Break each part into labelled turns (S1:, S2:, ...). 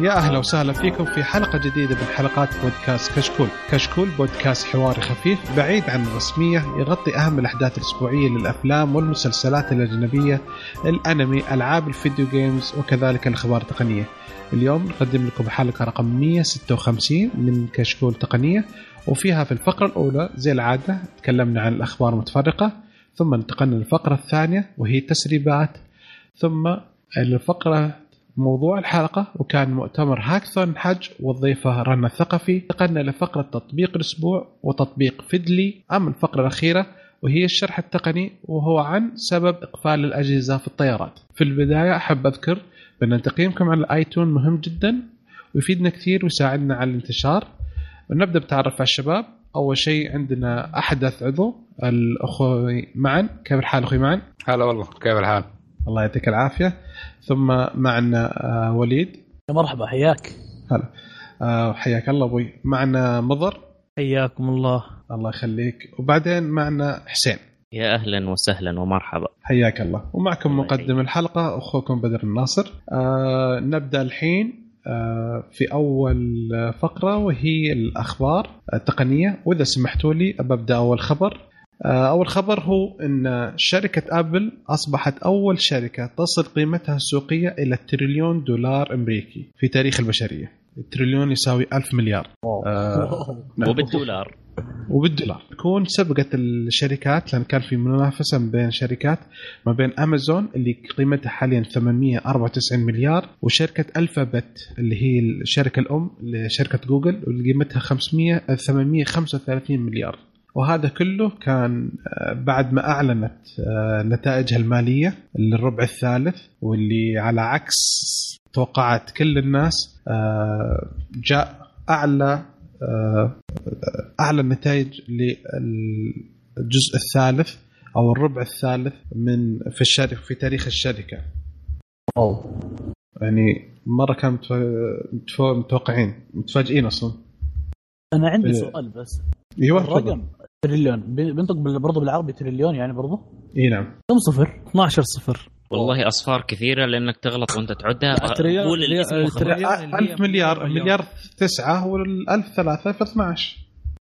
S1: يا أهلا وسهلا فيكم في حلقة جديدة من حلقات بودكاست كشكول، كشكول بودكاست حواري خفيف بعيد عن الرسمية يغطي أهم الأحداث الأسبوعية للأفلام والمسلسلات الأجنبية، الأنمي، ألعاب الفيديو جيمز وكذلك الأخبار التقنية. اليوم نقدم لكم حلقة رقم 156 من كشكول تقنية وفيها في الفقرة الأولى زي العادة تكلمنا عن الأخبار المتفرقة ثم انتقلنا للفقرة الثانية وهي التسريبات ثم الفقرة موضوع الحلقة وكان مؤتمر هاكثون حج والضيفة رنا الثقفي. انتقلنا لفقرة تطبيق الأسبوع وتطبيق فيدلي أما الفقرة الأخيرة وهي الشرح التقني وهو عن سبب إقفال الأجهزة في الطيارات. في البداية أحب أذكر بأن تقييمكم على الآيتون مهم جدا ويفيدنا كثير ويساعدنا على الانتشار. ونبدأ بتعرف على الشباب. أول شيء عندنا أحدث عضو الأخوي معا. كيف الحال أخوي معا؟
S2: هلا والله كيف الحال؟
S1: الله يعطيك العافية. ثم معنا آه، وليد.
S3: يا مرحبا حياك.
S1: هلا. آه، حياك الله أبوي. معنا مضر.
S4: حياكم الله.
S1: الله يخليك. وبعدين معنا حسين.
S5: يا أهلا وسهلا ومرحبا.
S1: حياك الله. ومعكم مقدم. الحلقة أخوكم بدر الناصر. آه نبدأ الحين آه في أول فقرة وهي الأخبار التقنية. وإذا سمحتوا لي ببدا أول خبر. أول خبر هو إن شركة آبل أصبحت أول شركة تصل قيمتها السوقية إلى تريليون دولار أمريكي في تاريخ البشرية. التريليون يساوي ألف مليار. آه نعم.
S5: وبالدولار.
S1: وبالدولار. تكون سبقت الشركات لأن كان في منافسة ما بين شركات ما بين أمازون اللي قيمتها حاليا 894 مليار وشركة ألفابت اللي هي الشركة الأم لشركة جوجل واللي قيمتها 500 835 مليار. وهذا كله كان آه، بعد ما أعلنت آه، نتائجها المالية للربع الثالث واللي على عكس توقعات كل الناس آه، جاء أعلى أعلى النتائج للجزء الثالث أو الربع الثالث من في الشركة في تاريخ الشركة
S3: واو
S1: يعني مرة متف- متوقعين متفاجئين أصلا
S3: أنا عندي
S1: إيه.
S3: سؤال بس
S1: أيوه.
S3: الرقم تريليون. بي- بينطق برضه بالعربي تريليون يعني برضه
S1: إي نعم.
S3: كم صفر؟
S4: 12 صفر.
S5: والله أصفار كثيرة لأنك تغلط وأنت تعدها. قول الاسم
S4: هي
S1: 1000 مليار. مليار. تسعة والألف ثلاثة في 12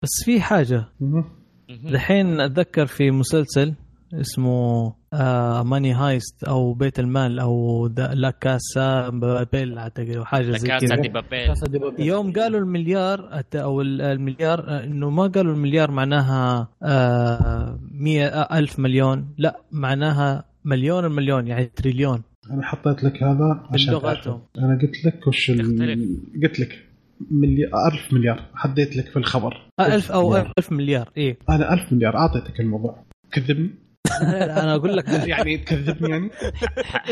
S4: بس في
S5: حاجة.
S4: دحين أتذكر في مسلسل اسمه آه Money Heist أو بيت المال أو دا- La Casa Papel أعتقد أو حاجة زي كذا.
S5: de Papel
S3: Casa de Papel.
S4: يوم قالوا المليار أو ال- المليار آه، إنه ما قالوا المليار معناها آه مية آه ألف مليون. لا معناها مليون المليون يعني تريليون.
S1: أنا حطيت لك هذا عشان
S4: بلغتهم.
S1: تعرف. أنا قلت لك وش ال... قلت لك مليار ألف مليار. حديت لك في الخبر.
S4: آه، ألف أو
S1: مليار.
S4: ألف مليار إيه.
S1: أنا ألف مليار. أعطيتك الموضوع. كذبني؟
S4: أنا أقول لك
S1: يعني تكذبني يعني؟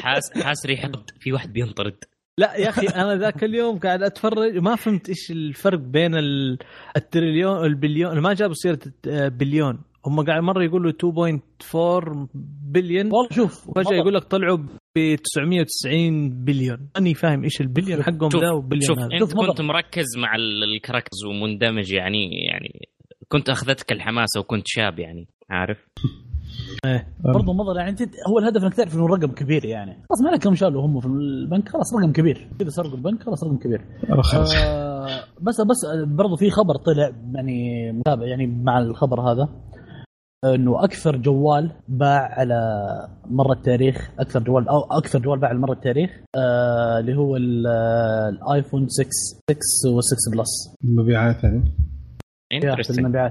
S5: حاس حاس ريحه في واحد بينطرد.
S4: لا يا أخي أنا ذاك اليوم قاعد أتفرج ما فهمت إيش الفرق بين ال- التريليون البليون ما جابوا سيرة الت- بليون. هم قاعد مرة يقولوا 2.4 بليون
S3: والله شوف
S4: فجاه يقول لك طلعوا ب 990 بليون. ماني فاهم إيش البليون حقهم ذا وبليون
S5: شوف
S4: هذا.
S5: أنت
S3: شوف.
S5: كنت مركز مع ال- ال characters ومندمج يعني يعني كنت أخذتك الحماسه وكنت شاب يعني عارف؟
S3: برضه نظر يعني أنت هو الهدف إنك تعرف إنه الرقم كبير يعني. خلاص ما عليك كم شالوا هم في البنك خلاص رقم كبير. اذا سرقوا البنك خلاص رقم كبير. آه بس بس برضه في خبر طلع يعني متابع يعني مع الخبر هذا إنه أكثر جوال باع على مر التاريخ أكثر جوال أو أكثر جوال باع على مر التاريخ آه اللي هو ال- الآيفون 6 6 و6 Plus.
S1: مبيعات يعني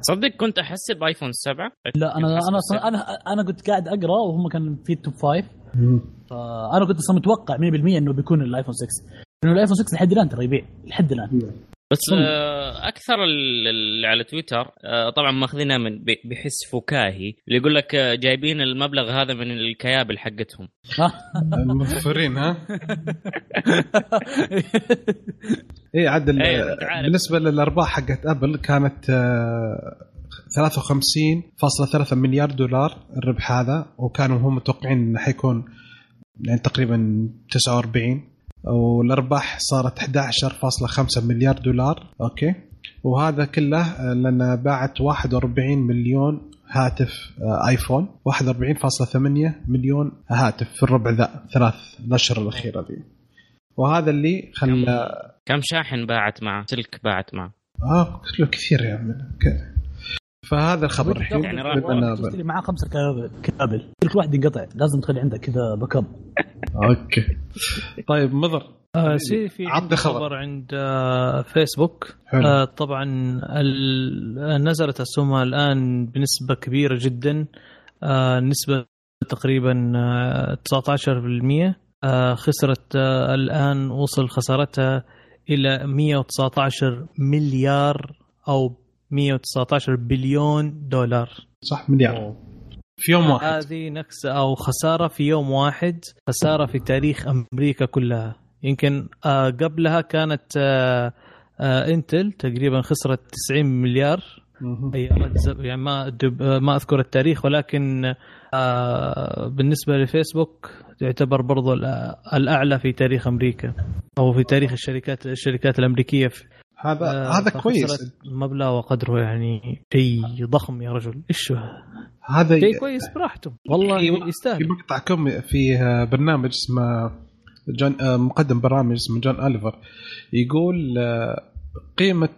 S5: صدق كنت احسب ايفون 7
S3: لا أنا أنا أصلاً- أنا أنا كنت قاعد أقرأ وهم كان في ال top five
S1: مم.
S3: فانا كنت أصلا متوقع 100% إنه بيكون الايفون 6 لأنه الايفون 6 لحد الآن ترى يبيع لحد الآن.
S5: بس آه، أكثر ال- اللي على تويتر آه، طبعا ماخذينها من ب- بحس فكاهي اللي يقول لك آه، جايبين المبلغ هذا من الكيابل حقتهم.
S1: الموفرين ها؟ اي عاد
S5: عارف.
S1: بالنسبة للأرباح حقت أبل كانت آه، 53.3 مليار دولار الربح هذا وكانوا هم متوقعين إنه حيكون يعني تقريبا 49 والأرباح صارت 11.5 مليار دولار. okay. وهذا كله لأن باعت 41 مليون هاتف آه، آيفون. 41.8 مليون هاتف في الربع ذا ثلاث الاشهر الأخيرة ذي وهذا اللي خلى
S5: كم شاحن باعت معه؟ سلك باعت معه.
S1: آه كثير يا عمي. فهذا الخبر الحين
S5: يعني راح-
S3: معاه خمسة كابل كابل. كل واحد ينقطع. لازم تخلي عندك كذا backup
S1: okay. طيب مضر.
S4: آه سي في
S1: عطني
S4: عندي
S1: خبر.
S4: عند آه فيسبوك.
S1: حلو.
S4: آه طبعا نزلت اسهمها الآن بنسبة كبيرة جدا. آه نسبة تقريبا آه 19% آه خسرت آه الآن وصل خسارتها إلى 119 مليار أو 119 بليون دولار.
S1: صح مليار. في يوم واحد.
S4: هذه نكسة أو خسارة في يوم واحد خسارة في تاريخ أمريكا كلها. يمكن آه، قبلها كانت آه، آه، إنتل تقريبا خسرت 90 مليار. يعني ما ما أذكر التاريخ ولكن بالنسبة لفيسبوك تعتبر برضو الأعلى في تاريخ أمريكا أو في تاريخ الشركات الشركات الأمريكية في
S1: هذا
S4: آه،
S1: هذا كويس.
S4: مبلغ وقدره يعني شيء ضخم يا رجل. إيش؟
S1: هذا
S4: شيء كويس براحتهم. والله
S1: في- في
S4: يستاهل
S1: مقطع كوميدي في آه، برنامج اسمه جون آه، مقدم برامج اسمه جون أوليفر. يقول آه، قيمة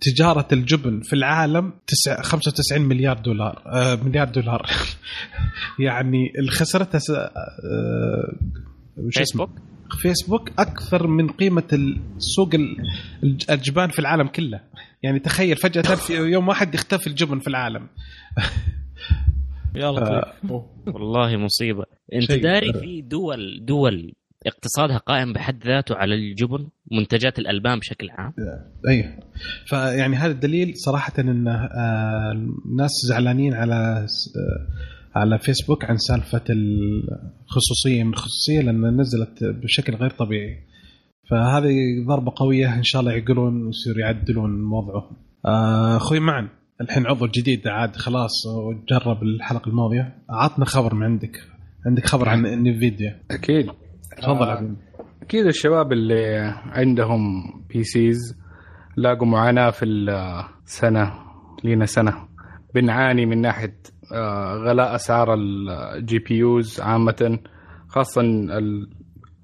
S1: تجارة الجبن في العالم تسع 95 مليار دولار مليار دولار. يعني اللي خسرتها س- وش اسمه؟
S5: فيسبوك
S1: أكثر من قيمة السوق ال- الج- الأجبان في العالم كله. يعني تخيل فجأة في يوم واحد يختفي الجبن في العالم.
S4: يا لطيف.
S5: والله مصيبة.
S1: أنت.
S5: داري في دول دول اقتصادها قائم بحد ذاته على الجبن منتجات الألبان بشكل عام؟
S1: أيوه فيعني هذا الدليل صراحة إن آه، الناس زعلانين على آه، على فيسبوك عن سالفة الخصوصية من الخصوصية لأنها نزلت بشكل غير طبيعي. فهذه ضربة قوية إن شاء الله يعقلون ويصيروا يعدلون وضعهم آه، أخوي معن الحين عضو جديد عاد خلاص وجرب الحلقة الماضية. عطنا خبر من عندك. عندك خبر عن انفيديا
S2: أكيد.
S1: تفضل.
S2: آه، أكيد الشباب اللي عندهم PCs لاقوا معاناة في السنة لينا سنة. بنعاني من ناحية غلاء أسعار ال GPUs عامة خاصه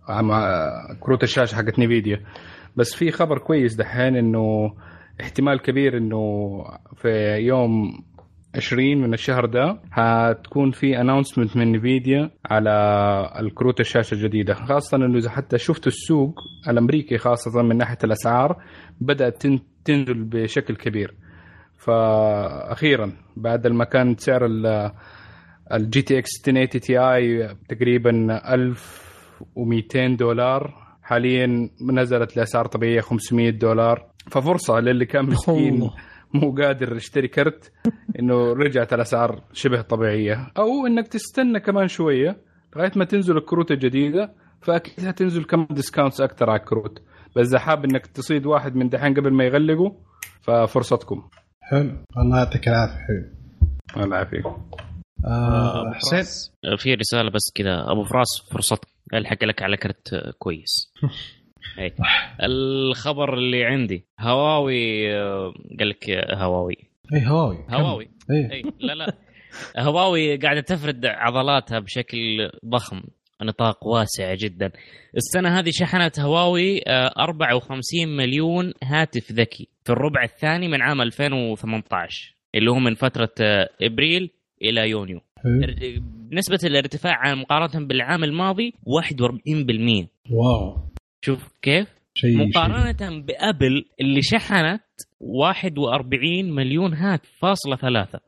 S2: آه، كروت الشاشة حقت نفيديا بس في خبر كويس دحين إنه احتمال كبير إنه في يوم 20 من الشهر ده هتكون في announcement من نفيديا على الكروت الشاشة الجديدة. خاصه إنه إذا حتى شفتوا السوق الأمريكي خاصة من ناحية الأسعار بدأت تن- تنزل بشكل كبير. فاخيرا بعد ما كان سعر ال GTX 1080 Ti تقريبا 1200 دولار. حاليا نزلت لأسعار طبيعية 500 دولار. ففرصة للي كان مسكين. مو قادر يشتري كرت إنه رجعت الأسعار شبه طبيعية. أو إنك تستنى كمان شوية لغاية ما تنزل الكروت الجديده فأكيد هتنزل كمان discounts أكثر على الكروت. بس إذا حاب إنك تصيد واحد من دحين قبل ما يغلقوا ففرصتكم.
S1: حلو. الله يعطيك العافية حبيبي.
S2: الله يعافيك.
S1: آه حسين؟
S5: في رسالة بس كذا أبو فراس فرصتك. الحق لك على كرت آه، كويس؟ أي. الخبر اللي عندي. هواوي آه، قال لك آه، هواوي.
S1: اي هواوي.
S5: هواوي.
S1: اي
S5: اي لا لا. هواوي قاعدة تفرد عضلاتها بشكل ضخم. نطاق واسع جدا. السنة هذه شحنت هواوي آه، 54 مليون هاتف ذكي. في الربع الثاني من عام 2018 اللي هو من فترة آه، إبريل إلى يونيو. نسبة الارتفاع عن مقارنة بالعام الماضي 41%
S1: واو.
S5: شوف كيف؟
S1: شيء شيء.
S5: مقارنة بأبل اللي شحنت 41 مليون هاتف فاصلة ثلاثة.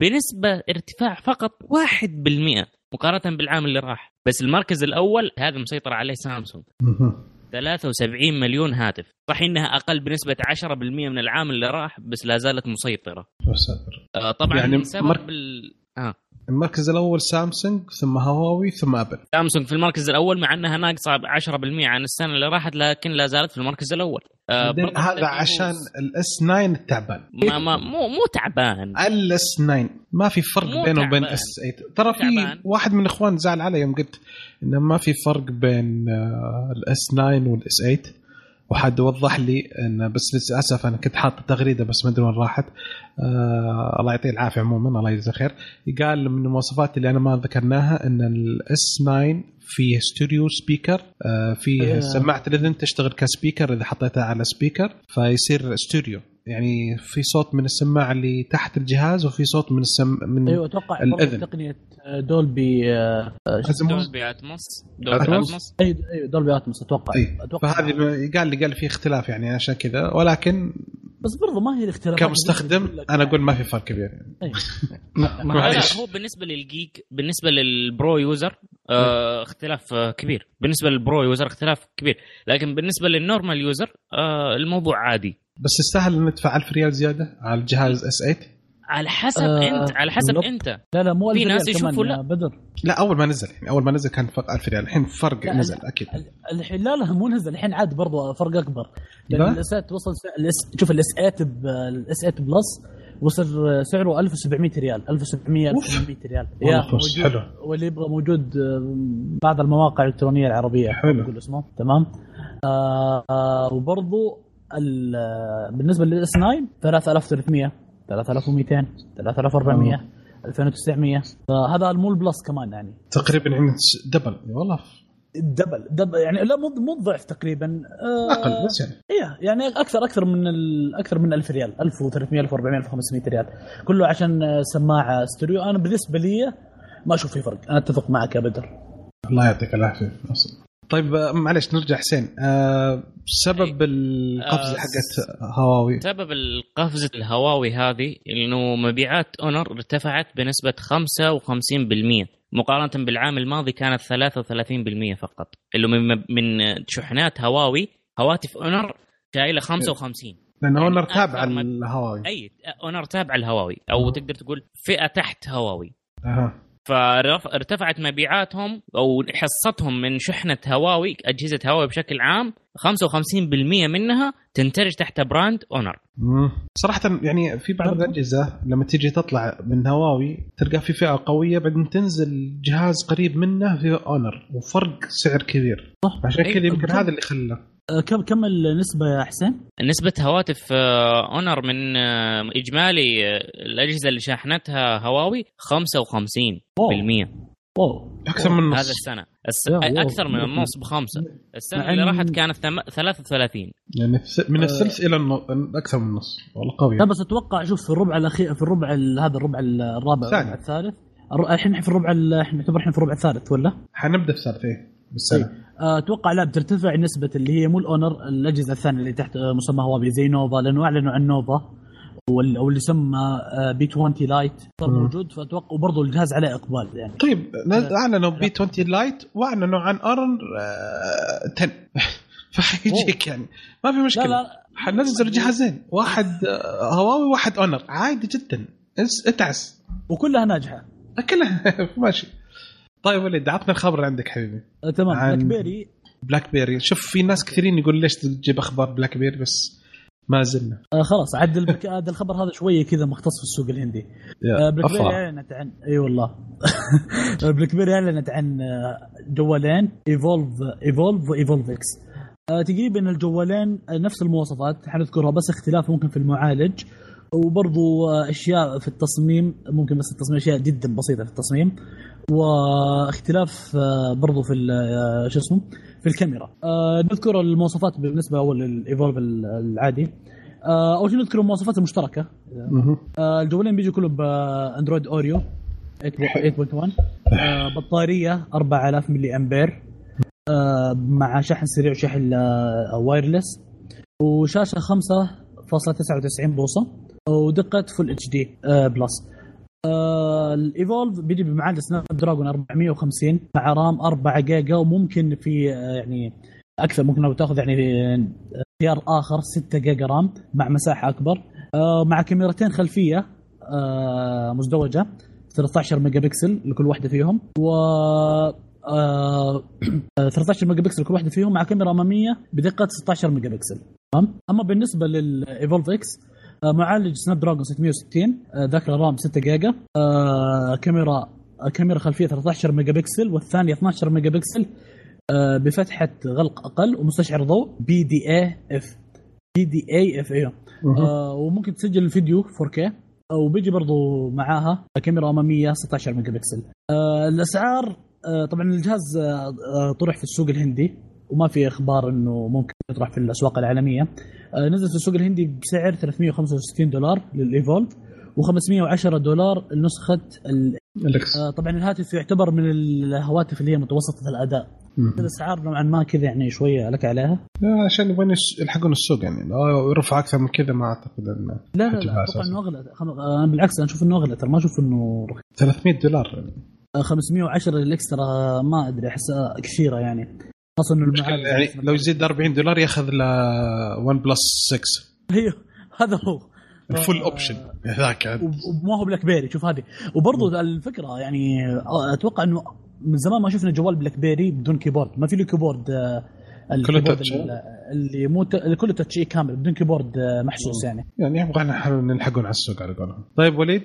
S5: بنسبة ارتفاع فقط 1% مقارنة بالعام اللي راح بس المركز الأول هذا مسيطر عليه سامسونج
S1: مهم.
S5: 73 مليون هاتف صح إنها أقل بنسبة 10% من العام اللي راح بس لا زالت
S1: مسيطرة.
S5: آه، طبعا
S1: يعني
S5: يعني سبب
S1: مر-
S5: ال... آه.
S1: المركز الأول سامسونج ثم هواوي ثم أبل
S5: سامسونج في المركز الأول مع أنها ناقصة 10% عن السنة اللي راحت لكن لا زالت في المركز الأول آه
S1: هذا عشان.
S5: ال
S1: S 9 التعبان
S5: ما ما مو مو تعبان
S1: ال S 9 ما في فرق بينه وبين. S 8 ترى في. واحد من الاخوان زعل علي يوم قلت إنه ما في فرق بين ال S 9 وال S 8 واحد وضح لي انه بس للأسف أنا كنت حاط تغريدة بس ما أدري وين راحت آه الله يعطيه العافية عموما الله يجزاه خير قال من المواصفات اللي أنا ما ذكرناها إن ال S 9 فيه stereo speaker آه فيه
S3: آه.
S1: سماعة الإذن تشتغل ك speaker إذا حطيتها على speaker فيصير ستوديو يعني في صوت من السماعة اللي تحت الجهاز وفي صوت من السم من
S3: أيوه
S1: أتوقع.
S3: برضه تقنية دولبي آه، آه،؟
S5: دولبي أتموس؟ دولبي؟
S1: أتموس؟
S3: أي دولبي أتموس أتوقع.
S1: أي
S3: أتوقع.
S1: فهذه ما- قال لي قال في اختلاف يعني عشان كذا. ولكن
S3: بس برضه ما هي الاختلاف.
S1: كمستخدم أنا أقول ما في فرق كبير. يعني
S3: أي.
S2: ما ما
S5: لا
S2: معلش
S5: هو بالنسبة لل geek بالنسبة لل pro user آه اختلاف آه كبير. بالنسبة لل pro user اختلاف كبير. لكن بالنسبة لل normal user آه الموضوع عادي.
S1: بس يستاهل ندفع 1000 ريال زيادة على الجهاز S 8
S5: على حسب
S3: آه،
S5: انت على حسب
S3: بالضبط.
S5: انت
S3: لا لا مو
S5: في ناس يشوفوا لا.
S3: بدر
S1: لا أول ما نزل يعني أول ما نزل كان فرق 1000 ريال الحين فرق
S3: لا،
S1: نزل أكيد
S3: ال- الحين لا لا مو نزل الحين عاد برضه فرق أكبر
S1: لا؟
S3: لأن ال S 8 وصل س- ال S شوف ال S 8 ب- ال S 8 Plus وصل سعره 1700 ريال 1700
S1: أوف.
S3: 1800 ريال يا
S1: حلو.
S3: واللي يبغى موجود آه، بعض المواقع الإلكترونية العربية
S1: حلو.
S3: نقول اسمه تمام آه آه وبرضه ال- آه، بالنسبة لل S 9 3300 3200 3400 2900 فهذا مو ال Plus كمان يعني.
S1: تقريبا يعني double. والله.
S3: double double يعني لا مو مو ضعف تقريبا. آه
S1: أقل بس يعني.
S3: إيه يعني أكثر أكثر من أكثر من 1000 ريال 1300 1400 1500 ريال. كله عشان سماعه ستوريو. أنا بالنسبة لي ما أشوف في فرق. أنا أتفق معك يا بدر.
S1: الله يعطيك العافية. أصلاً. طيب معلش نرجع حسين. آه سبب القفزة
S5: آه،
S1: حقت هواوي.
S5: سبب القفزة الهواوي هذه إنه مبيعات أونر ارتفعت بنسبة 55% مقارنة بالعام الماضي كانت 33% فقط. اللي من من شحنات هواوي هواتف أونر شايلة 55
S1: لأن
S5: يعني
S1: أونر تابع الهواوي
S5: أي أونر تابع الهواوي
S1: أو.
S5: تقدر تقول فئة تحت هواوي.
S1: أها.
S5: فارتفعت مبيعاتهم أو حصتهم من شحنة هواوي أجهزة هواوي بشكل عام 55% منها تندرج تحت brand أونر
S1: مم. صراحة يعني في بعض. الأجهزة لما تيجي تطلع من هواوي تلقى في فئة قوية بعدين تنزل جهاز قريب منه في أونر وفرق سعر كبير
S3: صح
S1: عشان كذا يمكن
S3: بالضبط.
S1: هذا اللي خلى
S3: كم كم النسبة يا حسين؟
S5: نسبة هواتف آه، اونر من آه، إجمالي آه، الأجهزة اللي شاحنتها هواوي 55%
S3: واو.
S1: أكثر من
S5: هذا
S1: نص.
S5: السنة. الس... أكثر من النص بخمسة.
S3: السنة
S5: اللي راحت كانت ثم... 33
S1: يعني من الثلث إلى النص أكثر من النص. والله قوي.
S3: لا بس أتوقع شوف في الربع الأخير في الربع ال- هذا الربع الرابع الثالث. الحين إحنا في الربع ال- إحنا نعتبر الحين في الربع الثالث ولا؟
S1: حنبدأ في ثالث إيه بالسنة.
S3: آه، أتوقع لا بترتفع نسبة اللي هي مو الأونر الأجهزة الثانية اللي تحت آه، مسمى هواوي زي نوفا لأنه أعلنوا عن نوفا أو اللي يسمى آه، P 20 Lite صار. موجود فأتوقع وبرضه الجهاز عليه إقبال يعني.
S1: طيب أعلنوا P 20 Lite وأعلنوا عن Honor آه، 10 فحيجيك يعني. ما في مشكلة.
S3: لا.
S1: حنزل جهازين واحد هواوي واحد Honor. عادي جدا. اتعس.
S3: وكلها ناجحة.
S1: كلها ماشي. طيب وليد عطنا الخبر عندك حبيبي.
S3: آه، تمام.
S1: عن- BlackBerry BlackBerry شوف في ناس كثيرين يقول ليش تجيب أخبار BlackBerry بس ما زلنا.
S3: آه خلاص عاد البك... هذا الخبر هذا شوية كذا مختص في السوق الهندي آه
S1: BlackBerry.
S3: أعلنت عن إي والله. BlackBerry أعلنت عن آه، جوالين Evolve Evolve و Evolve X آه تقريبا الجوالين نفس المواصفات حنذكرها بس اختلاف ممكن في المعالج. وبرضو آه، أشياء في التصميم ممكن بس التصميم أشياء جدا بسيطة في التصميم. واختلاف آه، برضو في آه، شو اسمه في الكاميرا. آه نذكر المواصفات بالنسبة أول لل Evolve العادي. أول شيء نذكر المواصفات المشتركة. الجوالين بيجوا كلهم ب Android Oreo 8.1 آه بطارية 4000 ملي امبير مع شحن سريع وشحن wireless وشاشة 5.99 بوصة ودقة Full HD Plus ال Evolve بيجي بمعالج Snapdragon 450 مع RAM 4 جيجا وممكن في آه يعني أكثر ممكن لو تأخذ يعني آه، خيار آخر 6 جيجا RAM مع مساحة أكبر. آه مع كاميرتين خلفية مزدوجة 13 ميجا بكسل لكل واحدة فيهم و آه 13 ميجا بكسل كل واحدة فيهم مع كاميرا أمامية بدقة 16 ميجا بكسل تمام؟ أما بالنسبة لل Evolve X معالج Snapdragon 660 آه، ذاكرة RAM 6 جيجا آه، كاميرا آه، كاميرا خلفية 13 ميجا بكسل والثانية 12 ميجا بكسل آه، بفتحة غلق أقل ومستشعر ضوء بي دي اي اف بي دي اي اف آه، وممكن تسجل الفيديو 4K وبيجي برضو معاها كاميرا أمامية 16 ميجا بكسل آه، الأسعار آه، طبعا الجهاز آه، آه، طرح في السوق الهندي وما في إخبار إنه ممكن يطرح في الأسواق العالمية. آه، نزل في السوق الهندي بسعر 365 دولار لل Evolve و510 دولار لنسخة ال...
S1: ال X.
S3: آه، طبعا الهاتف يعتبر من الهواتف اللي هي متوسطة
S1: الأداء.
S3: الأسعار نوعا ما كذا يعني شوية لك عليها.
S1: لا، عشان يبغون يلحقون السوق يعني. لو يرفع أكثر من كذا ما أعتقد انه
S3: لا لا لا أتوقع. إنه أغلى. آه، بالعكس أنا أشوف إنه أغلى. ترى ما أشوف إنه رخيص.
S1: 300 دولار.
S3: آه، 510 ال X ترى ما أدري أحسها كثيرة
S1: يعني.
S3: المعالج
S1: يعني لو يزيد 40 دولار ياخذ له OnePlus 6
S3: أيوه هذا هو.
S1: ال
S3: full
S1: option ذاك عاد.
S3: وب- وما هو BlackBerry شوف هذه. وبرضه الفكرة يعني آه، أتوقع إنه من زمان ما شفنا جوال BlackBerry بدون keyboard. ما في له keyboard آه، ال
S1: keyboard touch.
S3: ال- اللي مو ت- اللي كله touch إي كامل بدون keyboard آه، محسوس يعني.
S1: يعني يبغى نلحقون على السوق على قولهم. طيب وليد؟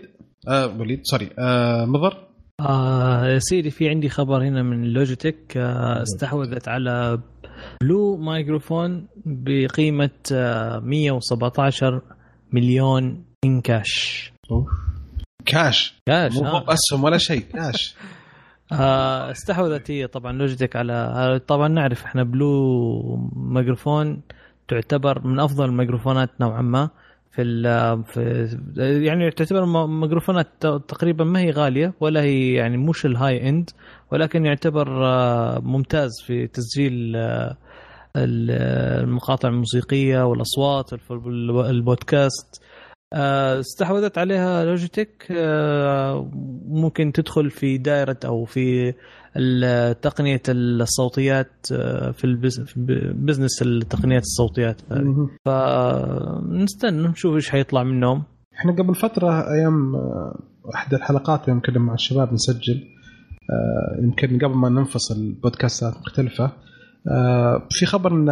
S1: آه وليد sorry آه مضر؟
S4: آه يا سيدي في عندي خبر هنا من Logitech آه استحوذت على Blue Microphone بقيمة آه 117 مليون in cash
S1: cash
S4: cash
S1: مو
S4: آه.
S1: باسهم ولا شيء كاش
S4: آه استحوذت هي طبعا Logitech على آه، طبعا نعرف إحنا Blue Microphone تعتبر من أفضل الميكروفونات نوعا ما. في في يعني تعتبر ميكروفونات تقريبا ما هي غالية ولا هي يعني مش ال high end ولكن يعتبر آه، ممتاز في تسجيل آه، ال- المقاطع الموسيقية والأصوات البودكاست. آه، استحوذت عليها لوجيتك ممكن تدخل في دائرة أو في تقنية الصوتيات آه، في البز- في بزنس التقنيات الصوتيات هذه. فنستنى نشوف إيش حيطلع منهم
S1: إحنا قبل فترة أيام آه، احدى الحلقات يوم كنا مع الشباب نسجل آه، يمكن قبل ما ننفصل بودكاستات مختلفة في خبر إن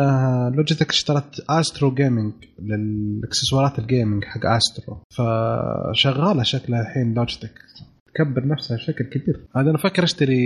S1: Logitech اشترت Astro Gaming للإكسسوارات ال gaming حق Astro فشغالة شكلها الحين Logitech. تكبر نفسها بشكل كبير هذا أنا فكر أشتري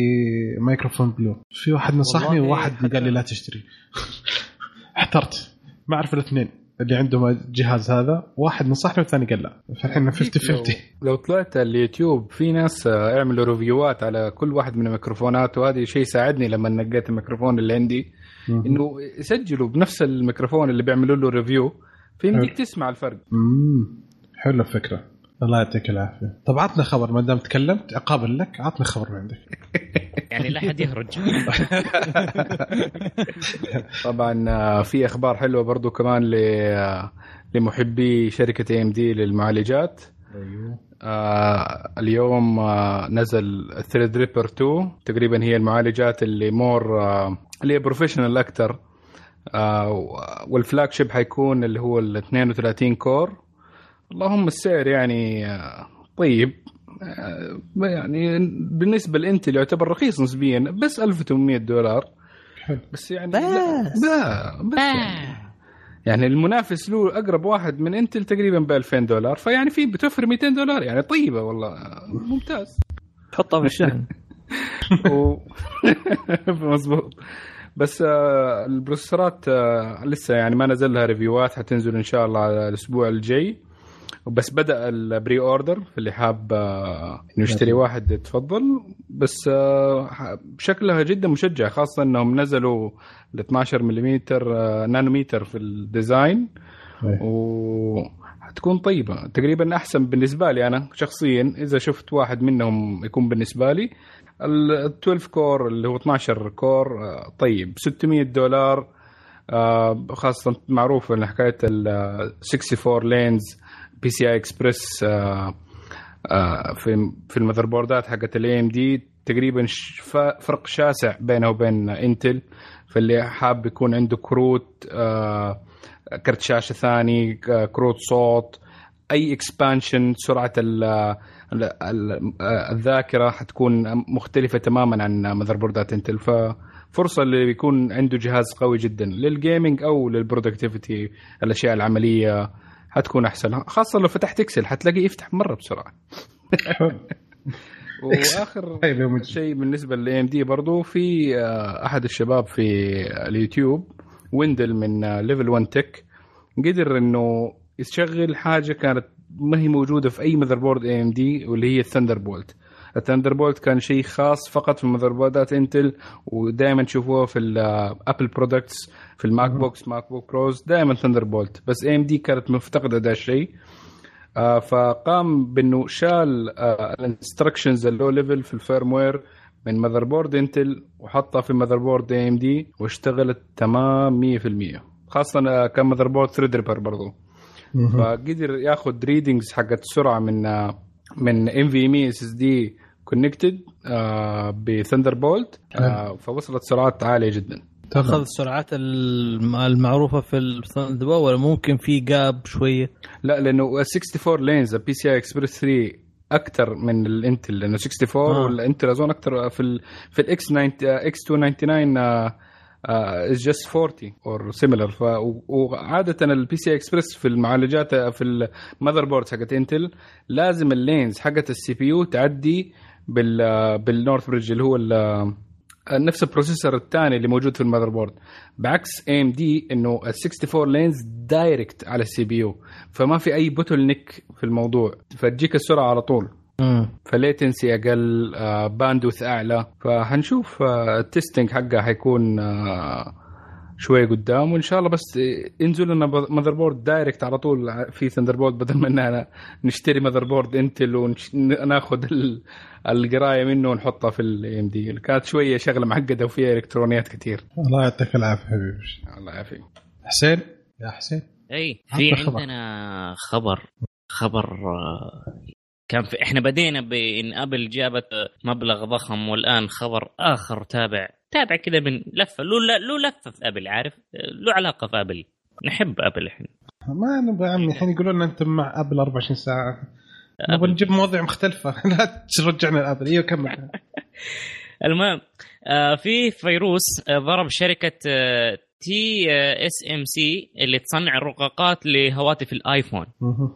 S1: مايكروفون Blue. في واحد نصحني وواحد قال لي لا تشتري. احترت. ما أعرف الاثنين اللي عندهم الجهاز هذا. واحد نصحني والثاني قال لا. فالحين 50 50
S2: لو طلعت اليوتيوب في ناس آه، يعملوا ريفيوات على كل واحد من الميكروفونات وهذا شيء ساعدني لما نقيت الميكروفون اللي عندي. إنه يسجلوا بنفس الميكروفون اللي بيعملوا له review فيمديك. تسمع الفرق.
S1: امم حلو الفكرة. الله يعطيك العافية. طب عطنا خبر ما دام تكلمت عقابا لك عطنا خبر من عندك.
S5: يعني لا حد يهرج.
S2: طبعا آه، في أخبار حلوة برضو كمان ل آه، لمحبي شركة AMD للمعالجات.
S1: أيوه.
S2: آه اليوم آه نزل Threadripper 2 تقريبا هي المعالجات اللي مور آه اللي هي professional أكثر آه وال flagship حيكون اللي هو ال 32 core اللهم السعر يعني آه طيب آه يعني بالنسبة ل Intel يعتبر رخيص نسبيا بس 1800 دولار
S1: حلو.
S2: بس يعني
S4: بس.
S2: لا بس يعني يعني المنافس له أقرب واحد من Intel تقريبا ب 2000 دولار فيعني في بتوفر 200 دولار يعني طيبة والله ممتاز
S4: تحطها في الشحن.
S2: مظبوط بس آه، البروسيسورات لسه يعني ما نزل لها ريفيوات حتنزل إن شاء الله على الأسبوع الجاي بس بدأ ال pre-order اللي حاب آه، إنه يشتري واحد تفضل. بس آه، شكلها جدا مشجع خاصة إنهم نزلوا ال 12 ملم نانوميتر في ال design.
S1: إيه.
S2: وحتكون طيبة. تقريبا أحسن بالنسبة لي أنا شخصيا إذا شفت واحد منهم يكون بالنسبة لي. ال 12 core اللي هو 12 core آه، طيب. 600 دولار آه، خاصة معروف إن حكاية ال 64 lanes PCI Express في في ال motherboard ات حقت ال AMD تقريبا فرق شاسع بينه وبين Intel فاللي حاب يكون عنده كروت آه، كرت شاشة ثاني كروت صوت أي expansion سرعة ال ال- ال- الذاكرة حتكون مختلفة تماما عن motherboard ات Intel ففرصة اللي بيكون عنده جهاز قوي جدا لل gaming أو لل productivity الأشياء العملية حتكون أحسن. خاصة لو فتحت Excel حتلاقيه يفتح مرة بسرعة. وآخر
S1: طيب.
S2: شيء بالنسبة لل AMD برضو في آه، أحد الشباب في اليوتيوب Wendell من Level 1 Tech قدر إنه يشغل حاجة كانت ما هي موجودة في أي motherboard AMD واللي هي ال Thunderbolt ال Thunderbolt كان شيء خاص فقط في motherboard ات Intel ودائما تشوفوه في ال Apple products في ال MacBooks MacBook Pros دائما Thunderbolt بس AMD كانت مفتقدة ده الشيء آه، فقام بأنه شال ال instructions ال low level في ال firmware من motherboard Intel وحطها في motherboard AMD واشتغلت تمام 100% خاصة آه، كان motherboard Threadripper برضو فقدر ياخذ readings حقت السرعه من آه، من M في M SSD connected ب Thunderbolt فوصلت سرعات عالية جدا.
S4: اخذ
S1: تمام
S4: السرعات الم- المعروفة في ال Thunder ولا ممكن في جاب شوية
S2: لا لأنه 64 lanes ال PCI Express 3 أكثر من ال Intel لأنه 64
S4: آه.
S2: آه. وال Intel أظن أكثر في ال في ال X 90 X 299 is just 40 or similar وعادة ال PC Express في المعالجات آه، في ال motherboard حقت Intel لازم ال lanes حقت ال CPU تعدي بال بال north bridge اللي هو ال- نفس ال processor الثاني اللي موجود في ال motherboard بعكس AMD إنه ال 64 lanes direct على ال CPU. فما في أي bottleneck في الموضوع. فتجيك السرعة على طول. ف latency أقل آه bandwidth أعلى. فهنشوف آه ال testing حقها حيكون آه شوي قدام. وإن شاء الله بس ينزل لنا motherboard direct على طول. في Thunderbolt بدل ما نشتري motherboard Intel وناخذ القراية منه ونحطها في ال AMD كانت شوية شغلة معقدة وفيها إلكترونيات كثير
S1: الله يعطيك العافية حبيبي
S2: الله يعافيك.
S1: حسين؟ يا حسين؟
S5: اي في. عندنا خبر. خبر آه، كان في إحنا بدينا بان Apple جابت مبلغ ضخم والآن خبر آخر تابع. تابع كذا من لفة. له له لفة في Apple عارف؟ له علاقة في Apple. نحب Apple إحنا.
S1: ما نبغى عمي. الحين يقولون لنا أنتم مع Apple 24 ساعة. نبغى نجيب مواضيع مختلفة. لا ترجعنا ل Apple أيوه كمل.
S5: المهم آه، في فيروس آه، ضرب شركة TSMC اللي تصنع الرقاقات لهواتف
S1: الآيفون.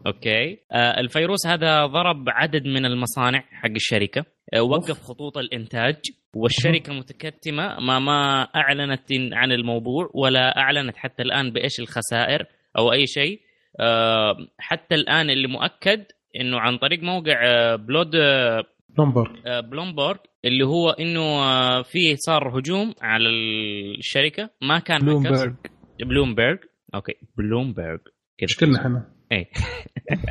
S5: أوكي. آه الفيروس هذا ضرب عدد من المصانع حق الشركة. وقف خطوط الإنتاج. والشركة متكتمة ما ما أعلنت عن الموضوع ولا أعلنت حتى الآن بإيش الخسائر أو أي شيء. حتى الآن اللي مؤكد إنه عن طريق موقع آه بلود آه
S1: بلومبرج
S5: آه، بلومبرج اللي هو إنه آه، في صار هجوم على الشركة ما كان.
S4: Bloomberg
S5: Bloomberg أوكي. بلومبرج.
S1: مشكلنا إحنا؟
S5: اي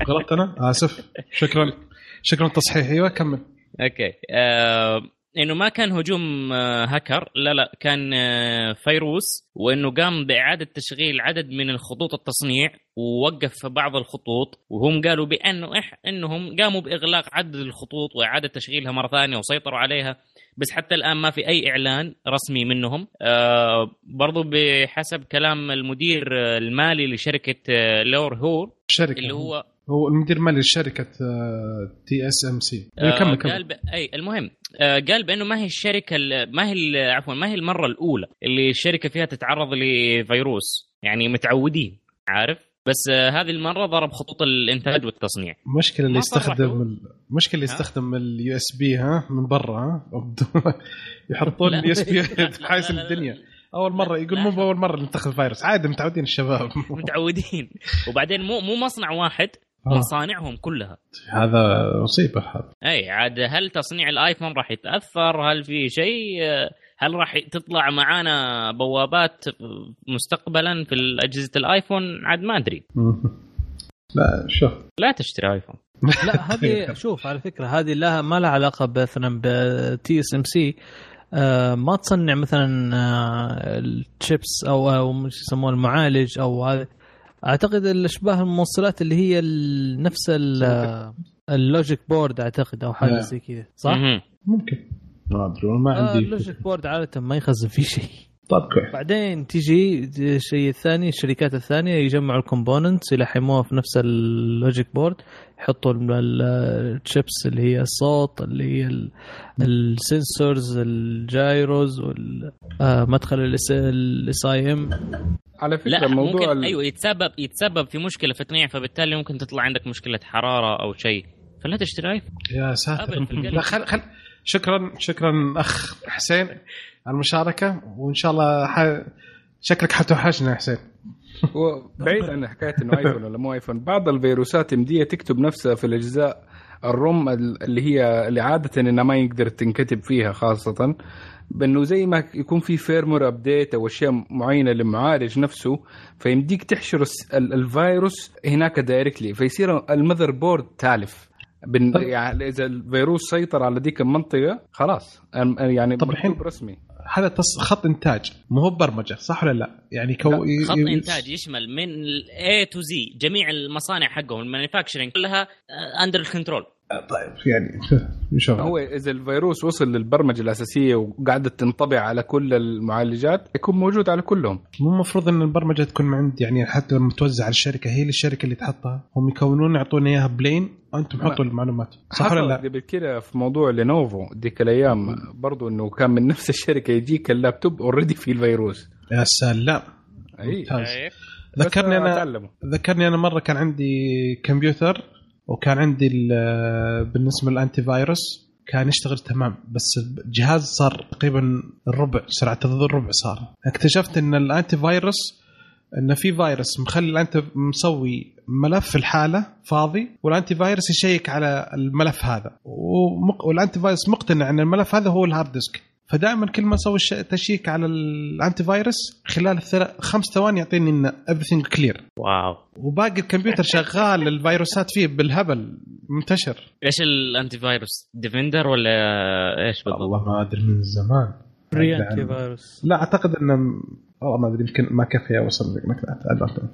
S1: غلطت أنا آسف. شكرا. شكرا تصحيح أيوه كمل.
S5: أوكي. آه إنه ما كان هجوم آه هاكر لا لا كان آه فيروس وإنه قام بإعادة تشغيل عدد من الخطوط التصنيع ووقف بعض الخطوط وهم قالوا بأنه إح إنهم قاموا بإغلاق عدد الخطوط وإعادة تشغيلها مرة ثانية وسيطروا عليها بس حتى الآن ما في أي إعلان رسمي منهم. آه برضو بحسب كلام المدير المالي لشركة لور هور
S1: الشركة
S5: اللي هو
S1: هو المدير المالي لشركة
S5: TSMC
S1: كمل
S5: قال
S1: كمل
S5: ب... أي المهم آه، قال بأنه ما هي الشركة ال- ما هي عفوا ما هي المرة الأولى اللي الشركة فيها تتعرض لفيروس يعني متعودين عارف؟ بس آه، هذه المرة ضرب خطوط الإنتاج والتصنيع.
S1: المشكلة اللي يستخدم المشكلة اللي؟ يستخدم ال USB ها من برا يحطون. ال USB حايس
S5: لا، لا،
S1: الدنيا. أول مرة يقول. مو بأول مرة نتخذ فيروس. عادي متعودين الشباب.
S5: متعودين. وبعدين مو مو مصنع واحد. مصانعهم كلها.
S1: هذا مصيبة هذا.
S5: أي عاد هل تصنيع الآيفون راح يتأثر؟ هل في شيء؟ آه، هل راح تطلع معانا بوابات مستقبلا في اجهزه الآيفون؟ عاد ما أدري.
S1: لا شوف
S5: لا تشتري آيفون.
S4: لا هذه شوف على فكرة هذه لها ما لها علاقة مثلا ب TSMC ما تصنع مثلا آه، الشيبس أو أو مش يسموه المعالج أو هذا أعتقد الأشباه الموصلات اللي هي نفس ال- آه، ال logic board أعتقد أو
S1: حاجة.
S4: زي كذا صح؟
S1: ممكن. ما أدري ما
S4: آه،
S1: عندي
S4: ال logic board عادة ما يخزن فيه شيء.
S1: طيب كويس
S4: بعدين تيجي الشيء الثاني الشركات الثانية يجمعوا ال components يلحموها في نفس ال logic board يحطوا ال- ال- الشيبس اللي هي الصوت اللي هي ال- ال sensors ال gyros ومدخل ال SI ام
S2: على فكرة
S5: لا
S2: موضوع
S5: ممكن
S2: ال-
S5: أيوه يتسبب يتسبب في مشكلة في تصنيع فبالتالي ممكن تطلع عندك مشكلة حرارة أو شيء. فلا تشتري ايفون
S1: يا ساتر. لا خل خل شكرا شكرا أخ حسين. على المشاركة وإن شاء الله ح... شكلك حتوحشنا يا حسين
S2: وبعيد عن حكاية إنه آيفون ولا مو آيفون بعض الفيروسات يمديها تكتب نفسها في الأجزاء ال ROM اللي هي اللي عادة إنها ما يقدر تنكتب فيها خاصة بأنه زي ما يكون في firmware update أو أشياء معينة للمعالج نفسه فيمديك تحشر الفيروس هناك directly فيصير ال motherboard تالف. بن يعني إذا الفيروس سيطر على ديك المنطقة خلاص. يعني
S1: طب الحين-
S2: رسمي.
S1: هذا تص... خط إنتاج مو هو برمجة صح ولا لا؟ يعني كو... ي-
S5: خط
S1: ي-
S5: إنتاج يشمل من A to Z جميع المصانع حقهم ال manufacturing كلها under ال control
S1: طيب يعني نشوف.
S2: هو إذا الفيروس وصل للبرمجة الأساسية وقاعدة تنطبع على كل المعالجات يكون موجود على كلهم.
S1: مو المفروض إن البرمجة تكون من عند يعني حتى لما توزع على الشركة هي الشركة اللي تحطها؟ هم يكونون يعطونا إياها plain أنتم حطوا المعلومات صح ولا لا؟
S2: قبل كده في موضوع لينوفو ديك الأيام برضو إنه كان من نفس الشركة يجيك اللابتوب already فيه الفيروس.
S1: يا سلام.
S2: اي
S5: شايف؟
S1: ذكرني
S2: أنا
S1: ذكرني أنا مرة كان عندي كمبيوتر وكان عندي ال- بالنسبة لل antivirus كان يشتغل تمام بس الجهاز صار تقريبا الربع سرعة الربع صار. اكتشفت إن ال antivirus ان في فيروس مخلي ال anti مسوي ملف الحالة فاضي وال antivirus يشيك على الملف هذا ومق... وال antivirus مقتنع إن الملف هذا هو ال hard disk فدائما كل ما أسوي الش- تشيك على ال antivirus خلال الثلا- خمس ثواني يعطيني إن everything clear
S5: wow
S1: وباقي الكمبيوتر شغال الفيروسات فيه بالهبل منتشر
S5: إيش ال antivirus؟ Defender ولا إيش بالضبط؟
S1: والله ما أدري من زمان
S4: free
S1: anti.
S4: virus
S1: لا أعتقد إنه والله ما أدري يمكن ما كفي اوصل لك ما.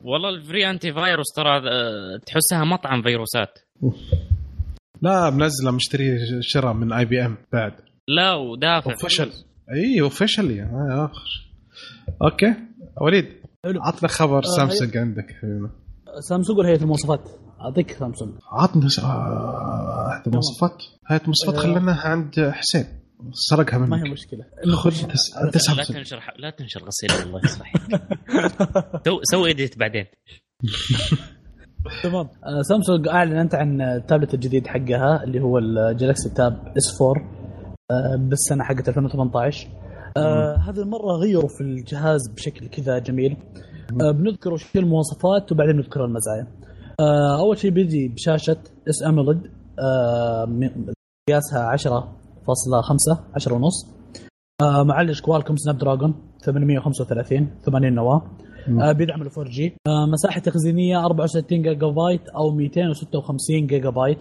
S5: والله ال free antivirus ترى آه، تحسها مطعم فيروسات.
S1: لا منزلة مشتري شراء من IBM بعد.
S5: لا ودافع.
S1: وفشل إي officially okay. وليد
S3: حلو.
S1: عطنا خبر
S3: آه،
S1: سامسونج عندك حبيبي.
S3: سامسونج ولا هيئة المواصفات؟ أعطيك سامسونج.
S1: عطنا س- آه، هات مواصفات هات مواصفات
S3: آه.
S1: خليناها عند حسين. سرقها منك.
S3: ما هي مشكلة.
S1: خذ تسحب
S5: لا تنشر لا تنشر غسيل الله يصلح سوي edit بعدين.
S3: تمام. آه، سامسونج أعلنت عن التابلت الجديد حقها اللي هو ال Galaxy Tab S 4 بالسنة حقت 2018 آه، هذه المرة غيروا في الجهاز بشكل كذا جميل. آه، بنذكر وش المواصفات وبعدين نذكر المزايا. أول شيء بيجي بشاشة Super AMOLED قياسها 10 فاصلة خمسة عشرة ونص. آه، معالج Qualcomm Snapdragon 835 80 نواة. آه بيدعم ال 4 G آه مساحة تخزينية 64 جيجا بايت أو 256 جيجا بايت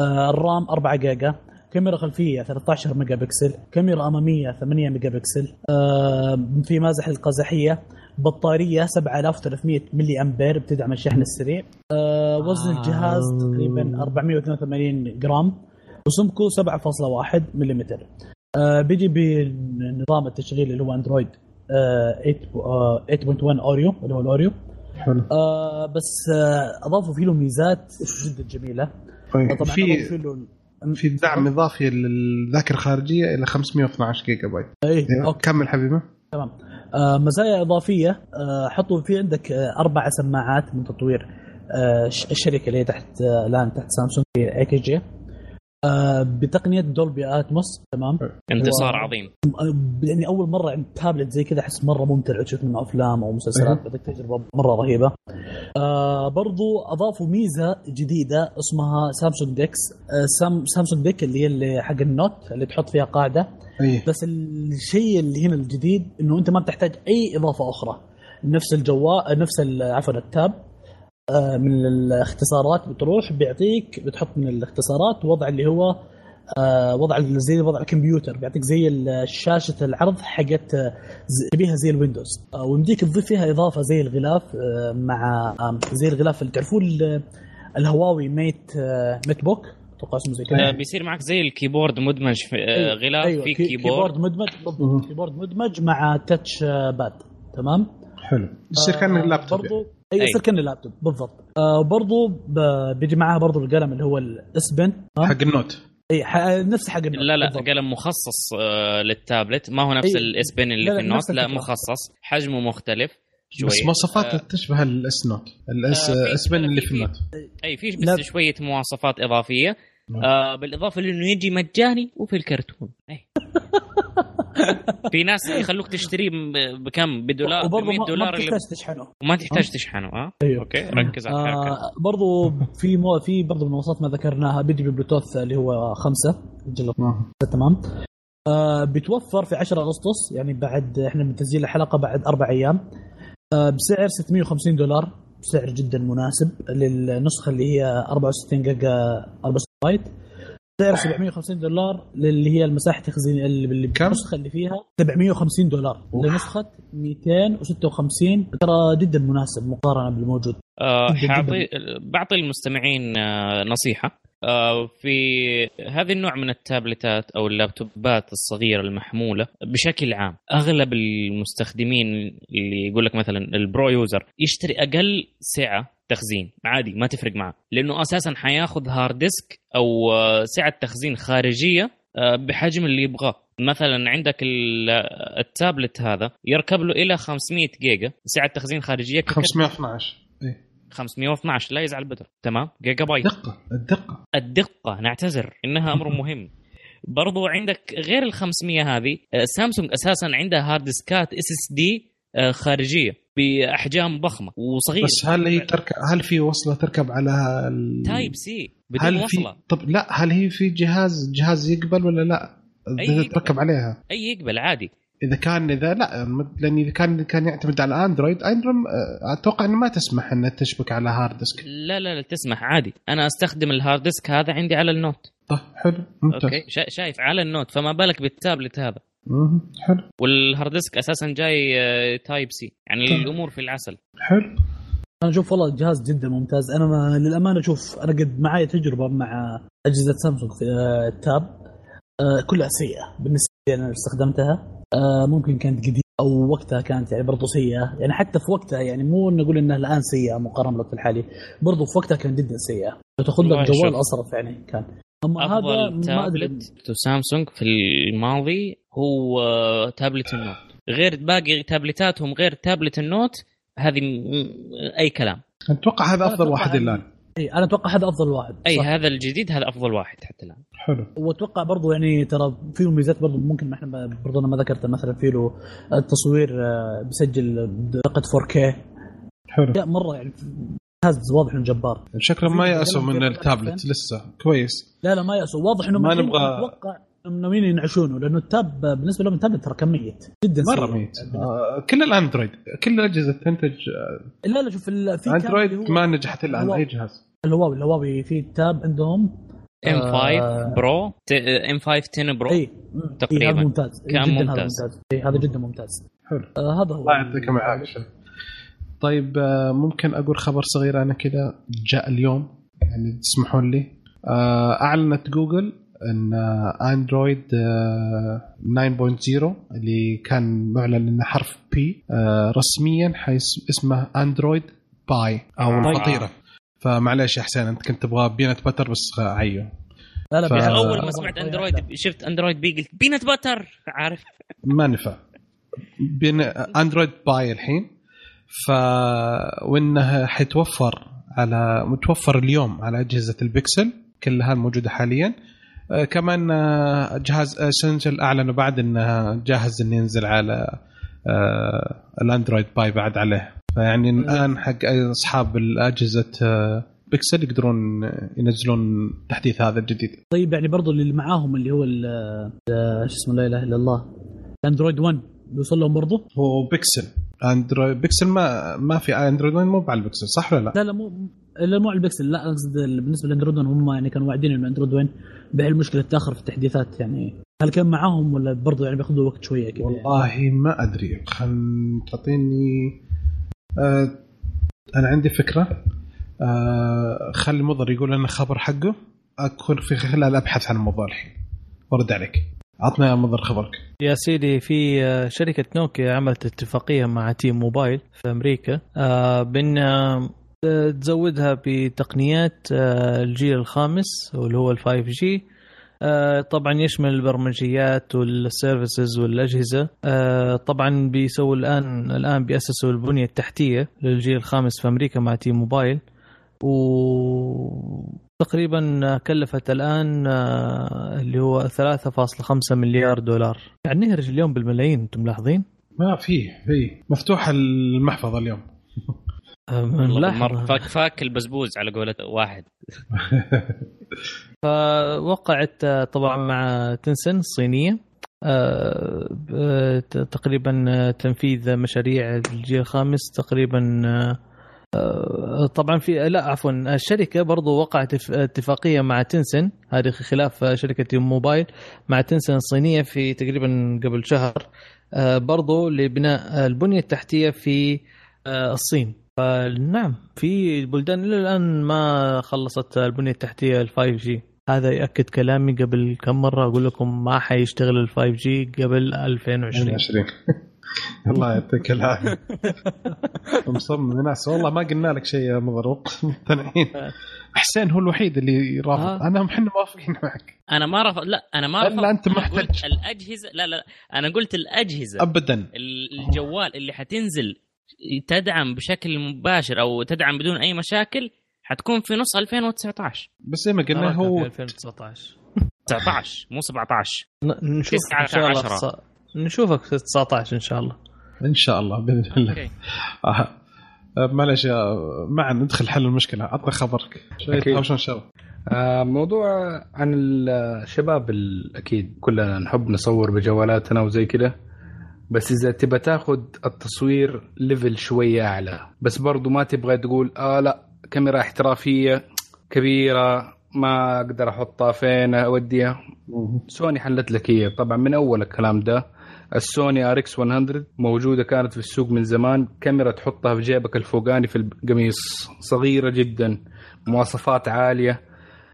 S3: آه ال RAM 4 جيجا. كاميرا خلفية 13 ميجا بكسل كاميرا أمامية 8 ميجا بكسل آه، في ماسح القزحية. بطارية 7300 ملي أمبير بتدعم الشحن السريع. آه، وزن الجهاز تقريبا 482 جرام. وسمكه 7.1 ملم آه بيجي بنظام التشغيل اللي هو Android آه 8 آه 8.1 Oreo اللي هو ال Oreo.
S1: حلو.
S3: آه بس آه أضافوا فيه له ميزات جدا جميلة.
S1: طيب
S3: طبعا
S1: في
S3: له
S1: في دعم إضافي للذاكرة الخارجية إلى 512 جيجا بايت
S3: اي
S1: أيوة.
S3: okay.
S1: كمل حبيبي.
S3: تمام. آه مزايا إضافية آه حطوا في عندك آه أربع سماعات من تطوير آه الشركة اللي هي تحت آه الآن تحت سامسونج AKG آه بتقنية Dolby Atmos تمام؟
S5: انتصار
S3: wow.
S5: عظيم.
S3: آه، يعني أول مرة عند تابلت زي كذا أحس مرة ممتع تشوف منه أفلام أو مسلسلات بدك تجربة مرة رهيبة. آه برضو أضافوا ميزة جديدة اسمها سامسونج DeX آه سام سامسونج DeX اللي هي اللي حق ال Note اللي تحط فيها قاعدة.
S1: أي.
S3: بس الشيء اللي هنا الجديد إنه أنت ما بتحتاج أي إضافة أخرى. نفس الجوال نفس عفوا ال tab. آه، من الاختصارات بتروح بيعطيك بتحط من الاختصارات وضع اللي هو آه، وضع زي وضع الكمبيوتر بيعطيك زي شاشة العرض حقت آه، زي- تبيها زي ال Windows. آه، ويمديك تضيف فيها إضافة زي الغلاف آه، مع آه، زي الغلاف اللي تعرفون ال- الهواوي Mate آه، Mate Book أتوقع اسمه زي كذا
S5: آه، بيصير معك زي ال keyboard مدمج في آه، غلاف
S3: أيوة،
S5: في
S3: key-
S5: keyboard.
S3: مدمج. بالضبط keyboard مدمج مع touch آه، pad تمام؟
S1: حلو. يصير كان اللابتوب يعني.
S3: برضو أي
S5: أي.
S3: يصير كان اللابتوب بالضبط آه برضو بيجي معاها برضو القلم اللي هو ال S Pen
S1: حق ال
S3: Note إي ح- نفس حق ال Note
S5: لا لا
S3: بالضبط.
S5: قلم مخصص آه، للتابلت ما هو نفس
S3: أي.
S5: ال S Pen اللي
S3: لا،
S5: في ال
S3: Note
S5: لا. مخصص حجمه مختلف شوي
S1: بس مواصفاته
S5: آه،
S1: تشبه ال S Note ال S
S5: آه، في-
S1: S Pen اللي في
S5: ال
S1: Note
S5: إي في. بس شوية مواصفات إضافية آه بالإضافة لأنه يجي مجاني وفي الكرتون. في ناس يخلوك تشتريه بكم؟ بدولار ب
S3: وبرضه
S5: 100
S3: ما, ما
S5: دولار اللي
S3: بتحتاج تشحنه.
S5: وما تحتاج تشحنه آه
S3: أيوه.
S5: أوكي ركز على الحركة.
S3: آه برضو في مو في برضو من المواصفات ما ذكرناها بيجي ببلوتوث اللي هو خمسة. جل تمام. آه بيتوفر في 10 أغسطس يعني بعد إحنا من تسجيل الحلقة بعد أربع أيام. آه بسعر 650 دولار سعر جدا مناسب للنسخة اللي هي 64 جيجا 64 بايت سعر 750 دولار اللي هي المساحة التخزين اللي اللي
S1: كم؟
S3: النسخة اللي فيها 750 دولار. لنسخة 256 ترى جدا مناسب مقارنة بالموجود.
S5: آه
S3: جداً.
S5: حاعطي بعطي المستمعين آه نصيحة. في هذا النوع من التابلتات أو اللابتوبات الصغيرة المحمولة بشكل عام أغلب المستخدمين اللي يقول لك مثلا ال pro user يشتري أقل سعة تخزين عادي ما تفرق معه لأنه أساسا حياخذ hard disk أو آه، سعة تخزين خارجية آه، بحجم اللي يبغاه مثلا عندك ال- التابلت هذا يركب له إلى 500 جيجا سعة تخزين خارجية كك-
S1: 512 إيه.
S5: 512 لا يزعل بدر تمام؟ جيجا بايت
S1: دقة الدقة.
S5: الدقة نعتذر إنها أمر مهم. برضو عندك غير ال 500 هذه آه، سامسونج أساسا عندها hard disk ات SSD خارجية بأحجام ضخمة وصغيرة.
S1: بس هل هي تركب هل في وصلة تركب على ال...
S5: type C بدون
S1: هل في
S5: وصلة.
S1: طب لا هل هي في جهاز جهاز يقبل ولا لا؟
S5: أي.
S1: تركب عليها.
S5: أي يقبل عادي.
S1: إذا كان إذا لا لأن إذا كان كان يعتمد على اندرويد اندرويد آه، أتوقع إنه ما تسمح إنها تشبك على hard disk
S5: لا لا لا تسمح عادي. أنا أستخدم ال hard disk هذا عندي على ال Note
S1: طيب حلو ممتاز.
S5: أوكي شا- شايف على ال Note فما بالك بالتابلت هذا.
S1: حلو.
S5: وال hard disk أساسا جاي آه، type C يعني
S1: طيب.
S5: الأمور في العسل.
S1: حلو.
S3: أنا أشوف والله الجهاز جدا ممتاز. أنا ما للأمانة أشوف أنا قد معي تجربة مع أجهزة سامسونج في آه، ال Tab آه، كلها سيئة. بالنسبة لي أنا استخدمتها. آه، ممكن كانت قديمة أو وقتها كانت يعني برضو سيئة. يعني حتى في وقتها يعني مو نقول إنها الآن سيئة مقارنة بالوقت الحالي برضو في وقتها كانت جدا سيئة. لو تاخذ لك جوال
S5: شوف.
S3: أصرف يعني كان. أما هذا ما أدري.
S5: تابلت سامسونج في الماضي هو آه، tablet ال Note. غير باقي تابلتاتهم غير tablet ال Note هذه أي كلام.
S1: أتوقع هذا
S3: أفضل
S1: واحد الآن.
S3: إيه، أنا أتوقع هذا أفضل واحد
S5: أي
S3: صح.
S5: هذا الجديد هذا أفضل واحد حتى الآن.
S1: حلو.
S3: وأتوقع برضو يعني ترى فيه ميزات برضو ممكن ما إحنا برضو أنا ما ذكرتها مثلا في له التصوير آه، بيسجل بدقه 4K
S1: حلو.
S3: لا مرة يعني جهاز واضح إنه جبار.
S1: شكله ما يأسوا من التابلت. لسه. كويس.
S3: لا لا ما يأسوا واضح إنه
S1: ما نبغى-
S3: أتوقع إنه ناويين ينعشونه لأنه ال Tab بالنسبة لهم التابلت ترى كان ميت. جدا مرة.
S1: ميت. آه، كل الأندرويد كل الاجهزه تنتج آه،
S3: لا لا شوف ال- في أندرويد
S1: ما نجحت إلا عن
S3: هو-
S1: أي جهاز.
S3: الهواوي الهواوي في tab عندهم
S5: M 5
S3: آه.
S5: Pro M 5 10 Pro
S3: إي
S5: تقريباً.
S3: هذا ممتاز
S5: كان ممتاز.
S3: هذا ممتاز إي هذا جدا ممتاز
S1: حلو
S3: آه هذا هو
S1: الله يعطيكم العافية طيب آه، ممكن أقول خبر صغير أنا كذا جاء اليوم يعني تسمحون لي آه، أعلنت جوجل إن آه، اندرويد آه، 9.0 اللي كان معلن إنه حرف P رسميا حيصير اسمه اندرويد Pie أو
S5: آه.
S1: الفطيره فمعليش يا حسين أنت كنت تبغى peanut butter بس عيو
S3: لا لا
S1: ف-
S5: أول ما سمعت أندرويد شفت أندرويد P قلت peanut butter عارف.
S1: ما نفع بين أندرويد Pie الحين ف وانها حيتوفر على متوفر اليوم على أجهزة البكسل كلها الموجوده حاليا. آه، كمان آه، جهاز Essential أعلنوا بعد إنه جاهز إنه ينزل على آه، الأندرويد Pie بعد عليه. فيعني الآن حق أصحاب الأجهزة آه، بكسل يقدرون ينزلون التحديث هذا الجديد.
S3: طيب يعني برضو اللي معاهم اللي هو ال- ال- شو اسمه لا إله إلا الله. اندرويد 1 بيوصل لهم برضو؟
S1: هو بكسل اندرويد بكسل ما ما في اندرويد مو على البكسل صح ولا لا؟
S3: لا لا مو لا مو على البكسل لا اقصد بالنسبة لأندرويد 1 هم يعني كانوا واعدين إنه اندرويد 1 بحل المشكلة تاخر في التحديثات يعني. هل كان معاهم ولا برضو يعني بياخذوا وقت شوية كذا يعني.
S1: والله ما أدري خل تعطيني آه أنا عندي فكرة. آه خلي مضر يقول لنا خبر حقه. أكون في خلال أبحث عن الموضوع الحين. وأرد عليك. عطنا يا مضر خبرك.
S4: يا سيدي في آه، شركة نوكيا عملت اتفاقية مع T-Mobile في أمريكا. آه، بأن آه، تزودها بتقنيات آه، الجيل الخامس واللي هو ال 5 G طبعا يشمل البرمجيات وال services والأجهزة. آه، طبعا بيسووا الآن الآن بيأسسوا البنية التحتية للجيل الخامس في أمريكا مع T-Mobile و تقريبا كلفت الآن آه، اللي هو 3.5 مليار دولار. يعني نهرج اليوم بالملايين أنتم ملاحظين؟
S1: ما في في مفتوح المحفظة اليوم.
S4: آه،
S5: مر- فاك فاك البزبوز على قولة واحد.
S4: فوقعت آه، طبعا مع تنسن الصينيه آه، ت- تقريبا آه، تنفيذ مشاريع الجيل الخامس تقريبا آه، آه، طبعا في لا عفوا الشركة برضو وقعت اتف- اتفاقية مع تنسن هذه خلاف شركة موبايل مع تنسن الصينيه في تقريبا قبل شهر آه، برضو لبناء البنية التحتية في آه، الصين. فنعم في بلدان إلى الآن ما خلصت البنية التحتية ال 5 جي هذا ياكد كلامي قبل كم مرة أقول لكم ما حيشتغل ال 5 جي قبل 2020
S1: 20 الله يعطيك العافية. مصمم. ناس والله ما قلنا لك شيء يا مضروق مقتنعين حسين هو الوحيد اللي رافض.
S4: آه.
S1: أنا إحنا موافقين معك.
S5: أنا ما رفض لا أنا ما رفض أنا قلت
S1: احتجت.
S5: الاجهزه لا لا. أنا قلت الأجهزة.
S1: ابدا.
S5: ال- الجوال اللي حتنزل تدعم بشكل مباشر أو تدعم بدون أي مشاكل حتكون في نص 2019
S1: بس زي ما قلنا هو
S4: 2019
S5: 19 مو 17
S4: ن- نشوف إن شاء الله نشوفك في 19 إن شاء الله.
S1: إن شاء الله بإذن الله.
S5: أوكي.
S1: آه. آه، معلش يا معا ندخل حل المشكلة. عطنا خبرك. شوي
S2: أكيد.
S1: تهاوشون سوا
S2: آه، موضوع عن الشباب ال- أكيد كلنا نحب نصور بجوالاتنا وزي كده. بس إذا تبى تاخذ التصوير level شوية أعلى. بس برضو ما تبغى تقول آه لا كاميرا احترافية كبيرة ما أقدر أحطها فين أوديها. سوني حلت لك هي. طبعا من أول الكلام ده السوني RX 100 موجودة كانت في السوق من زمان. كاميرا تحطها في جيبك الفوقاني في القميص. صغيرة جدا مواصفات عالية.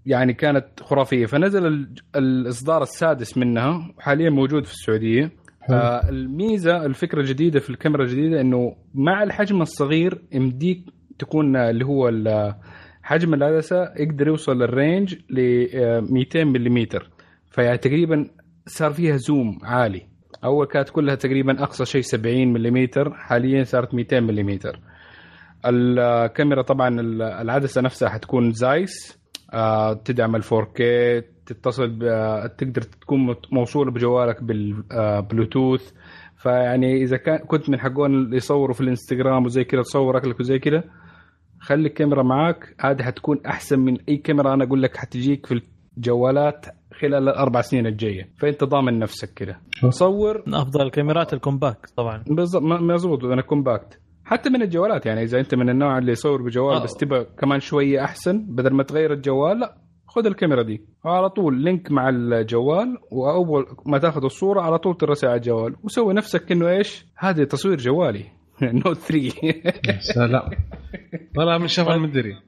S2: يعني كانت خرافية. فنزل ال- الإصدار السادس منها وحاليا موجود في السعودية. آه الميزه الفكرة الجديدة في الكاميرا الجديدة إنه مع الحجم الصغير يمديك تكون آه، اللي هو ال- حجم العدسه يقدر يوصل لل range ل آه، 200 ملم فيعني تقريبا صار فيها zoom عالي. أول كانت كلها تقريبا أقصى شيء 70 ملم حاليا صارت 200 ملم الكاميرا طبعا ال- العدسة نفسها حتكون زايس آه، تدعم ال 4K تتصل آه، تقدر تكون موصوله بجوالك بالبلوتوث فيعني إذا كان كنت من حقون اللي يصوروا في الإنستغرام وزي كذا تصور أكلك وزي كذا خلي الكاميرا معاك. هذه حتكون أحسن من أي كاميرا أنا أقول لك حتجيك في الجوالات خلال الأربع سنين الجاية. فأنت ضامن نفسك كذا صور
S4: من أفضل الكاميرات ال compact طبعا.
S2: بالضبط. م- مظبوط. أنا compact. حتى من الجوالات يعني إذا أنت من النوع اللي يصور بجوال
S4: آه.
S2: بس تبغى كمان شوية أحسن بدل ما تغير الجوال لا. خذ الكاميرا دي. على طول link مع الجوال وأول ما تاخذ الصورة على طول ترسل على الجوال. وسوي نفسك إنه إيش؟ هذا تصوير جوالي. Note 3
S1: سلام. طلع من شفا المدري
S5: ما-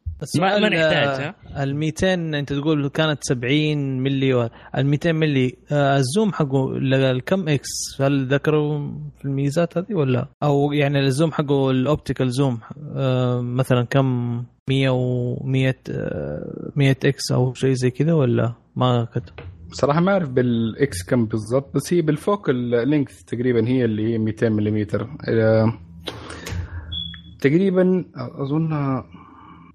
S5: ما
S4: السؤال،
S5: نحتاج،
S4: آه، ال 200 أنت تقول كانت 70 ملي ال 200 ملي. آه، ال zoom حقه الكم x هل ذكروا في الميزات هذه ولا؟ أو يعني ال zoom حقه ال optical zoom آه، مثلا كم 100 و 100 آه، 100 x أو شيء زي كذا ولا ما كتب
S2: صراحة ما أعرف بال x كم بالضبط بس هي بال focal length تقريبا هي اللي هي 200 ملم تقريبا اظنها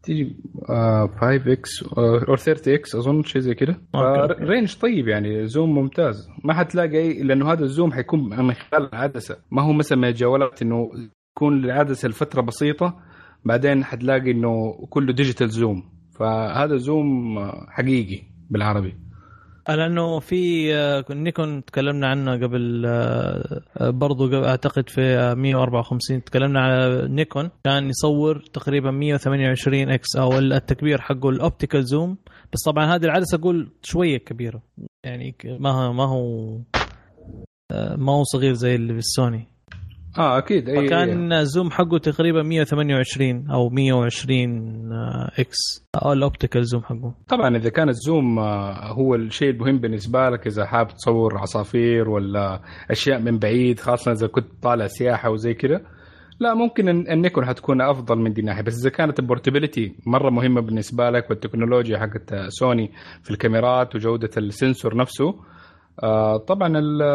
S2: تيجي 5 x أو 30 x أظن شيء زي كده.
S4: Okay.
S2: Range طيب يعني zoom ممتاز. ما حتلاقي أي- لأنه هذا ال zoom حيكون من خلال العدسة. ما هو مثلا من الجوالات إنه يكون العدسة لفتره بسيطة بعدين حتلاقي إنه كله digital zoom فهذا zoom حقيقي بالعربي.
S4: لأنه في نيكون تكلمنا عنه قبل برضو أعتقد في آه، 154 تكلمنا على نيكون. كان يصور تقريبا 128 x أو التكبير حقه ال optical zoom بس طبعا هذه العدسة أقول شوية كبيرة. يعني ما هو ما هو ما هو صغير زي اللي بالسوني
S2: آه أكيد. إي
S4: فكان ال zoom حقه تقريبا 128 أو 120 آه، x أو ال optical zoom حقه.
S2: طبعا إذا كان ال zoom آه، هو الشيء المهم بالنسبة لك إذا حابب تصور عصافير ولا أشياء من بعيد خاصة إذا كنت طالع سياحة وزي كذا لا ممكن النيكون حتكون أفضل من دي الناحيه بس إذا كانت ال portability مرة مهمة بالنسبة لك والتكنولوجيا حقت سوني في الكاميرات وجودة ال sensor نفسه آه طبعا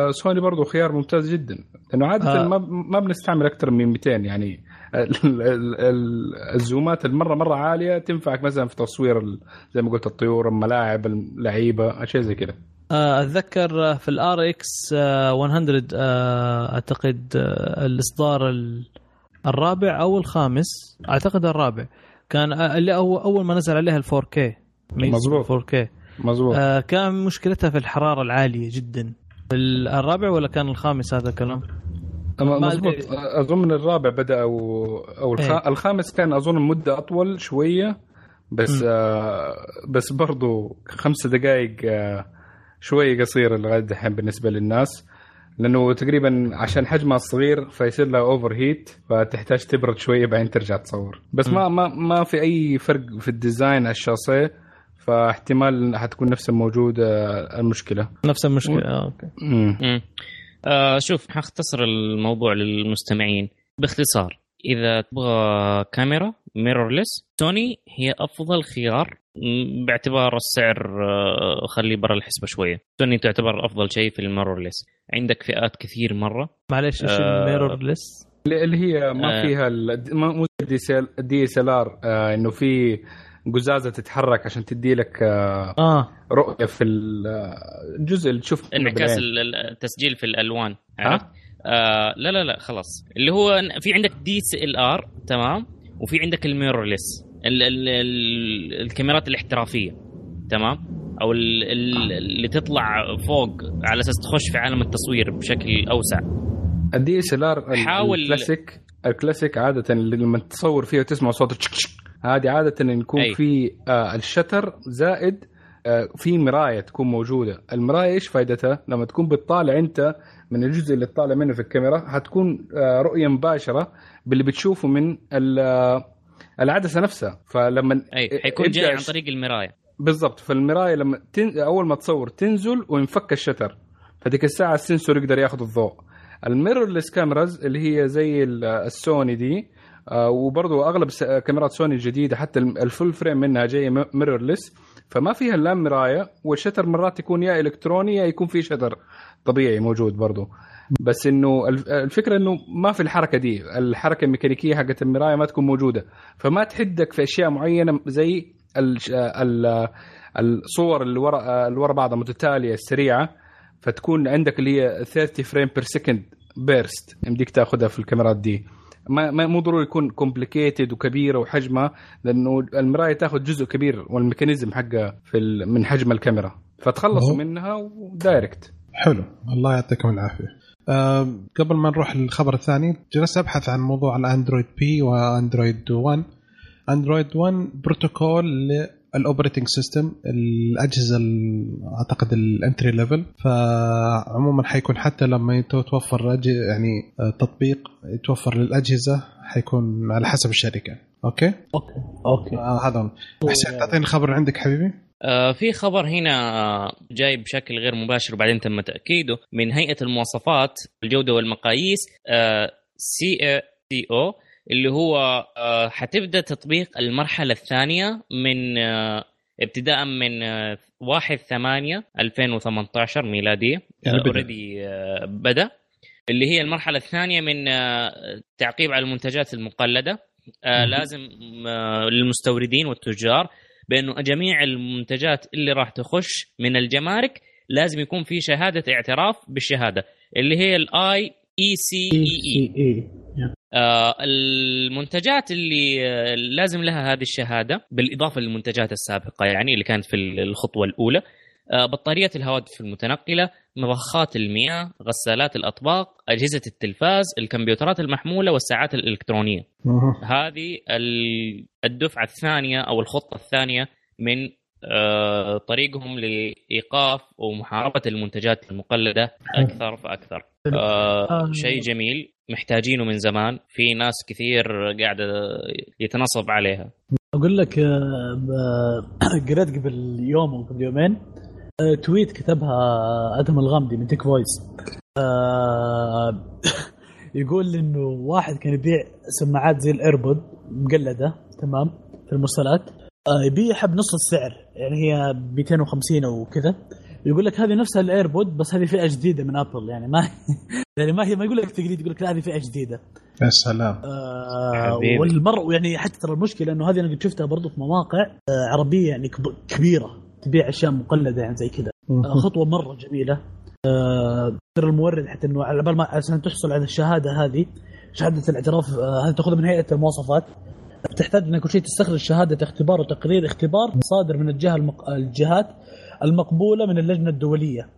S2: السوني برضو خيار ممتاز جدا. لأنه عادة
S4: آه.
S2: ما ما بنستعمل أكثر من 200 يعني ال- ال- ال- الزومات المرة مرة عالية تنفعك مثلا في تصوير زي ما قلت الطيور الملاعب اللعيبة أشياء زي كذا.
S4: آه، أتذكر في ال RX 100 آه، أعتقد آه، الإصدار ال- الرابع أو الخامس أعتقد الرابع. كان اللي أول ما نزل عليها ال 4K
S2: مظبوط.
S4: 4K
S2: مظبوط
S4: آه، كان مشكلتها في الحرارة العالية جدا ال- الرابع ولا كان الخامس هذا الكلام؟
S2: مظبوط. أظن الرابع بدأ أو أو الخ...
S4: إيه.
S2: الخامس كان أظن مدة أطول شوية بس
S4: م.
S2: آه بس برضو خمسة دقائق آه شوية قصيره لغاية دحين بالنسبة للناس لأنه تقريبا عشان حجمها صغير فيصير لها overheat فتحتاج تبرد شوية بعدين ترجع تصور بس ما ما ما في أي فرق في ال design على الشاصيه فاحتمال حتكون نفس الموجود آه المشكلة
S4: نفس المشكلة آه، okay
S2: مم.
S5: مم. آه شوف حختصر الموضوع للمستمعين باختصار إذا تبغى كاميرا mirrorless سوني هي أفضل خيار باعتبار السعر آه، خليه برا الحسبة شوية سوني تعتبر أفضل شيء في ال mirrorless عندك فئات كثير مرة
S4: معلش إيش
S5: آه،
S4: الميرور ليس؟
S2: اللي هي ما
S5: آه.
S2: فيها ال DSLR إنه في قزازة تتحرك عشان تدي لك آه،
S4: آه.
S2: رؤية في ال- آه، الجزء اللي تشوف
S5: انعكاس التسجيل في الألوان عرفت؟ آه لا لا لا خلاص. اللي هو في عندك DSLR تمام؟ وفي عندك ال mirrorless ال ال ال الكاميرات الاحترافية تمام؟ أو ال ال اللي تطلع فوق على أساس تخش في عالم التصوير بشكل
S2: أوسع. ال DSLR
S5: حاول-
S2: ال classic ال classic عادة لما تصور فيه وتسمع صوت تشك تشك هذه عادة يكون
S5: أي.
S2: في آه ال shutter زائد آه في مراية تكون موجودة. المراية إيش فائدتها؟ لما تكون بتطالع أنت من الجزء اللي تطالع منه في الكاميرا حتكون آه رؤية مباشرة باللي بتشوفه من آه، العدسة نفسها. فلما
S5: أي حيكون جاي عن طريق المراية.
S2: بالضبط. فالمراية لما تن... أول ما تصور تنزل وينفك ال shutter. فديك الساعة ال sensor يقدر ياخذ الضوء. ال mirrorless cameras اللي هي زي ال- السوني دي آه وبرضو أغلب س- كاميرات سوني الجديدة حتى ال full frame منها جاية mirrorless فما فيها لا مراية وال shutter مرات يكون يا إلكتروني يا يكون في shutter طبيعي موجود برضو. بس إنه الف- الفكرة إنه ما في الحركة دي الحركة الميكانيكية حقت المراية ما تكون موجودة. فما تحدك في أشياء معينة زي الصور اللي ورا اللي ورا بعضها متتالية السريعه فتكون عندك اللي هي 30 frame per second burst يمديك تاخذها في الكاميرات دي. ما مو ضروري يكون complicated وكبيرة وحجمها لأنه المراية تاخذ جزء كبير وال mechanism حقها في من حجم الكاميرا. فتخلصوا. منها و direct
S1: حلو. الله يعطيكم العافية. أه قبل ما نروح للخبر الثاني جلست أبحث عن موضوع ال Android P و Android 1 Android 1 بروتوكول لل operating system الأجهزة ال- أعتقد ال entry level فعموما حيكون حتى لما توفر يعني آه، تطبيق يتوفر للأجهزة حيكون على حسب الشركة. okay؟
S3: okay. okay.
S1: آه هذا. حسين تعطيني اللي عندك حبيبي؟
S5: آه، في خبر هنا جاي بشكل غير مباشر وبعدين تم تأكيده. من هيئة المواصفات الجودة والمقاييس SASO اللي هو آه، حتبدأ تطبيق المرحلة الثانية من آه، ابتداء من آه، 1 8 2018 ميلادية.
S1: يعني بدأ.
S5: already بدأ. اللي هي المرحلة الثانية من آه، تعقيب على المنتجات المقلدة. آه،. لازم آه، للمستوردين والتجار بانه جميع المنتجات اللي راح تخش من الجمارك لازم يكون في شهادة اعتراف بالشهادة اللي هي
S3: ال IECEE
S5: آه، المنتجات اللي آه، لازم لها هذه الشهادة بالإضافة للمنتجات السابقة يعني اللي كانت في الخطوة الأولى آه، بطاريات الهواتف المتنقلة مضخات المياه غسالات الأطباق أجهزة التلفاز الكمبيوترات المحمولة والساعات
S1: الإلكترونية.
S5: هذه ال- الدفعة الثانية أو الخطة الثانية من آه، طريقهم لإيقاف ومحاربه المنتجات المقلدة أكثر فأكثر. آه،
S3: آه.
S5: شيء جميل محتاجينه من زمان. في ناس كثير قاعدة يتنصب عليها.
S3: أقول لك آه، قريت قبل يوم أو قبل يومين آه، tweet كتبها ادهم الغامدي من Tech Voice آه، يقول إنه واحد كان يبيع سماعات زي ال AirPod مقلدة تمام في المرسلات. آه، يبيعها بنص السعر. يعني هي 250 أو كذا يقول لك هذه نفسها ال AirPod بس هذه فئة جديدة من Apple يعني ما يعني ما هي ما يقول لك تقليد يقول لك لا هذه فئة جديدة.
S1: يا سلام.
S3: آه
S5: حبيبي.
S3: والمر يعني حتى ترى المشكلة إنه هذه أنا قد شفتها برضو في مواقع آه عربية يعني كب- كبيرة تبيع أشياء مقلدة يعني زي كذا. آه خطوة مرة جميلة. آه ترى المورد حتى إنه على بال ما عشان تحصل على الشهادة هذه شهادة الاعتراف آه هذه تأخذها من هيئة المواصفات. تحتاج إنك كل شيء تستخرج شهادة اختبار وتقرير اختبار صادر من الجهة المق... الجهات المقبولة من اللجنة الدولية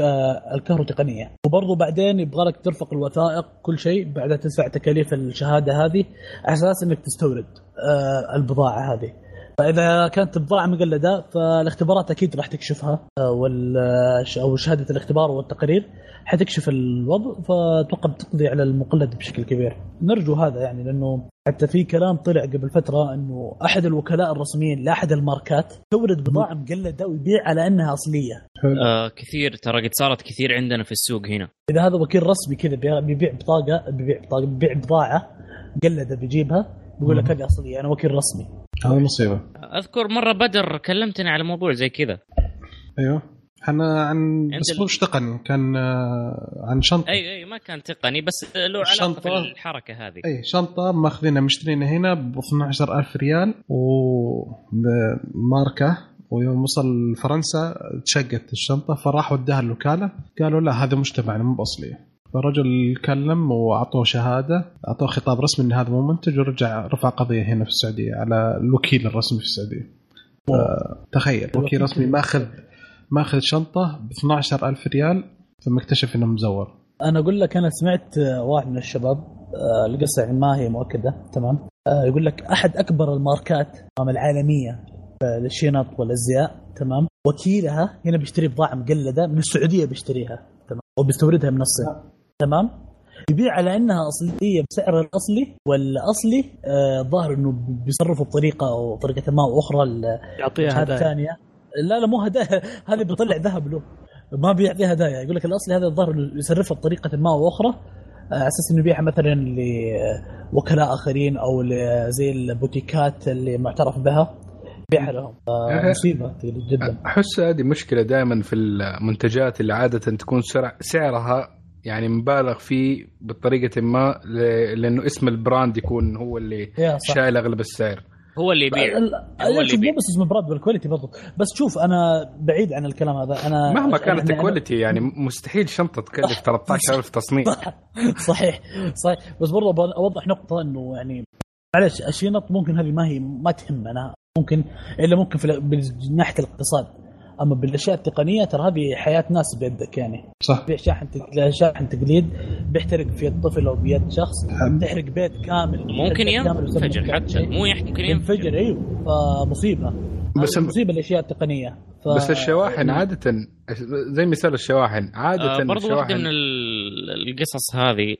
S3: آه، الكهروتقنية. وبرضه بعدين يبغى لك ترفق الوثائق كل شيء بعدها تدفع تكاليف الشهادة هذه على أساس إنك تستورد آه، البضاعة هذه. فإذا كانت بضاعه مقلدة فالاختبارات أكيد راح تكشفها آه، وال آه، أو شهادة الاختبار والتقرير حتكشف الوضع فأتوقع بتقضي على المقلد بشكل كبير. نرجو هذا يعني لأنه حتى في كلام طلع قبل فترة إنه أحد الوكلاء الرسميين لأحد الماركات تورد بضاعة مقلدة ويبيع على إنها أصلية.
S5: آه كثير ترى قد صارت كثير عندنا في السوق هنا.
S3: إذا هذا وكيل رسمي كذا بي- بيبيع بطاقة بيبيع بطاقة بيبيع بضاعة مقلدة بيجيبها بيقول لك هذه أصلية أنا وكيل رسمي.
S1: هذه مصيبة.
S5: أذكر مرة بدر كلمتني على موضوع زي كذا.
S1: أيوه. إحنا عن بس مش تقني كان آه، عن شنطة.
S5: أي أي ما كان تقني بس له
S1: علاقة.
S5: في الحركة هذه.
S1: أي شنطة ماخذينها مشترينها هنا ب 12000 ريال وماركه ويوم وصل فرنسا تشقت الشنطة فراح وداها الوكاله قالوا لا هذا مش تبعنا مو بأصلية. فرجل كلم وأعطوه شهادة أعطوه خطاب رسمي إن هذا مو منتج ورجع رفع قضية هنا في السعودية على الوكيل الرسمي في السعودية. ف- تخيل وكيل رسمي ماخذ ماخذ شنطة ب 12000 ريال ثم اكتشف إنه مزور.
S3: أنا أقول لك أنا سمعت آه، واحد من الشباب آه، القصة يعني ما هي مؤكدة تمام؟ آه، يقول لك أحد أكبر الماركات العالمية آه، للشنط والأزياء تمام؟ وكيلها هنا بيشتري بضاعة مقلدة من السعودية بيشتريها تمام؟ وبيستوردها من الصين تمام؟ يبيع على أنها اصليه بسعر الأصلي والأصلي آه، ظاهر إنه بيصرفوا بطريقة أو طريقة ما أو أخرى ال-
S4: يعطيها هدايا.
S3: ثانية لا لا مو هدايا. هذا بيطلع ذهب له. ما بيعطيه هدايا. يقول لك الأصلي هذا الظاهر إنه يصرفها بطريقة ما أو أخرى آه، على أساس إنه يبيعها مثلا لوكلاء آخرين أو زي البوتيكات اللي معترف بها. يبيعها لهم. آه، مصيبة جدا.
S2: أحس هذه مشكلة دائما في المنتجات اللي عادة تكون سعرها يعني مبالغ فيه بطريقة ما ل- لأنه اسم ال brand يكون هو اللي شايل أغلب السعر.
S5: هو اللي يبيع.
S3: ال-
S5: هو اللي
S3: مو
S5: يبيع.
S3: بس اسم brand بال quality برضو. بس شوف أنا بعيد عن الكلام هذا. أنا
S2: مهما كانت
S3: أنا-
S2: ال quality يعني مستحيل شنطة تكلف 13000 تصنيع.
S3: صحيح صحيح. بس برضه أوضح نقطة إنه يعني معلش الشنط ممكن هذه ما هي ما تهمنا ممكن إلا ممكن في من ناحيه الاقتصاد. أما بالأشياء التقنية ترى هذه حياة ناس بيدك يعني.
S1: صح.
S3: بيع شاحن تق- شاحن تقليد بيحترق في يد طفل أو بيد شخص تحرق بيت كامل.
S5: ممكن ينفجر حتى. مو ممكن
S3: ينفجر. أيوه. فمصيبة.
S2: بس-
S3: مصيبة الأشياء التقنية. ف...
S2: بس الشواحن عاده زي مثال الشواحن عادة
S5: آه برضو
S2: واحدة
S5: من ال- القصص هذه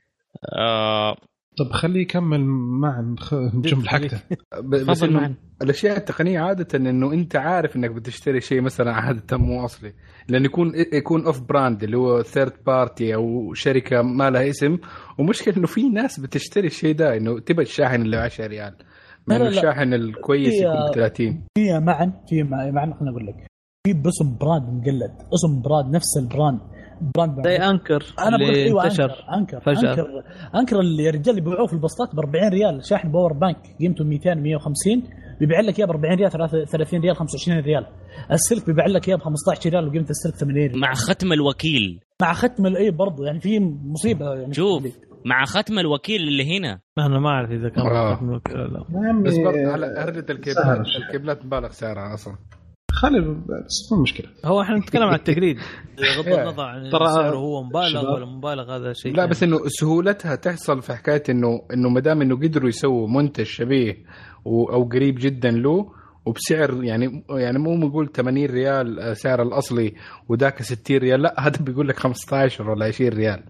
S5: آه
S1: طب خليه يكمل معا خ- نجم حقته
S2: بس
S5: معنا.
S2: الأشياء التقنية عادة إنه أنت عارف إنك بتشتري شيء مثلا عادة مو أصلي. لأن يكون يكون off brand اللي هو third party أو شركة ما لها اسم. ومشكلة إنه في ناس بتشتري الشيء ده إنه تبى الشاحن اللي 10 ريال. مع إنه
S3: لا.
S2: الشاحن الكويس يكون ب 30
S3: في معا في مع- معا خليني أقول لك. في باسم brand مقلد اسم brand نفس ال brand brand
S4: زي Anker
S3: أنا بقول
S4: أيوه
S3: Anker Anker
S4: فجأة.
S3: Anker. Anker اللي يا رجال اللي بيبيعوه في البسطات ب 40 ريال. شاحن power bank قيمته 200 150 بيبيع لك إياه ب 40 ريال 30 ريال 25 ريال. السلك بيبيع لك إياه ب 15 ريال وقيمة السلك 80 ريال.
S5: مع ختم الوكيل.
S3: مع ختم الاي برضه يعني في مصيبة يعني.
S5: شوف مع ختم الوكيل اللي هنا.
S4: أنا ما أعرف إذا كان
S2: آه.
S4: ختم الوكيل ولا لا.
S2: بس برضه على هرجه
S1: سهل
S2: الكيبلات. الكيبلات مبالغ سعرها أصلا؟
S1: خلي بس مو مشكلة.
S4: هو إحنا نتكلم عن التقليد. بغض
S2: يا.
S4: النظر عن
S1: ترى
S4: سعره هو مبالغ. ولا مبالغ هذا شيء
S2: لا بس إنه سهولتها تحصل في حكاية إنه إنه ما دام إنه قدروا يسووا منتج شبيه أو قريب جدا له وبسعر يعني يعني مو بقول 80 ريال آه، سعر الأصلي وذاك 60 ريال لا هذا بيقول لك 15 ولا 20 ريال.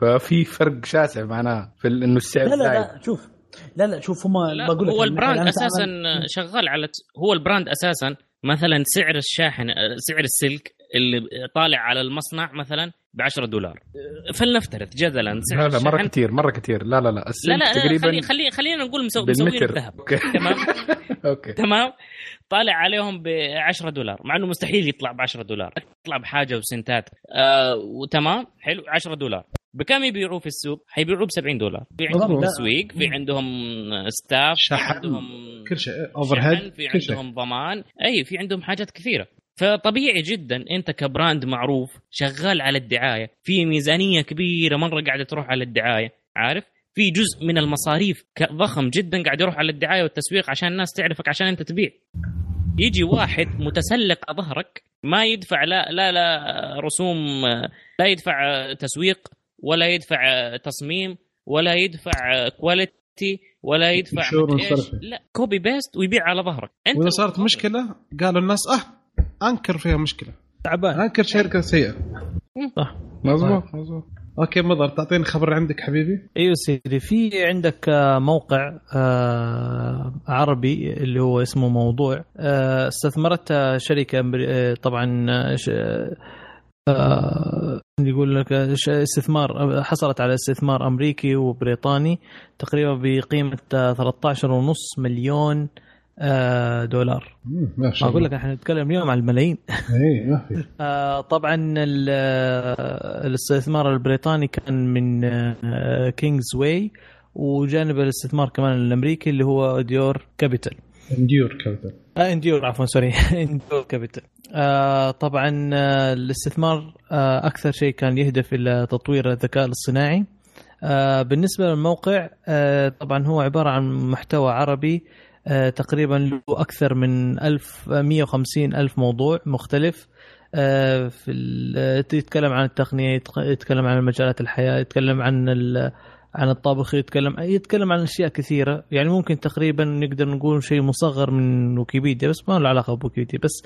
S2: ففي فرق شاسع معناه في إنه السعر
S3: لا لا لا شوف. لا لا شوف هم بقول لك
S5: هو البراند
S3: أساسا
S5: شغال على هو ال brand أساسا مثلا سعر الشاحن سعر السلك اللي طالع على المصنع مثلا ب 10 دولار. فلنفترض جدلا
S2: لا
S5: سعر
S2: لا مرة
S5: الشحن
S2: كثير مرة كثير لا لا لا
S5: لا
S2: السلك
S5: لا, لا
S2: تقريبا
S5: خلي خلي خلينا نقول مسو مسوين الذهب. تمام؟
S2: أوكي.
S5: تمام؟ طالع عليهم ب 10 دولار مع إنه مستحيل يطلع ب 10 دولار. يطلع بحاجة وسنتات. آه وتمام؟ حلو 10 دولار. بكم يبيعوه في السوق؟ حيبيعوه ب 70 دولار. في عندهم. تسويق في عندهم staff في. عندهم
S1: كل شيء
S5: overhead في عندهم ضمان. أي في عندهم حاجات كثيرة. فطبيعي جدا أنت ك brand معروف شغال على الدعاية. في ميزانية كبيرة مرة قاعدة تروح على الدعاية. عارف؟ في جزء من المصاريف ضخم جدا قاعد يروح على الدعاية والتسويق عشان الناس تعرفك عشان أنت تبيع. يجي واحد متسلق ظهرك ما يدفع لا لا لا رسوم لا يدفع تسويق. ولا يدفع تصميم ولا يدفع quality ولا يدفع إيش. لا copy paste ويبيع على ظهرك. أنت
S1: وإذا صارت مشكلة قالوا الناس آه Anker فيها مشكلة.
S3: تعبان.
S1: Anker شركة سيئة.
S3: صح.
S2: مظبوط. مظبوط.
S1: okay مضر. تعطيني خبر عندك حبيبي.
S4: أيوه سيدي. في عندك آه، موقع آه، عربي اللي هو اسمه موضوع. آه، استثمرت شركة طبعا ش- يقول لك استثمار حصلت على استثمار أمريكي وبريطاني تقريبا بقيمة آه، 13.5 مليون آه، دولار.
S1: ما شاء أقول
S4: لك إحنا نتكلم اليوم عن الملايين.
S1: اي ما في.
S4: آه، طبعا آه، الاستثمار البريطاني كان من Kingsway وجانب الاستثمار كمان الأمريكي اللي هو Dure Capital
S1: Endure Capital
S4: آه Endure عفوا sorry Endure Capital آه طبعا آه الاستثمار آه أكثر شيء كان يهدف إلى تطوير الذكاء الاصطناعي. آه بالنسبة للموقع آه طبعا هو عبارة عن محتوى عربي آه تقريبا له أكثر من 1000 150 ألف موضوع مختلف. آه في يتكلم عن التقنية يتكلم عن مجالات الحياة يتكلم عن عن الطبخ يتكلم يتكلم عن أشياء كثيرة. يعني ممكن تقريبا نقدر نقول شيء مصغر من ويكيبيديا بس ما له علاقة بويكيبيديا. بس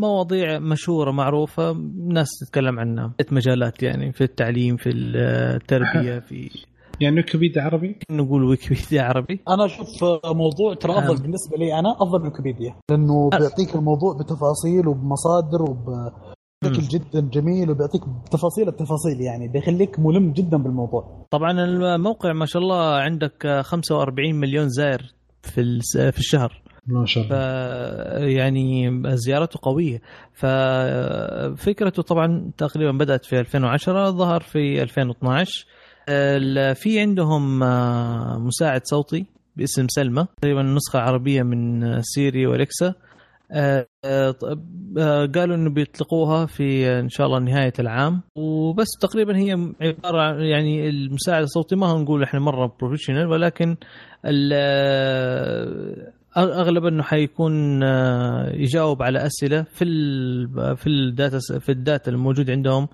S4: مواضيع مشهورة معروفة الناس تتكلم عنها. مجالات يعني في التعليم في التربية في
S1: يعني ويكيبيديا عربي؟
S4: نقول ويكيبيديا عربي.
S3: أنا أشوف موضوع ترى أفضل
S4: نعم.
S3: بالنسبة لي أنا أفضل من ويكيبيديا. لأنه بيعطيك الموضوع بتفاصيل وبمصادر وبشكل جدا جميل وبيعطيك تفاصيل التفاصيل يعني بيخليك ملم جدا بالموضوع.
S4: طبعا الموقع ما شاء الله عندك 45 مليون زائر في في الشهر.
S1: ما شاء الله.
S4: يعني زيارته قوية. ففكرته طبعا تقريبا بدأت في 2010 ظهر في 2012 ال- في عندهم آه، مساعد صوتي باسم سلمى تقريبا نسخة عربية من سيري والكسا قالوا إنه بيطلقوها في آه، إن شاء الله نهاية العام. وبس تقريبا هي عبارة عن يعني المساعد الصوتي ما هنقول إحنا مرة professional ولكن ال- آه، أغلب إنه حيكون آه، يجاوب على أسئلة في ال في ال data في ال data الموجود عندهم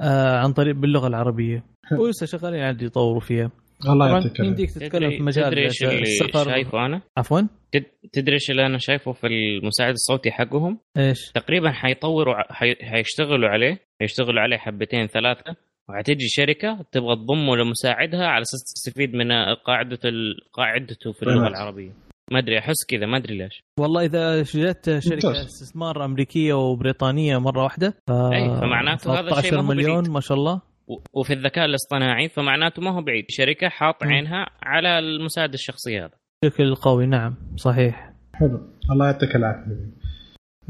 S4: آه، عن طريق باللغة العربية. ولسه شغالين عاد يطوروا فيها.
S1: الله يعطيك العافية.
S4: يمديك تتكلم في مجال السفر.
S5: شايفه أنا؟
S4: عفوا.
S5: تدري إيش اللي أنا شايفه في المساعد الصوتي حقهم؟
S4: إيش
S5: تقريبا حيطوروا حي... حيشتغلوا عليه حيشتغلوا عليه حبتين ثلاثة وحتجي شركة تبغى تضمه لمساعدها على أساس تستفيد من قاعدة ال... قاعدته في
S1: اللغة.
S5: العربية ما أدري أحس كذا ما أدري ليش
S4: والله إذا جت شركة
S1: ممتاز.
S4: استثمار أمريكية وبريطانية مرة واحدة ف
S5: أي، فمعناته هذا الشيء ما
S4: 13
S5: هو
S4: مليون. ما شاء الله
S5: و- وفي الذكاء الاصطناعي فمعناته ما هو بعيد شركة حاط. عينها على المساعد الشخصي هذا
S4: بشكل قوي نعم صحيح.
S1: حلو. الله يعطيك العافية.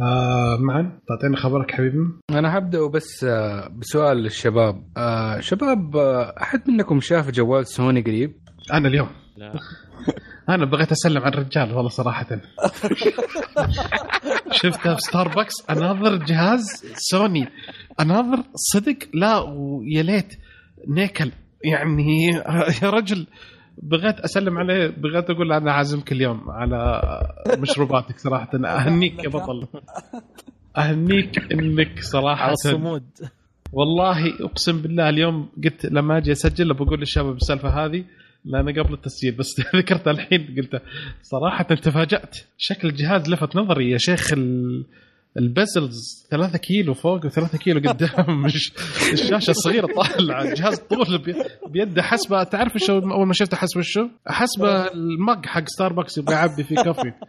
S1: آه معا تعطينا خبرك حبيبي.
S2: أنا حبدأ بس آه، بسؤال للشباب. آه، شباب آه، أحد منكم شاف جوال سوني قريب؟
S1: أنا اليوم.
S5: لا.
S1: أنا بغيت أسلم على الرجال والله صراحة. شفتها في ستاربكس أناظر جهاز سوني. أناظر صدق لا ويا ليت. نيكل يعني يا رجل. بغيت أسلم عليه بغيت أقول له أنا عازمك اليوم على مشروباتك صراحة. أهنيك يا بطل. أهنيك إنك صراحة.
S4: على الصمود.
S1: والله أقسم بالله اليوم قلت لما أجي أسجل بقول للشباب السالفة هذه لأن قبل التسجيل بس ذكرتها الحين قلت صراحة تفاجأت. شكل الجهاز لفت نظري يا شيخ ال... البزلز 3 كيلو فوق و3 كيلو قدام. مش الشاشة الصغيرة طالعة الجهاز طول بي- بيده. حسبه تعرف شو أول ما شفته حسبه شو؟ حسبه ال mug حق ستاربكس يبغى يعبي فيه coffee.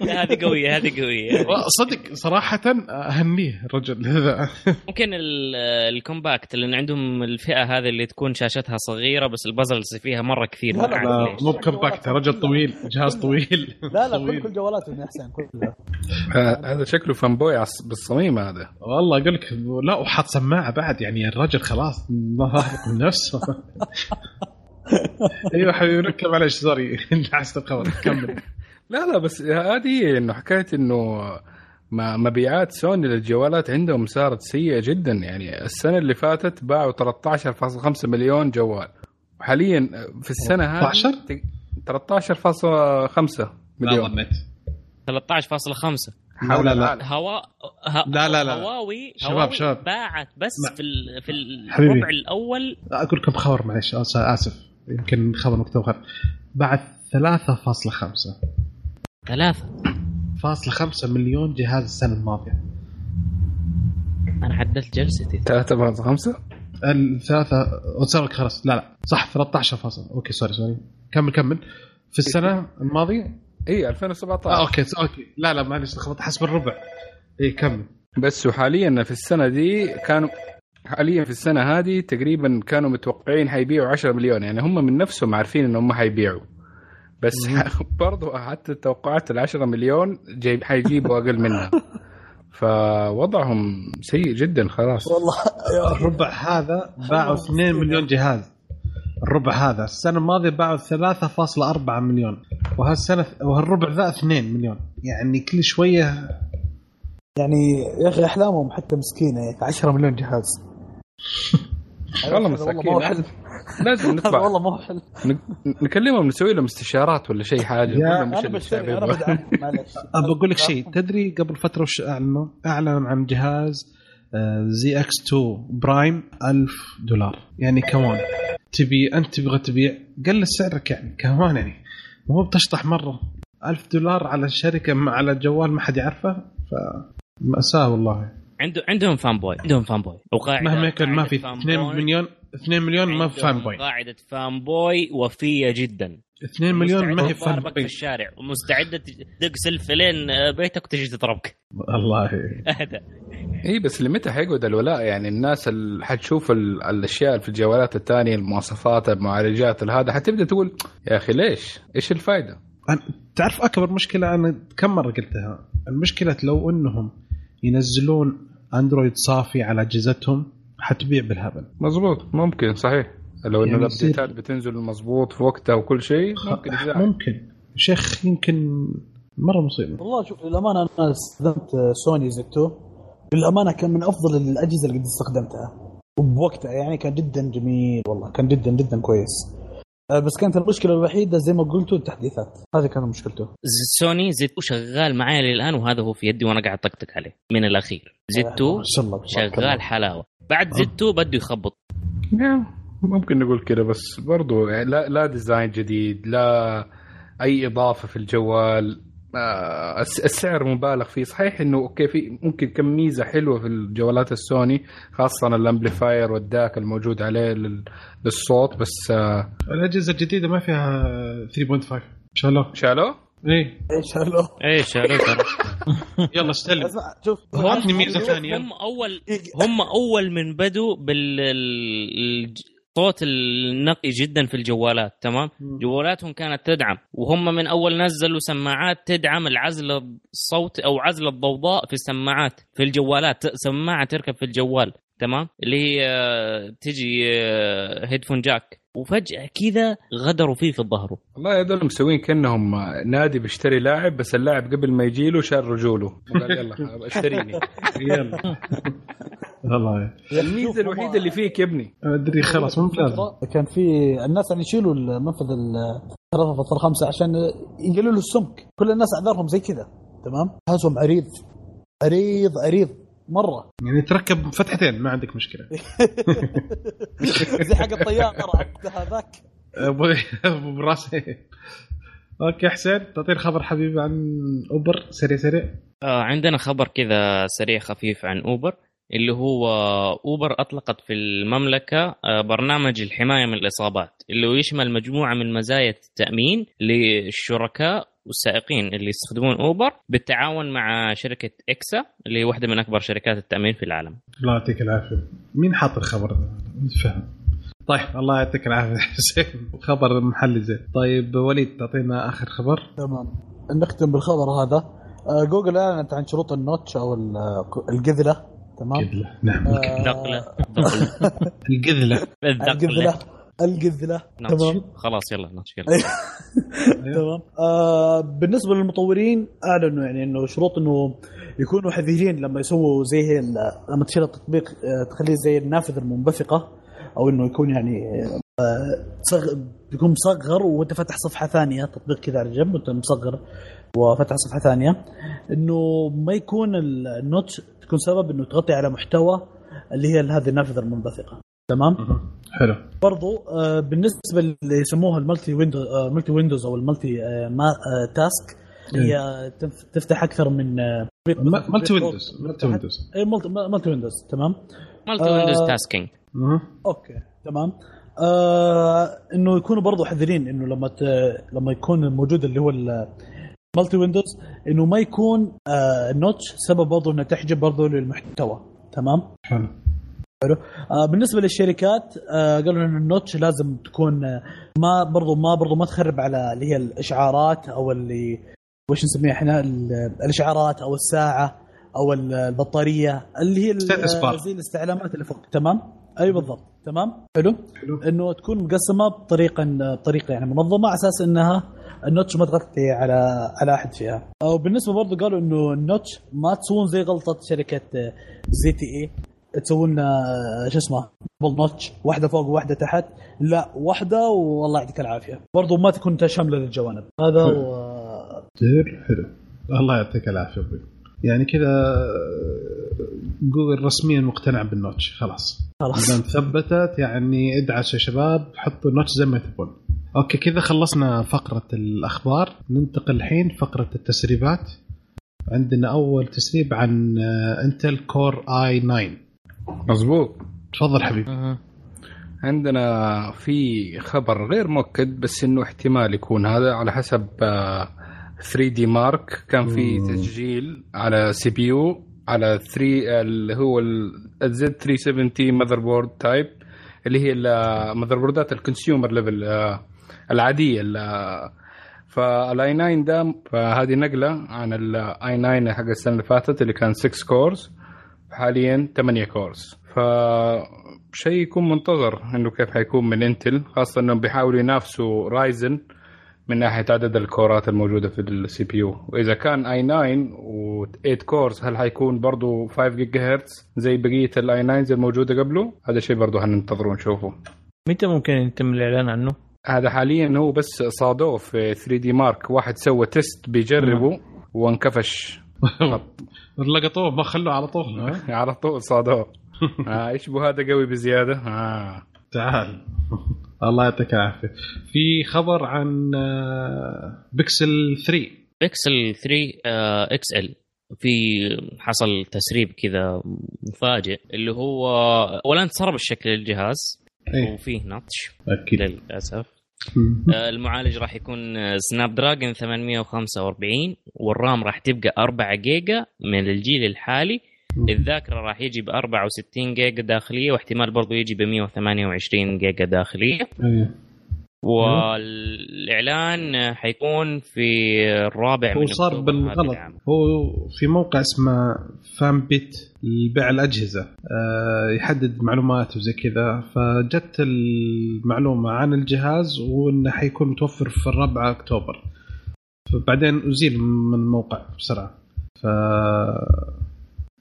S5: لا هذه قوية هذه قوية.
S1: صدق صراحة اهنيه الرجل هذا.
S5: ممكن ال- ال compact لأن عندهم الفئة هذه اللي تكون شاشتها صغيرة بس ال bezels فيها مرة كثير.
S3: لا، لا،.
S1: مو ب compact رجل طويل جهاز طويل.
S3: لا لا كل. كل جوالاتهم يا حسين كلها.
S2: آه، هذا شكله فانبوي عص- بالصميم هذا.
S1: والله أقول لك لا وحاط سماعة بعد يعني الرجل خلاص ما واثق من نفسه. أيوه حبيبي ركب معلش سوري الخبر كمل.
S2: لا لا بس هذه هي إنه حكاية إنه ما- مبيعات سوني للجوالات عندهم صارت سيئة جدا. يعني السنة اللي فاتت باعوا 13.5 مليون جوال. وحاليا في السنة هذه
S1: 13
S2: ت- 13.5 مليون.
S1: ظنيت
S5: 13.5
S1: لا لا لا.
S2: العالم.
S5: هوا ه...
S1: لا، لا، لا.
S5: هواوي
S1: شباب،
S5: هواوي
S1: شباب.
S5: باعت بس
S1: ما-
S5: في ال... في. الربع الأول.
S1: أقول لكم خبر معلش آسف. يمكن خبر مكتوب غلط. بعد 3.5
S5: ثلاثة.
S1: فاصلة خمسة مليون جهاز السنة الماضية.
S5: أنا حددت جلستي.
S2: 3.5
S1: الثلاثة وتصير خلاص. لا لا. صح 13 فاصل. okay sorry sorry. كمل كمل. في السنة الماضية؟
S2: إي 2017
S1: آه okay okay. لا لا معلش لخبطت حسب الربع. إي كمل.
S2: بس وحاليا في السنة دي كانوا حاليا في السنة هذه تقريبا كانوا متوقعين حيبيعوا 10 مليون. يعني هم من نفسهم عارفين ان هم حيبيعوا. بس برضو حتى توقعات ال 10 مليون جايب حيجيبوا أقل منها. فوضعهم سيء جدا خلاص.
S3: والله
S1: الربع هذا باعوا 2 مليون جهاز. الربع هذا. السنة الماضية باعوا 3.4 مليون. وهالسنة وهالربع ذا 2 مليون. يعني كل شوية
S3: يعني يا أخي أحلامهم حتى مسكينة يا أخي. 10 مليون جهاز.
S2: والله
S3: هذا
S2: مساكين.
S3: حل
S2: لازم نطبع
S3: والله ما هو حل
S2: نك- نكلمهم نسوي لهم استشارات ولا شيء حاجة
S1: يا-
S2: نقول لهم أنا
S3: بشتري أنا معلش.
S1: ابى أقول لك شيء. تدري قبل فترة وش أعلنوا؟ اعلن عن جهاز زي إكس 2 برايم 1000 دولار. يعني كمان تبي أنت تبغى تبيع قلل سعرك يعني. كمان يعني. مو بتشطح مرة. 1000 دولار على شركة على جوال ما حد يعرفه ف مأساة والله.
S5: عنده عندهم فان بوي عندهم فان بوي وقاعدة
S1: مهما كان ما في
S5: قاعدة
S1: 2
S5: فان بوي.
S1: مليون 2 مليون ما في فان بوي
S5: قاعدة فان بوي وفية جدا.
S1: 2 مليون ما هي فان
S5: تضربك في
S1: بوي
S5: الشارع. ومستعدة تدق سلف لين بيتك وتجي تضربك.
S1: الله
S5: هذا.
S2: إي بس لمتى حيقعد الولاء؟ يعني الناس اللي حتشوف ال- الأشياء في الجوالات الثانية المواصفات المعالجات هذا حتبدأ تقول يا أخي ليش؟ إيش الفائده؟
S1: أنا تعرف أكبر مشكلة أنا كم مرة قلتها؟ المشكلة لو إنهم ينزلون أندرويد صافي على أجهزتهم حتبيع بالهبل.
S2: مظبوط. ممكن صحيح. لو إنه
S1: يعني
S2: الابديتات بتنزل مظبوط في وقتها وكل شيء ممكن يزعل
S1: ممكن. شيخ يمكن مرة مصيبة.
S3: والله شوف للأمانة أنا استخدمت سوني زد 2 للأمانة كان من أفضل الأجهزة اللي قد استخدمتها. وبوقتها يعني كان جدا جميل والله كان جدا جدا كويس. بس كانت المشكلة الوحيدة زي ما قلتوا التحديثات. هذه كانت مشكلته.
S5: سوني زد 2 شغال معايا للآن وهذا هو في يدي وأنا قاعد طقطق عليه من الأخير. زد 2
S3: ما شاء الله تبارك الله.
S5: شغال حلاوة. بعد زد 2 بده يخبط.
S2: نعم، ممكن نقول كده بس برضو يعني لا لا design جديد لا أي إضافة في الجوال. آه، السعر مبالغ فيه. صحيح إنه okay في ممكن كم ميزة حلوة في الجوالات السوني خاصة ال amplifier وال DAC الموجود عليه لل- للصوت بس آه،
S1: الأجهزة الجديدة ما فيها 3.5 شالوه
S2: شالوه
S1: إيه.
S3: إيش هلو
S5: إيش شالوه ترى
S1: يلا استلم.
S3: شوف
S1: عطني
S5: هم-
S1: ميزة ثانية.
S5: هم أول هم أول من بدوا بالصوت النقي جدا في الجوالات تمام؟ جوالاتهم كانت تدعم وهم من أول نزلوا سماعات تدعم العزل الصوت أو عزل الضوضاء في السماعات في الجوالات سماعة تركب في الجوال تمام؟ اللي هي آه، تجي هيدفون جاك وفجأة كذا غدروا فيه في الظهر.
S2: والله هذول مسوين كأنهم نادي بيشتري لاعب بس اللاعب قبل ما يجي له شال رجوله. وقال يلا اشتريني.
S1: يلا. والله.
S2: الميزة الوحيدة اللي فيك يا ابني.
S1: أدري خلاص مو بلازم.
S3: كان في الناس يعني يشيلوا المنفذ ال 3.5 عشان يقللوا السمك. كل الناس اعذارهم زي كذا تمام؟ جهازهم عريض عريض عريض مرة.
S1: يعني تركب فتحتين ما عندك مشكلة.
S3: زي حق الطيارة هذاك.
S1: ابو أبو براسين okay حسين تعطينا خبر حبيبي عن أوبر سريع سريع.
S5: آه عندنا خبر كذا سريع خفيف عن أوبر. اللي هو اوبر أطلقت في المملكة آه برنامج الحماية من الإصابات اللي هو يشمل مجموعة من مزايا التأمين للشركاء والسائقين اللي يستخدمون اوبر بالتعاون مع شركة أكسا اللي هي واحدة من أكبر شركات التأمين في العالم.
S1: الله يعطيك العافية. مين حاط الخبر؟ ده؟ فهم طيب الله يعطيك العافية. حسين خبر محلي زين. طيب وليد تعطينا آخر خبر.
S3: تمام. نختم بالخبر هذا. آه، جوجل أعلنت عن شروط النوتش أو ال- القذله تمام؟
S1: قذله نعم.
S3: آه،
S5: دقله القذلة.
S3: القذلة.
S5: القذلة.
S3: تمام؟
S5: خلاص يلا نطش يلا.
S3: تمام. آه بالنسبة للمطورين أعلنوا يعني إنه شروط إنه يكونوا حذرين لما يسووا زي لما تشيل التطبيق آه تخليه زي النافذة المنبثقة أو إنه يكون يعني آه. بيكون مصغر وانت فاتح صفحة ثانية تطبيق كذا على جنب وانت مصغر وفتح صفحة ثانية. إنه ما يكون ال- ال notch تكون سبب إنه تغطي على محتوى اللي هي هذه النافذة المنبثقة. تمام؟
S1: حلو.
S3: برضو آه، بالنسبة اللي يسموها ال multi windows multi windows أو ال multi آه، ما آه، task هي تف- تفتح أكثر من آه،
S1: multi windows multi windows.
S3: اي multi windows تمام؟
S5: multi
S3: آه.
S5: windows
S1: tasking.
S3: okay تمام. آه إنه يكونوا برضو حذرين إنه لما ت... لما يكون موجود اللي هو ال multi windows انه ما يكون آه ال notch سبب برضو انه تحجب برضو للمحتوى. تمام؟
S1: حلو.
S3: آه بالنسبة للشركات آه قالوا ان ال notch لازم تكون آه ما برضو ما برضو ما تخرب على اللي هي الإشعارات أو اللي وش نسميها إحنا؟ ال- الإشعارات أو الساعة أو ال- البطارية اللي هي. زي الاستعلامات اللي فوق. تمام؟ أي بالضبط. تمام؟ حلو؟
S1: حلو.
S3: إنه تكون مقسمة بطريقة بطريقه يعني منظمة على أساس إنها ال notch ما تغطي على على أحد فيها. أو بالنسبة برضو قالوا إنه ال notch ما تسوون زي غلطة شركة ZTE. تسوون آه، شو اسمه double notch واحدة فوق وواحده تحت. لا واحدة والله يعطيك العافية. برضو ما تكون شامله للجوانب. هذا و...
S1: حلو. الله يعطيك العافية أبوي. يعني كذا جوجل رسميا مقتنع بال notch خلاص.
S3: خلاص.
S1: دام ثبتت يعني ادعس يا شباب حطوا ال notch زي ما تبون. okay كذا خلصنا فقرة الأخبار. ننتقل الحين فقرة التسريبات. عندنا أول تسريب عن آه، Intel Core i9
S2: مزبوط
S1: تفضل حبيبي.
S5: مهم.
S2: عندنا في خبر غير مؤكد بس إنه احتمال يكون هذا على حسب 3DMark كان في. تسجيل على CPU على 3 اللي هو ال Z370 motherboard type اللي هي ال motherboardات ال consumer level العادية ال- فال i9 ده فهذه نقلة عن ال i9 حق السنة اللي فاتت اللي كان 6 cores حاليا 8 cores ف شيء يكون منتظر إنه كيف حيكون من Intel خاصة إنهم بيحاولوا ينافسوا Ryzen من ناحية عدد ال coreات الموجودة في ال CPU وإذا كان i9 و8 cores هل حيكون برضو 5 جيجا هرتز زي بقية ال i9 الموجودة قبله؟ هذا شيء برضو حننتظره ونشوفه.
S4: متى ممكن يتم الإعلان عنه؟
S2: هذا حاليا هو بس صادوه في 3DMark واحد سوى test بيجربه وانكفش.
S1: لقطوه ما خلوه على طول؟
S2: على طول صادوه. آه يشبه هذا قوي بزيادة؟ آه.
S1: تعال. الله يعطيك العافية. في خبر عن بيكسل 3
S5: بيكسل 3 آه، XL في حصل تسريب كذا مفاجئ اللي هو اولا تسرب الشكل للجهاز
S1: إيه.
S5: وفيه notch
S1: أكيد.
S5: للأسف. آه، المعالج راح يكون Snapdragon 845 وال RAM راح تبقى 4 جيجا من الجيل الحالي. الذاكرة راح يجي ب 64 جيجا داخلية واحتمال برضو يجي ب 128 جيجا داخلية.
S1: إيه
S5: والإعلان حيكون في الرابع من
S1: هو صار
S5: أكتوبر هذا
S1: بالغلط. هو في موقع اسمه فان بيت لبيع الأجهزة. آه، يحدد معلومات وزي كذا. فجت المعلومة عن الجهاز وإنه حيكون متوفر في الرابع أكتوبر. فبعدين أزيل من الموقع بسرعة. ف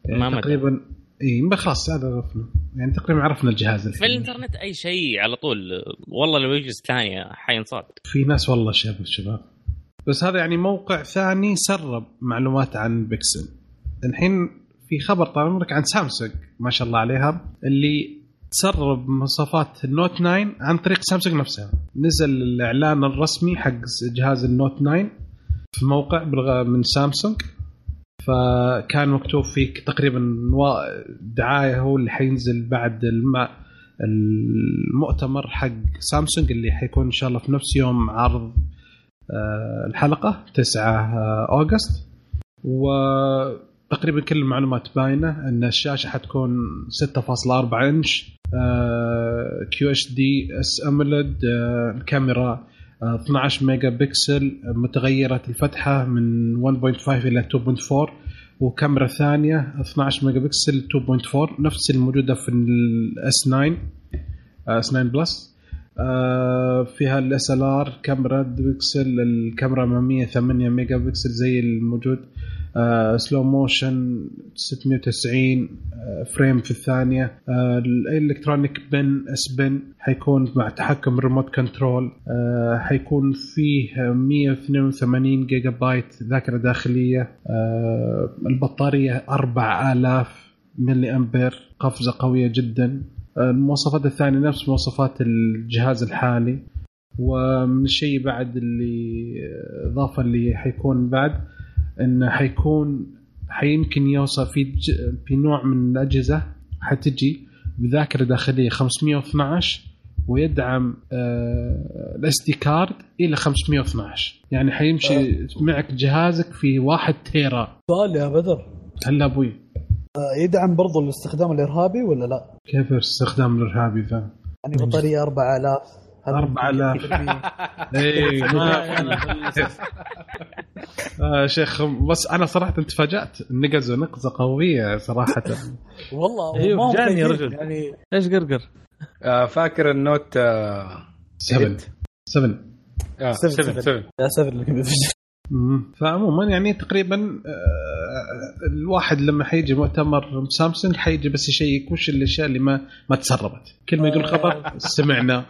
S5: ما مدى.
S1: تقريبا إي ما خلاص هذا عرفنا. يعني تقريبا عرفنا الجهاز
S5: في
S1: الحين
S5: الإنترنت أي شيء على طول. والله لو يجلس ثانية حينصاد.
S1: في ناس والله شباب شباب. بس هذا يعني موقع ثاني سرب معلومات عن بيكسل. الحين في خبر طال عمرك عن سامسونج ما شاء الله عليها اللي تسرب مواصفات النوت 9 عن طريق سامسونج نفسها. نزل الإعلان الرسمي حق جهاز النوت 9 في موقع من سامسونج. فكان مكتوب فيه تقريبا دعاية هو اللي حينزل بعد الم... المؤتمر حق سامسونج اللي حيكون إن شاء الله في نفس يوم عرض آه، الحلقة 9 أوغست. وتقريبا كل المعلومات باينة إن الشاشة حتكون 6.4 إنش QHD S AMOLED الكاميرا آه، 12 ميجا بكسل متغيرة الفتحة من 1.5 إلى 2.4 وكاميرا ثانية 12 ميجا بكسل 2.4 نفس الموجودة في ال S 9 S 9 Plus فيها ال SLR كاميرا بكسل الكاميرا الاماميه 8 ميجا بكسل زي الموجود. slow motion 690 آه، frame في الثانية. آه، ال electronic pen S Pen حيكون مع تحكم remote control. آه، حيكون فيه 182 جيجا بايت ذاكرة داخلية. آه، البطارية 4000 ملي أمبير قفزة قوية جدا. المواصفات الثانية نفس مواصفات الجهاز الحالي. ومن الشيء بعد اللي إضافة اللي حيكون بعد إنه حيكون حيمكن يوصل في ج... في نوع من الأجهزة حتجي بذاكرة داخلية 512 ويدعم ال SD card إلى 512 يعني حيمشي معك جهازك في 1 tera.
S3: سؤال يا بدر.
S1: هلا أبوي.
S3: آه، يدعم برضو الاستخدام الإرهابي ولا لا؟
S1: كيف الاستخدام الإرهابي ذا؟
S3: يعني بطارية 4000 هل
S1: 4000. اي آه شيخ بس أنا صراحة تفاجأت نقزوا نقزة قوية صراحة
S3: والله
S4: أيوه،
S3: ما هم
S4: جاني يا. رجل.
S3: يعني
S4: إيش قرقر؟
S2: آه، فاكر النوت آه،
S1: 7 7
S2: آه،
S3: سبع،
S2: 7
S3: سبع.
S2: 7
S3: يا سفر اللي كنت
S1: مم. فعموما يعني تقريبا آه، الواحد لما حيجي مؤتمر سامسونج حيجي بس يشيك وش الأشياء اللي ما ما تسربت كل ما يقول خبر سمعنا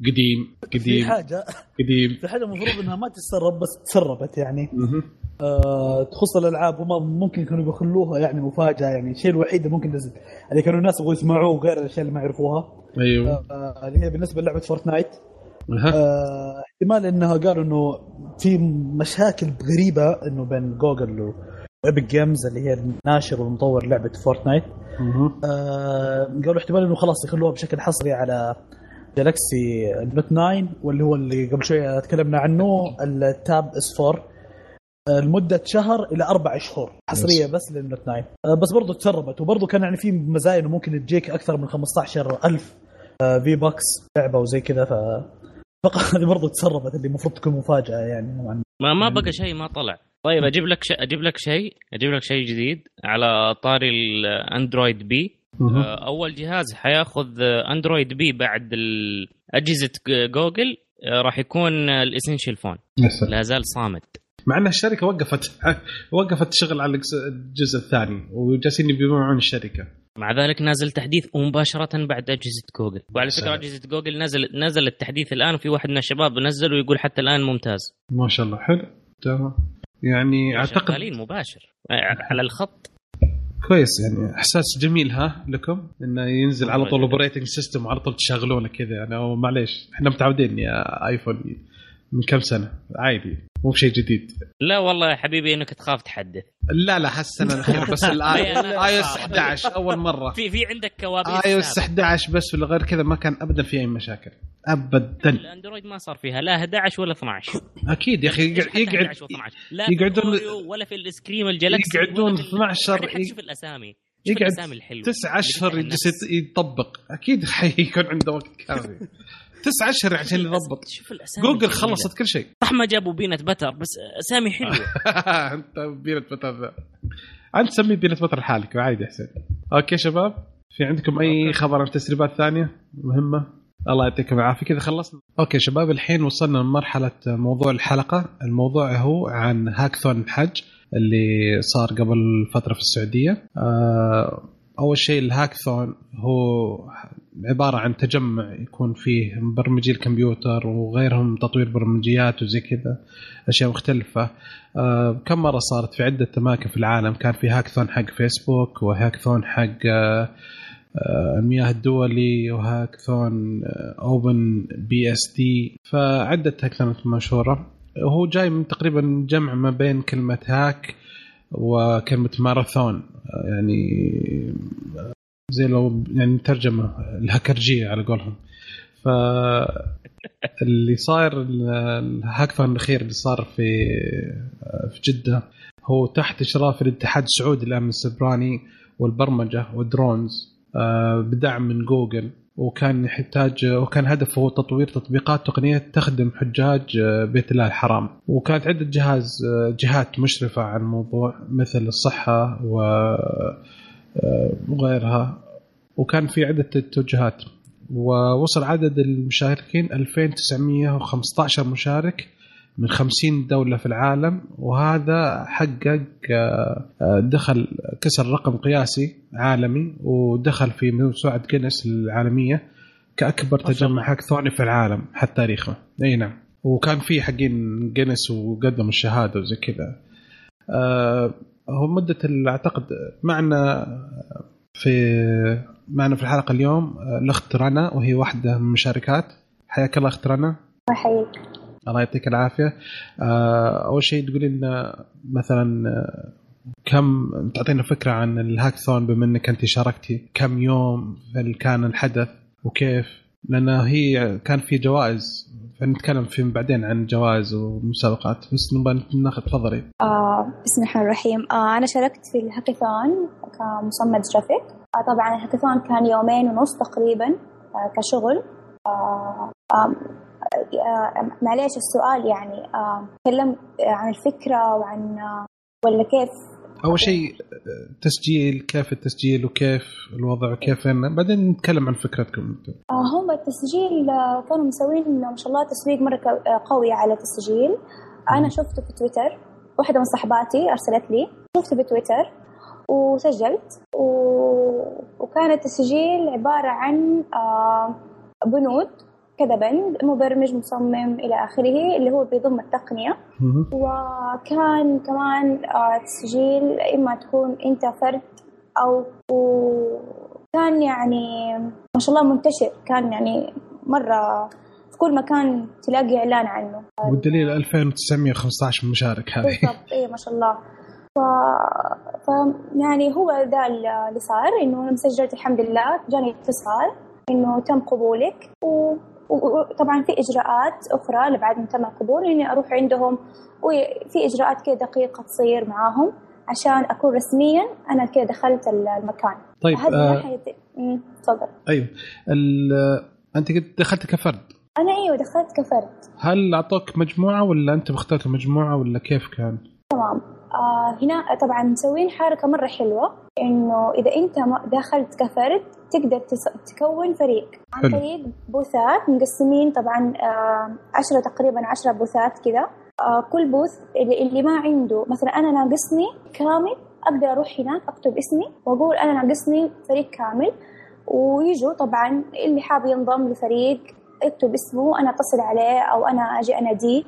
S1: قديم
S3: في
S1: قديم
S3: حاجة.
S1: قديم.
S3: في حاجة المفروض إنها ما تتسرب بس تسربت يعني. آه تخص الألعاب هم ممكن كانوا بيخلوها يعني مفاجأة يعني. الشيء الوحيد اللي ممكن نزل اللي كانوا الناس يبغوا يسمعوه غير الأشياء اللي ما يعرفوها.
S1: أيوه.
S3: آه اللي هي بالنسبة للعبة فورتنايت. آه، احتمال إنها قالوا إنه في مشاكل غريبة إنه بين جوجل و Epic Games اللي هي الناشر والمطور لعبة
S1: Fortnite.
S3: آه، قالوا احتمال إنه خلاص يخلوها بشكل حصري على Galaxy Note 9 واللي هو اللي قبل شوية تكلمنا عنه ال Tab S 4 آه، لمدة شهر إلى أربع شهور
S1: حصرية.
S3: بس لل Note 9 آه، بس برضو تسربت وبرضو كان يعني في مزايا إنه ممكن تجيك أكثر من 15000 آه، V-Bucks لعبة وزي كذا ف هذه برضو تسربت اللي المفروض تكون مفاجأة يعني نوعاً ما.
S5: ما بقى شيء ما طلع. طيب أجيب لك شيء أجيب لك شيء أجيب لك شيء جديد على طاري ال
S1: Android
S5: P أول جهاز حياخذ آه، Android P بعد اجهزه جوجل آه، راح يكون آه، ال
S1: Essential Phone.
S5: لا زال صامد.
S1: مع إن الشركة وقفت وقفت الشغل على الجزء- الثاني وجالسين يبيعون الشركة.
S5: مع ذلك نازل تحديث مباشرة بعد أجهزة جوجل وعلى
S1: فكرة.
S5: أجهزة جوجل نزل نزل التحديث الآن وفي واحد من الشباب نزل ويقول حتى الآن ممتاز.
S1: ما شاء الله حلو. تمام. يعني اعتقد
S5: شغالين مباشر. آه، على الخط.
S1: كويس. يعني إحساس جميل ها لكم؟ إنه ينزل على طول. operating system وعلى طول تشغلونه كذا. يعني معليش إحنا متعودين يا iPhone من كم سنة؟ عادي. مو بشيء جديد.
S5: لا والله يا حبيبي إنك تخاف تحدث.
S1: لا لا هالسنة الأخيرة بس iOS 11 أول مرة.
S5: في في عندك كوابيس
S1: iOS
S5: سابقة.
S1: 11 بس ولا غير كذا ما كان ابدا في أي مشاكل. ابدا.
S5: ال Android ما صار فيها. لا 11 ولا 12
S1: أكيد يا
S5: أخي
S1: يقعد يقعد
S5: 11 و12 لا
S1: يقعدون- ولا
S5: في ال ice cream ال Galaxy
S1: يقعدون
S5: ولا في ال-
S1: 12
S5: حتى شوف الأسامي.
S1: يقعد تسع
S5: أشهر
S1: يجلس يطبق. أكيد حيكون عنده وقت كافي. تسع أشهر عشان. يضبط.
S5: شوف الأسامي.
S1: جوجل. خلصت كل شيء.
S5: صح ما جابوا peanut butter بس أسامي حلوة.
S1: أنت peanut butter ذا. أنت سمي peanut butter لحالك عادي أحسن. أوكي شباب في عندكم أي خبر عن تسريبات ثانية مهمة؟ الله يعطيكم العافية كذا خلصنا. أوكي شباب الحين وصلنا لمرحلة موضوع الحلقة. الموضوع هو عن هاكثون الحج اللي صار قبل فترة في السعودية. آه، أول شيء الهاكثون هو عبارة عن تجمع يكون فيه مبرمجي الكمبيوتر وغيرهم تطوير برمجيات وزي كذا أشياء مختلفة. آه، كم مرة صارت في عدة أماكن في العالم كان في هاكثون حق فيسبوك وهاكثون حق آه، المياه الدولي وهاكثون آه، OpenBSD. فعدة هاكثونات مشهورة. هو جاي من تقريبا جمع ما بين كلمة hack وكلمة ماراثون يعني زي لو يعني ترجمة الهكرجيه على قولهم. ف اللي صاير ال- الهاكثون الأخير اللي صار في في جدة هو تحت إشراف الاتحاد السعودي للامن السبراني والبرمجة وال drones آه، بدعم من جوجل. وكان يحتاج وكان هدفه تطوير تطبيقات تقنية تخدم حجاج آه، بيت الله الحرام. وكانت عدة جهاز آه، جهات مشرفة على الموضوع مثل الصحة آه، وغيرها. وكان في عدة توجهات ووصل عدد المشاركين 2915 مشارك. من 50 دولة في العالم وهذا حقق آه، آه، دخل كسر رقم قياسي عالمي ودخل في موسوعة جينيس العالمية كأكبر
S3: ما شاء الله.
S1: تجمع هاكثوني في العالم حتى تاريخه. إي نعم. وكان في حقين جينيس وقدم الشهادة وزي كذا. آه، هو مدة ال- أعتقد معنا في معنا في الحلقة اليوم الأخت رنا وهي واحدة من المشاركات حياك الله أخت رنا.
S6: حيك
S1: الله يعطيك العافية. آه، أول شيء تقولي لنا مثلا آه، كم تعطينا فكرة عن الهاكثون بما إنك أنت شاركتي كم يوم كان الحدث وكيف؟ لأن هي كان في جوائز. فنتكلم في بعدين عن جوائز ومسابقات. بس نبغى ناخذ تفضلي.
S6: آه بسم الله الرحمن الرحيم. آه أنا شاركت في الهاكاثون كمصمم جرافيك. آه طبعا الهاكاثون كان يومين ونص تقريبا آه كشغل. آه آه معليش السؤال يعني آه تكلم عن الفكرة وعن آه ولا كيف؟
S1: أول شيء آه، تسجيل كيف التسجيل وكيف الوضع وكيف بعدين نتكلم عن فكرتكم أنتم.
S6: آه هم التسجيل آه كانوا مسوين ما شاء الله تسويق مرة آه قوي على التسجيل. أنا شفته في تويتر. واحدة من صحباتي أرسلت لي. شفته في تويتر وسجلت. و... وكان التسجيل عبارة عن آه بنود كذا بند مبرمج مصمم إلى آخره اللي هو بيضم التقنية. وكان كمان آه، تسجيل إما تكون أنت فرد أو وكان يعني ما شاء الله منتشر. كان يعني مرة في كل مكان تلاقي إعلان عنه.
S1: والدليل 2915 مشارك هذه.
S6: بالضبط إيه ما شاء الله. ف... ف يعني هو ده اللي صار إنه أنا مسجلت الحمد لله. جاني اتصال إنه تم قبولك. و... وطبعا في إجراءات أخرى بعد ما تم القبول اني أروح عندهم وفي إجراءات كده دقيقة تصير معاهم عشان أكون رسميا أنا كده دخلت المكان.
S1: طيب
S6: هذه
S1: آه
S6: تفضل.
S1: أيوه. أنت قد دخلت كفرد؟
S6: أنا أيوه دخلت كفرد.
S1: هل أعطوك مجموعة ولا أنت اخترت مجموعة ولا كيف كان؟
S6: تمام. آه هنا طبعا مسوين حركة مرة حلوة. إنه إذا أنت دخلت كفرد تقدر تكون فريق. عن. طريق بوثات مقسمين طبعا آه عشرة تقريبا عشرة بوثات كذا آه كل بوث اللي, اللي ما عنده مثلا أنا ناقصني كامل أقدر أروح هناك أكتب اسمي وأقول أنا ناقصني فريق كامل. ويجوا طبعا اللي حاب ينضم لفريق يكتب اسمه أنا أتصل عليه أو أنا أجي أناديه.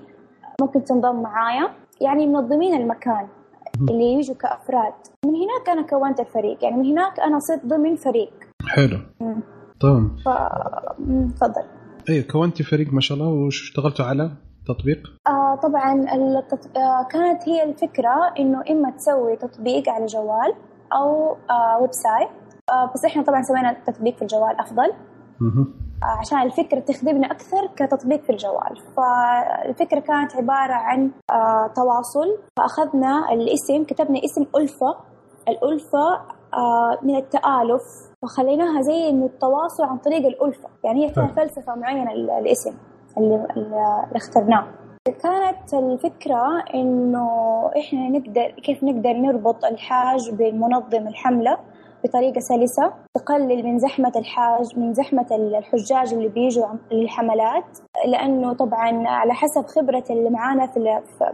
S6: ممكن تنضم معايا. يعني منظمين المكان. اللي يجوا كأفراد. من هناك أنا كونت الفريق يعني من هناك أنا صرت ضمن فريق.
S1: حلو. تمام.
S6: ف تفضل.
S1: أيوه كونتي فريق ما شاء الله واشتغلتوا على تطبيق؟
S6: آه طبعا التط... آه كانت هي الفكرة إنه إما تسوي تطبيق على جوال أو آه website. آه بس إحنا طبعا سوينا تطبيق في الجوال أفضل.
S1: مهم.
S6: عشان الفكرة تخدمنا أكثر كتطبيق في الجوال. فالفكرة كانت عبارة عن آه تواصل. فأخذنا الاسم كتبنا اسم ألفة الألفة آه من التآلف. فخليناها زي إنه التواصل عن طريق الألفة يعني هي فيها
S1: حلو.
S6: فلسفة معينة ال- الاسم اللي, اللي اخترناه. كانت الفكرة إنه إحنا نقدر كيف نقدر نربط الحاج بمنظم الحملة. بطريقة سلسة تقلل من زحمة الحاج من زحمة الحجاج اللي بيجوا للحملات لأنه طبعا على حسب خبرة اللي معانا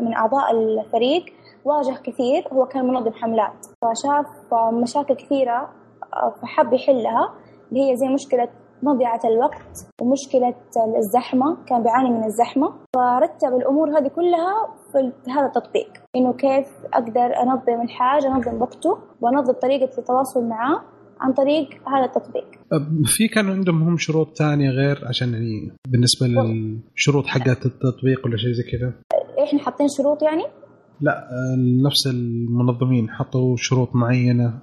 S6: من أعضاء الفريق واجه كثير هو كان منظم حملات. فشاف مشاكل كثيرة فحب يحلها اللي هي زي مشكلة مضيعة الوقت ومشكلة الزحمة كان بيعاني من الزحمة. فرتب الأمور هذه كلها في هذا التطبيق إنه كيف أقدر أنظم الحاجة أنظم وقته وأنظم طريقة التواصل معاه عن طريق هذا التطبيق.
S1: في كان عندهم هم شروط ثانية غير عشان يعني بالنسبة للشروط حقت التطبيق ولا شيء زي كذا؟
S6: إحنا حاطين شروط يعني؟
S1: لا نفس المنظمين حطوا شروط معينة.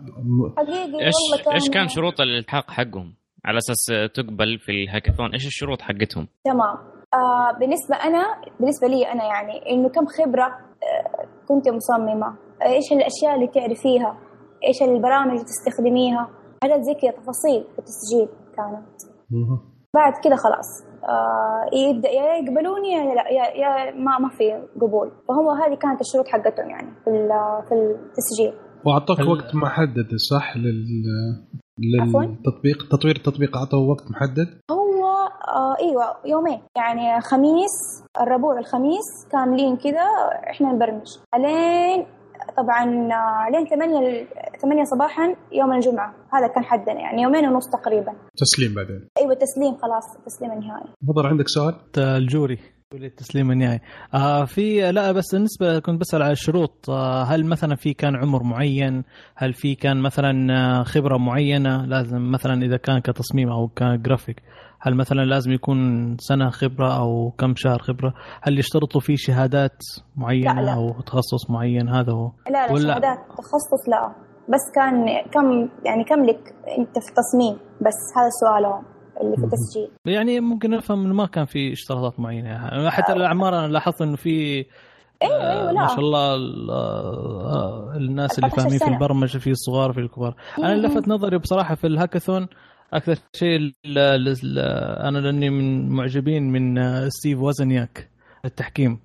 S6: حقيقي
S5: إيش
S6: والله كان
S5: إيش كان شروط الإلحاق حقهم؟ على أساس تقبل في الهاكاثون إيش الشروط حقتهم؟
S6: تمام. آه بالنسبة أنا بالنسبة لي أنا يعني إنه كم خبرة آه كنت مصممة. آه إيش الأشياء اللي تعرفيها؟ إيش البرامج اللي تستخدميها؟ حاجات زي كذا تفاصيل في التسجيل كانت. بعد كده خلاص. آه يبدأ يا يقبلوني يا لا يا, يا ما ما في قبول. فهو هذه كانت الشروط حقتهم يعني في ال- في التسجيل.
S2: وأعطوك
S1: وقت محدد صح لل؟ للتطبيق تطوير التطبيق اعطوه وقت محدد؟
S6: هو آه إيوه يومين. يعني خميس الربوع الخميس كاملين كده إحنا نبرمج. الين طبعا آه، لين 8 8 صباحا يوم الجمعة. هذا كان حدنا يعني يومين ونص تقريبا.
S1: تسليم بعدين.
S6: إيوه تسليم خلاص التسليم النهائي.
S1: تفضل عندك سؤال؟
S4: الجوري. التسليم النهائي. آه في لا بس بالنسبة كنت بسأل على الشروط. آه هل مثلا في كان عمر معين؟ هل في كان مثلا آه، خبرة معينة؟ لازم مثلا إذا كان كتصميم أو كجرافيك هل مثلا لازم يكون سنة خبرة أو كم شهر خبرة؟ هل يشترطوا فيه شهادات معينة
S6: لا، لا.
S4: أو تخصص معين؟ هذا هو.
S6: لا لا
S4: ولا-
S6: شهادات تخصص لا. بس كان كم يعني كم لك أنت في التصميم بس هذا سؤالهم. اللي في التسجيل.
S4: يعني ممكن نفهم إنه ما كان في اشتراطات معينة. حتى الأعمار أنا لاحظت إنه في
S6: أيوه
S4: آه،
S6: أيوه لا.
S4: ما شاء الله ال- آه، الناس اللي
S6: 14
S4: فاهمين في. البرمجة في الصغار في الكبار.
S6: أنا.
S4: لفت نظري بصراحة في الهاكاثون. أكثر شيء أنا لأني من معجبين من آه، ستيف وزنياك التحكيم.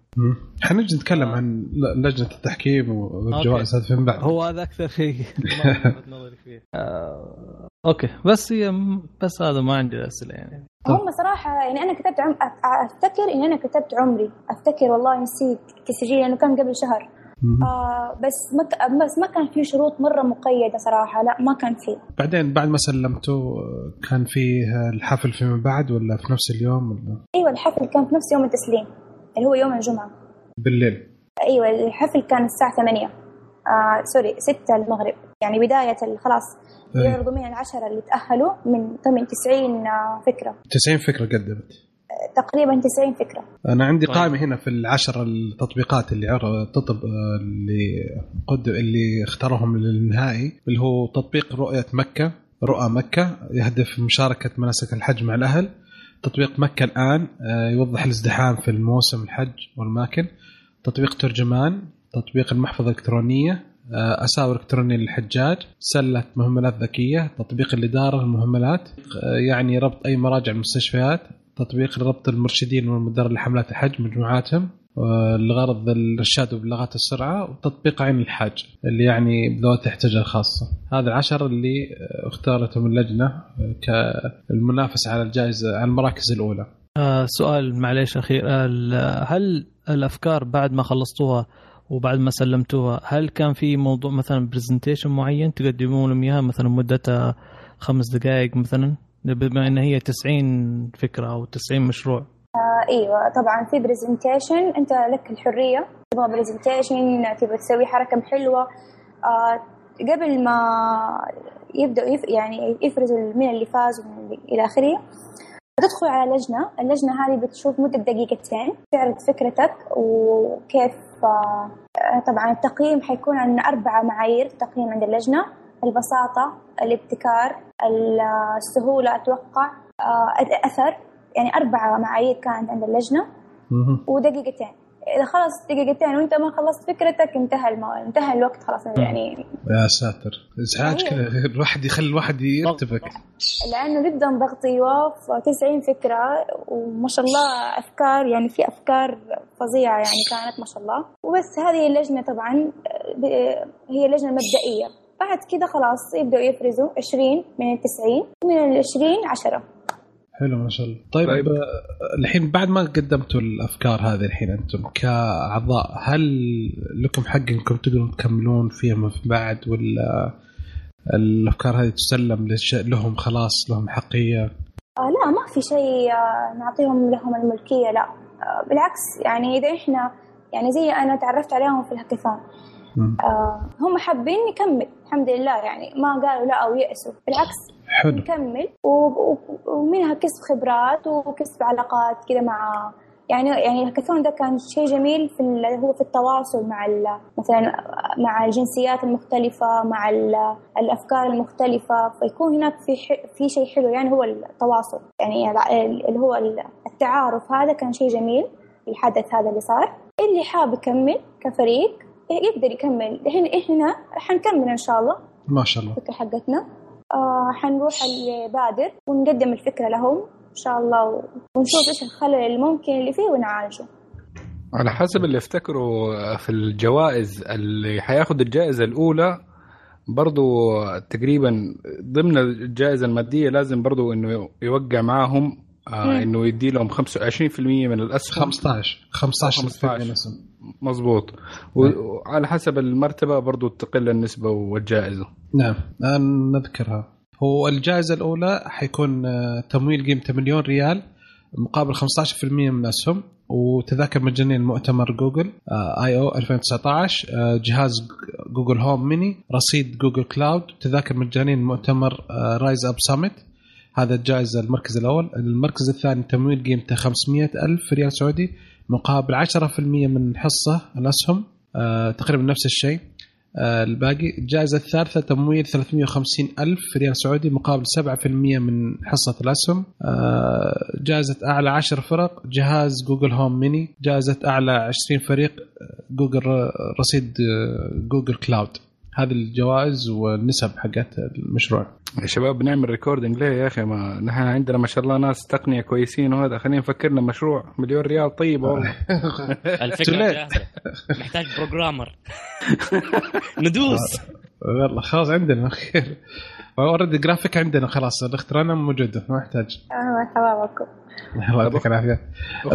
S1: حنجي نتكلم عن لجنة التحكيم والجوائز هذه فيما بعد؟
S4: هو هذا أكثر شيء. نظري فيه آه، أوكي. بس هي بس هذا ما عندي أسئلة يعني.
S6: هم صراحة يعني أنا كتبت عم... أ- أفتكر إني أنا كتبت عمري. أفتكر والله نسيت تسجيل لأنه كان قبل شهر. آه بس ما ك... بس ما كان في شروط مرة مقيدة صراحة. لا ما كان في.
S1: بعدين بعد ما سلمته كان فيه الحفل فيما بعد ولا في نفس اليوم ولا؟
S6: أيوة الحفل كان في نفس يوم التسليم. اللي هو يوم الجمعة.
S1: بالليل.
S6: أيوة الحفل كان الساعة 8 آه سوري 6 المغرب. يعني بداية ال- خلاص
S1: إيه.
S6: يعرضوا من العشرة اللي تأهلوا من 8 90 آه، فكرة.
S1: 90 فكرة قدمت
S6: تقريبا 90 فكرة.
S1: أنا عندي
S5: طيب.
S1: قائمة هنا في العشر التطبيقات اللي تطب اللي قد اللي اختارهم للنهائي اللي هو تطبيق رؤية مكة رؤى مكة يهدف مشاركة مناسك الحج مع الأهل. تطبيق مكة الآن آه، يوضح الازدحام في الموسم الحج والاماكن تطبيق ترجمان تطبيق المحفظة الإلكترونية آه، أساور إلكترونية للحجاج سلة مهملات ذكية تطبيق الإدارة للمهملات آه، يعني ربط أي مراجع المستشفيات تطبيق ربط المرشدين والمدرب لحملات الحج مجموعاتهم. آه، لغرض الارشاد وبلغات السرعة وتطبيق عين الحاج اللي يعني بذوات الاحتياجات الخاصة. هذا العشر اللي اختارتهم اللجنة كالمنافسة على الجائزة على المراكز الأولى.
S4: آه سؤال معليش اخير هل الأفكار بعد ما خلصتوها وبعد ما سلمتوها هل كان في موضوع مثلا presentation معين تقدمون لهم إياها مثلا مدتها خمس دقائق مثلا؟ بما إن هي 90 فكرة أو 90 مشروع.
S6: آه إيوه طبعا في presentation أنت لك الحرية. تبغى presentation تبغى تسوي حركة حلوة. آه قبل ما يبداوا يف يعني يفرزوا مين اللي فاز إلى آخره تدخل على لجنه، اللجنة هذه بتشوف مدة دقيقتين تعرض فكرتك وكيف آه طبعا التقييم حيكون عن أربع معايير. تقييم عند اللجنة البساطة، الابتكار، السهولة أتوقع، آه الاثر يعني أربع معايير كانت عند اللجنة.
S1: مهم.
S6: ودقيقتين. إذا خلص دقيقتين وأنت ما خلصت فكرتك انتهى المو... انتهى الوقت خلاص يعني.
S1: يا ساتر.
S6: أيوة.
S1: كذا الواحد يخلي الواحد يرتبك
S6: لأنه جدا ضغط أيوه. ف 90 فكرة وما شاء الله أفكار يعني في أفكار فظيعة يعني كانت ما شاء الله. وبس هذه اللجنة طبعا هي لجنه مبدئيه بعد كده خلاص يبدأوا يفرزوا 20 من ال 90 ومن ال 20 10
S1: حلو ما شاء الله طيب,
S2: طيب.
S1: طيب. الحين بعد ما قدمتوا الأفكار هذه الحين أنتم كأعضاء هل لكم حق إنكم تقدرون تكملون فيها من بعد ولا الأفكار هذه تسلم لش- لهم خلاص لهم حقية
S6: آه لا ما في شيء آه نعطيهم لهم الملكية لا آه بالعكس يعني إذا إحنا يعني زي أنا تعرفت عليهم في الهاكاثون. آه هم حابين نكمل الحمد لله يعني ما قالوا لا أو يأسوا بالعكس
S1: حلو.
S6: نكمل ومنها كسب خبرات وكسب علاقات كذا مع يعني يعني الهاكاثون ده كان شيء جميل في هو في التواصل مع مثلا مع الجنسيات المختلفة مع ال- الأفكار المختلفة فيكون هناك في في شيء حلو يعني هو التواصل. يعني اللي هو ال- التعارف هذا كان شيء جميل الحدث هذا اللي صار. اللي حاب يكمل كفريق يقدر يكمل. الحين إحنا حنكمل إن شاء الله.
S1: ما شاء الله.
S6: الفكرة حقتنا. آه حنروح البادر ونقدم الفكرة لهم إن شاء الله ونشوف إيش الخلل الممكن اللي فيه ونعالجه.
S2: على حسب اللي افتكروا في الجوائز اللي حياخد الجائزة الأولى برضو تقريبا ضمن الجائزة المادية لازم برضو إنه يوقع معاهم آه. إنه يدي لهم 25% من الأسهم.
S1: 15 15
S2: 15.
S1: في اسم
S2: مظبوط. و- وعلى حسب المرتبة برضو تقل النسبة والجائزة.
S1: نعم. الآن نذكرها. هو الجائزة الأولى حيكون آه، تمويل قيمته مليون ريال مقابل 15% من الأسهم. وتذاكر مجانية لمؤتمر Google I/O 2019 آه، جهاز Google Home Mini رصيد Google Cloud. تذاكر مجانية لمؤتمر RiseUp Summit هذا الجائزة المركز الأول. المركز الثاني تمويل قيمته 500 ألف ريال سعودي مقابل 10% من حصة الأسهم آه، تقريبا نفس الشيء. آه، الباقي الجائزة الثالثة تمويل 350 ألف ريال سعودي مقابل 7% من حصة الأسهم. آه، جائزة أعلى 10 فرق جهاز Google Home Mini. جائزة أعلى 20 فريق آه، جوجل ر- رصيد آه، Google Cloud. هذه الجوائز والنسب حقت المشروع.
S2: يا شباب بنعمل recording ليه يا أخي؟ ما نحن عندنا ما شاء الله ناس تقنية كويسين وهذا. خلينا نفكرنا مشروع. مليون ريال؟ طيب والله.
S1: الفكرة.
S5: جاهزة. محتاج programmer ندوس.
S1: والله خلاص عندنا. خير. already graphic عندنا خلاص الاختراع موجودة ما يحتاج.
S6: آه تمامكم
S1: الله يعطيك العافية.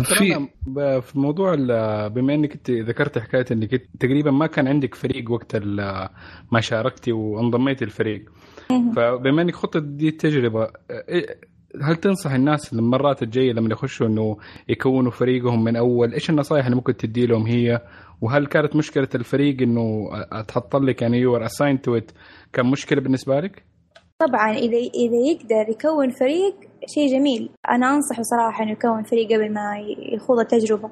S2: في ب- في موضوع ال- بما إنك أنت ذكرت حكاية إنك تقريبا ما كان عندك فريق وقت ما شاركتي وانضميتي الفريق. فبما إنك خضت دي التجربة إيه- هل تنصح الناس المرات الجاية لما يخشوا إنه يكونوا فريقهم من أول إيش النصائح اللي ممكن تدي لهم هي؟ وهل كانت مشكلة الفريق إنه تحط لك يعني you are assigned to it كان مشكلة بالنسبة لك؟
S6: طبعا إذا إذا يقدر يكون فريق شيء جميل. أنا أنصحه صراحة إنه يكون فريق قبل ما يخوض التجربة.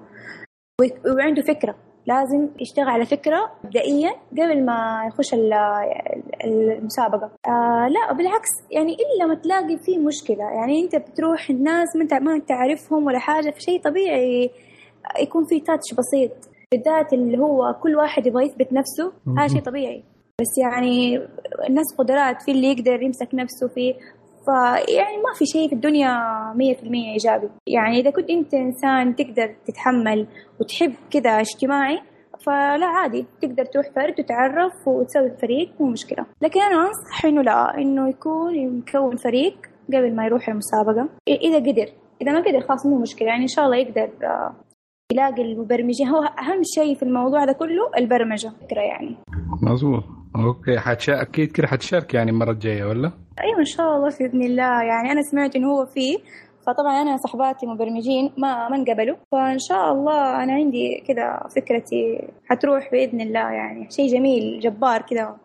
S6: ويك- وعنده فكرة. لازم يشتغل على فكرة مبدئيا قبل ما يخش ال- ال- المسابقة. آه لا بالعكس. يعني إلا ما تلاقي فيه مشكلة. يعني أنت بتروح الناس ما أنت ما أنت عارفهم ولا حاجة فشيء طبيعي يكون في تاتش بسيط. بالذات اللي هو كل واحد يبغى يثبت نفسه هذا شيء طبيعي. بس يعني الناس قدرات في اللي يقدر يمسك نفسه فيه. فيعني ما في شيء في الدنيا مية في المية إيجابي. يعني إذا كنت أنت إنسان تقدر تتحمل وتحب كذا اجتماعي فلا عادي. تقدر تروح فرد وتتعرف وتسوي فريق مو مشكلة. لكن أنا أنصح إنه لا إنه يكون يكون فريق قبل ما يروح المسابقة. إذا قدر. إذا ما قدر خلاص مو مشكلة. يعني إن شاء الله يقدر آه، يلاقي المبرمجين. هو أهم شيء في الموضوع ده كله البرمجة. فكرة يعني.
S2: مظبوط. أوكي حتشا... أكيد كده حتشارك يعني المرة الجاية ولا؟
S6: أيوه إن شاء الله بإذن الله. يعني أنا سمعت انه هو فيه فطبعا أنا صحباتي مبرمجين ما ما انقبلوا. فإن شاء الله أنا عندي كذا فكرتي حتروح بإذن الله يعني شيء جميل جبار كذا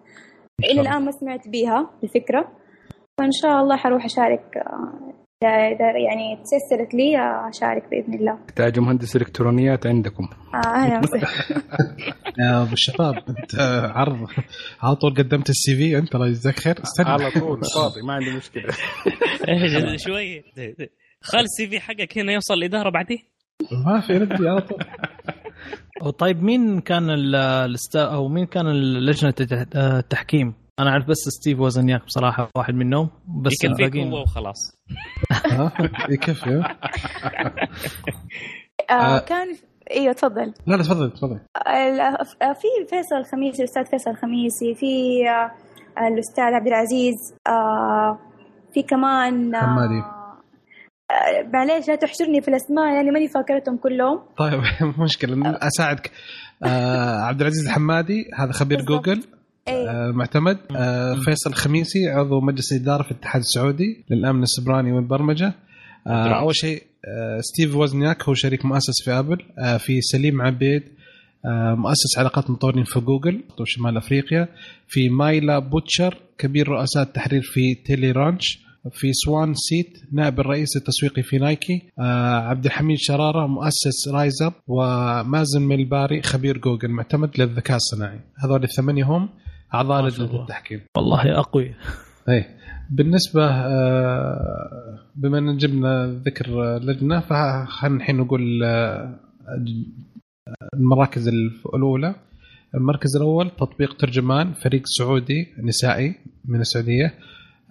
S6: إلى الآن ما سمعت بيها الفكرة. فإن شاء الله حروح أشارك آه، اذا يعني تسسرت لي أشارك بإذن الله.
S2: تحتاجوا مهندس إلكترونيات عندكم.
S6: آه أنا
S1: يا أبو الشباب أنت عرض على طول قدمت السي في أنت الله يجزاك خير. استنى.
S2: على طول فاضي ما عندي مشكلة.
S5: شوي. خل السي في حقك هنا يوصل الإدارة بعدين.
S1: ما في ردي على طول.
S4: طيب مين كان ال- الاستا أو مين كان لجنة الت- التحكيم؟ أنا أعرف بس ستيف وزنياك بصراحة واحد منهم بس
S5: يكفيك
S4: الباقيين
S5: هو وخلاص.
S1: يكفي
S6: آه كان إيوه تفضل.
S1: لا لا تفضل تفضل.
S6: ال- في فيصل الخميسي الاستاذ فيصل الخميسي في آه، الأستاذ عبد العزيز آه، في كمان آه،
S1: حمادي.
S6: آه، معليش لا تحشرني في الأسماء لاني ماني فاكرتهم كلهم.
S1: طيب مشكلة أساعدك. آه عبد العزيز الحمادي هذا خبير
S6: بالضبط.
S1: جوجل. آه معتمد. آه فيصل الخميسي عضو مجلس الاداره في الاتحاد السعودي للأمن السبراني والبرمجة. آه. أول شيء ستيف وزنياك هو شريك مؤسس في آبل. في سليم عبيد مؤسس علاقات مطورين في جوجل وشمال أفريقيا. في مايلا بوتشر كبير رؤساء التحرير في تيلي رانش. في سوان سيت نائب الرئيس التسويقي في نايكي. عبد الحميد شرارة مؤسس رايزر. ومازن ملباري خبير جوجل معتمد للذكاء الصناعي. هذول الثمانية هم. أعضاء
S3: لجنة.
S1: التحكيم.
S4: والله أقوي.
S1: اي بالنسبة آه، بما أن جبنا ذكر لجنة فخلينا الحين نقول آه، المراكز الأولى. المركز الأول تطبيق ترجمان فريق سعودي نسائي من السعودية.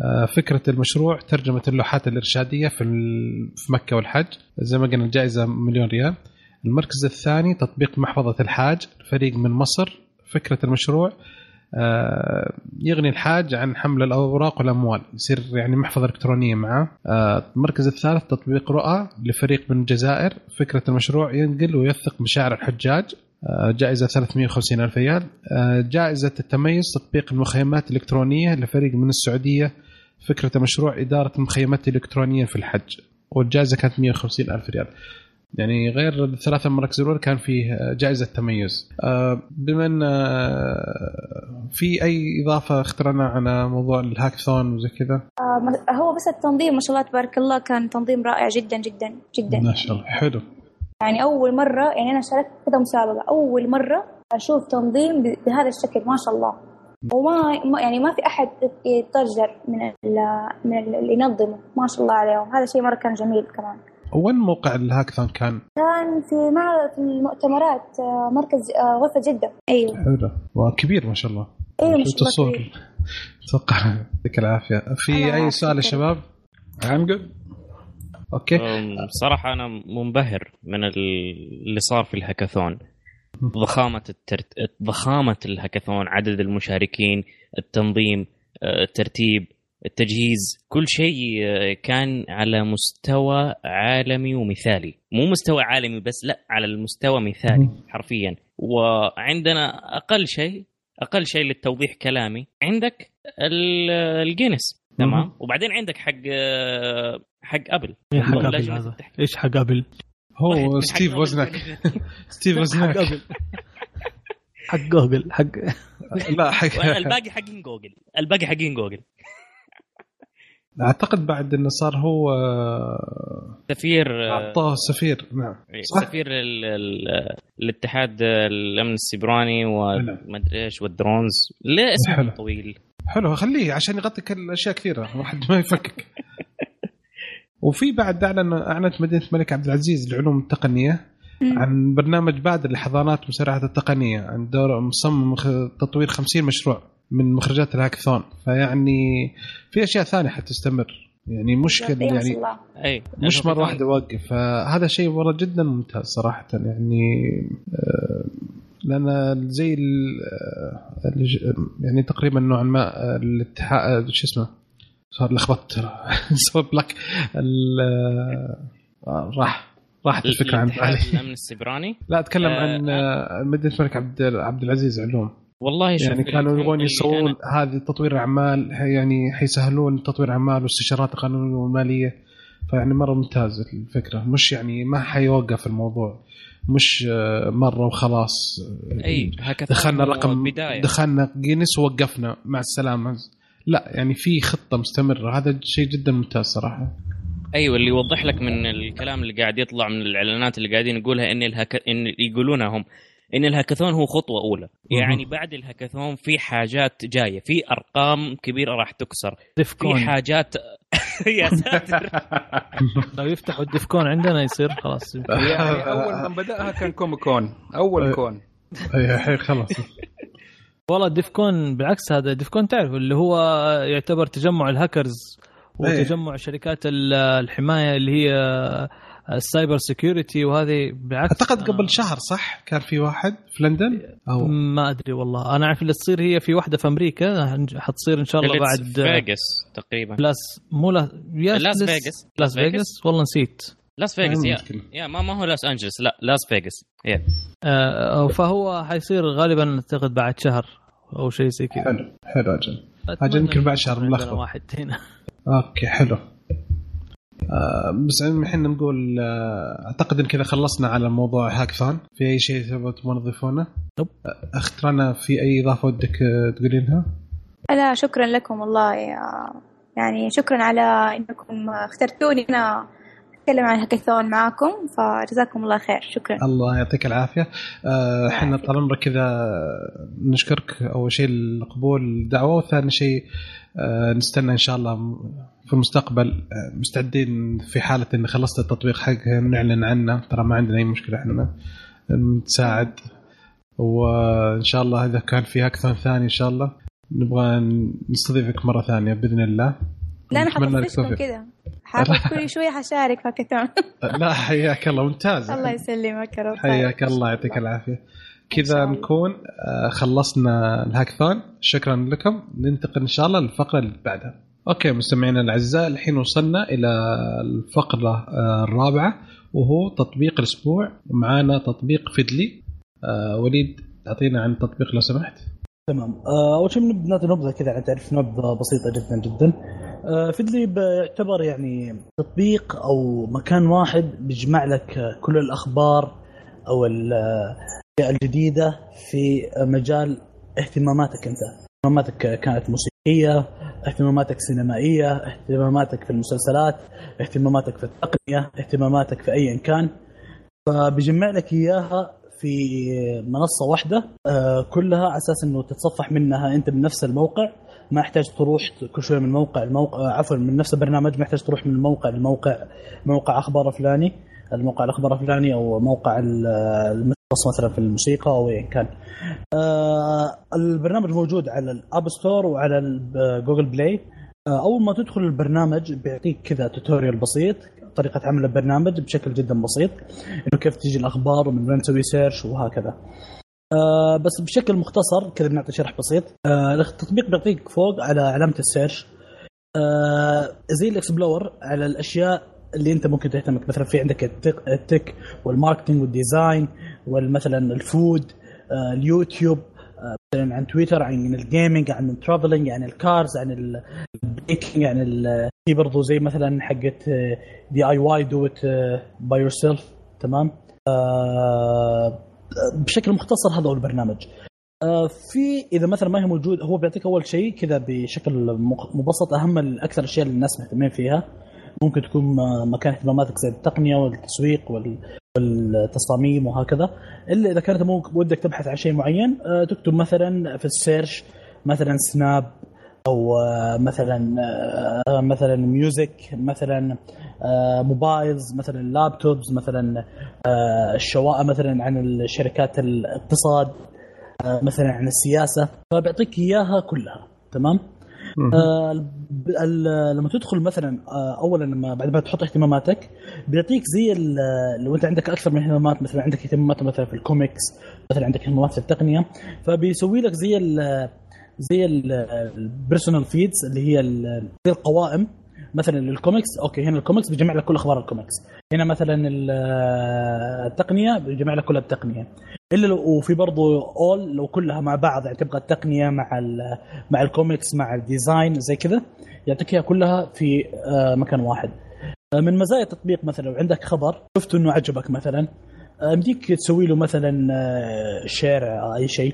S1: آه، فكرة المشروع ترجمة اللوحات الإرشادية في ال- في مكة والحج. زي ما قلنا الجائزة مليون ريال. المركز الثاني تطبيق محفظة الحاج فريق من مصر. فكرة المشروع يغني الحاج عن حمل الأوراق والأموال. يصير يعني محفظة إلكترونية معه. آه، المركز الثالث تطبيق رؤى لفريق من الجزائر. فكرة المشروع ينقل ويوثق مشاعر الحجاج. آه، جائزة 350 ألف ريال. آه، جائزة التميز تطبيق المخيمات الإلكترونية لفريق من السعودية. فكرة المشروع إدارة المخيمات الالكترونيه في الحج. والجائزة كانت 150 ألف ريال. يعني غير الثلاثة مراكز الأولى كان فيه جائزة تميز. آه، بما أن آه، في أي إضافة اخترنا على موضوع الهاكثون وزي كذا؟
S6: آه، هو بس التنظيم ما شاء الله تبارك الله كان تنظيم رائع جدا جدا جدا.
S1: ما شاء الله حلو.
S6: يعني أول مرة يعني أنا شاركت كذا مسابقة أول مرة أشوف تنظيم بهذا الشكل ما شاء الله. وما ما- يعني ما في أحد يتضجر من ال- من ال- اللي ينظمه ما شاء الله عليهم. هذا شيء مرة كان جميل كمان.
S1: وين موقع الهاكثون كان؟
S6: كان في معرض في المؤتمرات آه، مركز آه، غرفة جدة. أيوه.
S1: حلو. وكبير ما شاء ما
S6: أيوه ما شاء الله.
S1: أتوقع يعطيك العافية. في
S6: أي
S1: سؤال يا. شباب؟
S2: عنقل
S1: أوكي.
S5: أم، صراحة أنا منبهر من ال- اللي صار في الهاكاثون. ضخامة الترت... ضخامة الهاكاثون عدد المشاركين التنظيم آه، الترتيب التجهيز. كل شيء آه، كان على مستوى عالمي ومثالي. مو مستوى عالمي بس لا على المستوى مثالي. حرفيا. وعندنا أقل شيء أقل شيء للتوضيح كلامي. عندك ال- ال genius.
S1: تمام.
S5: وبعدين عندك حق آه، حق أبل.
S4: إيه حق
S5: أبل.
S4: إيش حق
S5: أبل؟
S1: هو ستيف وزنك. ستيف
S4: حق
S1: وزنك.
S4: أبل. حق جوجل حق
S1: لا حق
S5: الباقي حقين جوجل. الباقي حقين جوجل.
S1: أعتقد بعد انه صار هو
S5: سفير
S1: أعطاه سفير نعم صح؟
S5: سفير ال- ال- الاتحاد الأمن السيبراني وما ادري إيش وال drones ليه اسمه
S1: حلو.
S5: طويل
S1: حلو خليه عشان يغطي كل اشياء كثيرة الواحد ما يفكك وفي بعد أعلن أعلنت مدينة الملك عبد العزيز للعلوم
S6: التقنية.
S1: عن برنامج بادر لحضانات مسرعه التقنية عن دور مصمم تطوير 50 مشروع من مخرجات الهاكاثون. فيعني في أشياء ثانية حتستمر. يعني
S6: شاء
S1: يعني مش مرة واحدة يوقف فهذا شيء مره جدا ممتاز صراحة. يعني آه، لأن زي ال- آه، يعني تقريبا نوعا ما آه، الاتحاد شو اسمه؟ صار لخبطت صار بلاك. ال- راح راحت الفكرة عن
S5: الأمن السيبراني؟
S1: لا
S5: أتكلم
S1: عن مدينة الملك عبد عبد العزيز علوم.
S5: والله شوف
S1: يعني كانوا يبغون يسوون هذه تطوير الاعمال يعني حيسهلون تطوير الاعمال واستشارات القانونيه والماليه فيعني مرة ممتاز الفكرة. مش يعني ما حيوقف الموضوع. مش آه، مرة وخلاص
S5: أي هكذا
S1: دخلنا رقم
S5: بداية.
S1: دخلنا جينيس ووقفنا مع السلامة. لا يعني في خطة مستمرة. هذا شيء جدا ممتاز صراحة.
S5: أيوه اللي يوضح لك من الكلام اللي قاعد يطلع من الإعلانات اللي قاعدين نقولها إن الهك... إن يقولونها هم إن الهاكاثون هو خطوة اودي يعني بعد الهاكاثون في حاجات جاية في أرقام كبيرة راح تكسر. في حاجات يا ساتر.
S4: لو يفتحوا ال DEF CON عندنا يصير خلاص.
S2: يعني أول من بدأها كان Comic Con. أول
S1: con. أي الحين خلاص.
S4: والله DEF CON بالعكس هذا DEF CON تعرف اللي هو يعتبر تجمع الهاكرز. وتجمع شركات ال- الحماية اللي هي ال cyber security وهذه بالعكس.
S1: أعتقد
S4: أنا
S1: قبل شهر صح كان في واحد في لندن؟ أو
S4: ما أدري والله. أنا أعرف اللي تصير هي في واحدة في أمريكا. حتصير إن شاء الله بعد
S5: فيغاس تقريبا.
S4: لاس مو لا yeah
S5: لاس فيغاس.
S4: لاس فيغاس والله نسيت.
S5: لاس فيغاس
S1: yeah.
S5: yeah ما ما هو لاس انجلس لا لاس فيغاس yeah.
S4: آه فهو حيصير غالبا أعتقد بعد شهر أو شيء زي كذا.
S1: حلو حلو
S4: أجل.
S1: أجل يمكن بعد شهر
S4: عندنا
S1: ملخبط.
S4: واحد هنا
S1: okay حلو. آه بس الحين نقول آه أعتقد إن كذا خلصنا على موضوع هاكثون في أي شيء تبغى تبغون تضيفونه؟
S4: nope.
S1: آه، اخت رنا في أي إضافة ودك آه، تقولينها؟
S6: لا شكرا لكم والله يعني شكرا على إنكم اخترتوني. أنا أتكلم عن هاكاثون معاكم فجزاكم الله خير. شكرا.
S1: الله يعطيك العافية. آه، إحنا طال عمرك كذا نشكرك. أول شيء لقبول الدعوه وثاني شيء آه، نستنى إن شاء الله في المستقبل آه، مستعدين في حالة ان خلصت التطبيق حق نعلن عنه. ترى ما عندنا أي مشكلة إحنا نساعد. وإن شاء الله إذا كان في أكثر ثاني إن شاء الله نبغى نستضيفك مرة ثانية بإذن الله.
S6: لا
S1: أنا
S6: حطفشكم. كذا. كل شوي حشارك هاكاثون
S1: لا حياك الله ممتاز.
S6: الله يسلمك يا رب.
S1: حياك الله يعطيك
S6: العافية.
S1: كذا. نكون آه، خلصنا الهاكثون شكرا لكم. ننتقل إن شاء الله للفقرة اللي بعدها. أوكي مستمعينا الأعزاء الحين وصلنا إلى الفقرة آه، الرابعة وهو تطبيق الأسبوع. معانا تطبيق فيدلي. آه، وليد تعطينا عن التطبيق لو سمحت.
S3: تمام. آه، أول شيء نعطي نبذه كذا عن تعرف نبذه بسيطة جدا جدا. آه، فيدلي بيعتبر يعني تطبيق أو مكان واحد بيجمع لك كل الأخبار أو آه، الأشياء الجديدة في مجال اهتماماتك أنت. اهتماماتك كانت موسيقية اهتماماتك سينمائية اهتماماتك في المسلسلات اهتماماتك في التقنية اهتماماتك في ايا كان. فبيجمع لك إياها في منصة واحدة آه، كلها على أساس إنه تتصفح منها أنت من نفس الموقع. ما يحتاج تروح كل شوية من موقع لموقع آه، عفوا من نفس البرنامج ما يحتاج تروح من موقع لموقع موقع أخبار فلاني الموقع الأخبار الفلاني أو موقع المختص مثلا في الموسيقى أو ايا كان. آه، البرنامج موجود على الاب ستور وعلى Google Play آه، أول ما تدخل البرنامج بيعطيك كذا tutorial بسيط طريقة عمل البرنامج بشكل جدا بسيط إنه كيف تجي الأخبار ومن وين تسوي search وهكذا. آه بس بشكل مختصر كذا بنعطي شرح بسيط آه التطبيق بيعطيك فوق على علامة ال search آه زي ال explore على الأشياء اللي انت ممكن تهمك. مثلا في عندك ال tech, وال marketing وال design ومثلا ال food آه اليوتيوب آه مثلا عن تويتر عن ال gaming عن ال traveling عن ال cars عن ال baking عن في برضو زي مثلا حقت DIY do it by yourself تمام؟ آه بشكل مختصر هذا هو البرنامج. في إذا مثلا ما هي موجود هو بيعطيك أول شيء كذا بشكل مبسط. أهم الاكثر الأشياء اللي الناس مهتمين فيها. ممكن تكون مكان اهتماماتك زي التقنية والتسويق وال- والتصاميم وهكذا. إلا إذا كانت ودك تبحث عن شيء معين آه، تكتب مثلا في ال search مثلا سناب أو آه، مثلا آه، مثلا music مثلا mobiles مثلا laptops مثلا الشواء مثلا عن الشركات الاقتصاد مثلا عن السياسة. فبيعطيك إياها كلها تمام؟ آه لما تدخل مثلا آه اولا لما بعد ما تحط اهتماماتك بيعطيك زي لو أنت عندك أكثر من اهتمامات مثلا عندك اهتمامات مثلا في الكوميكس مثلا عندك اهتمامات في التقنية فبيسوي لك زي ال زي ال personal feeds اللي هي زي القوائم. مثلا للكوميكس أوكي هنا الكوميكس بيجمع لك كل أخبار الكوميكس. هنا مثلا ال- التقنية بيجمع لك كل التقنية. إلا لو وفي برضو all لو كلها مع بعض يعني تبغى التقنية مع مع الكوميكس مع ال design زي كذا يعطيك إياها كلها في آه، مكان واحد. آه، من مزايا التطبيق مثلا لو عندك خبر شفت إنه عجبك مثلا آه، يمديك تسوي له مثلا share أي شيء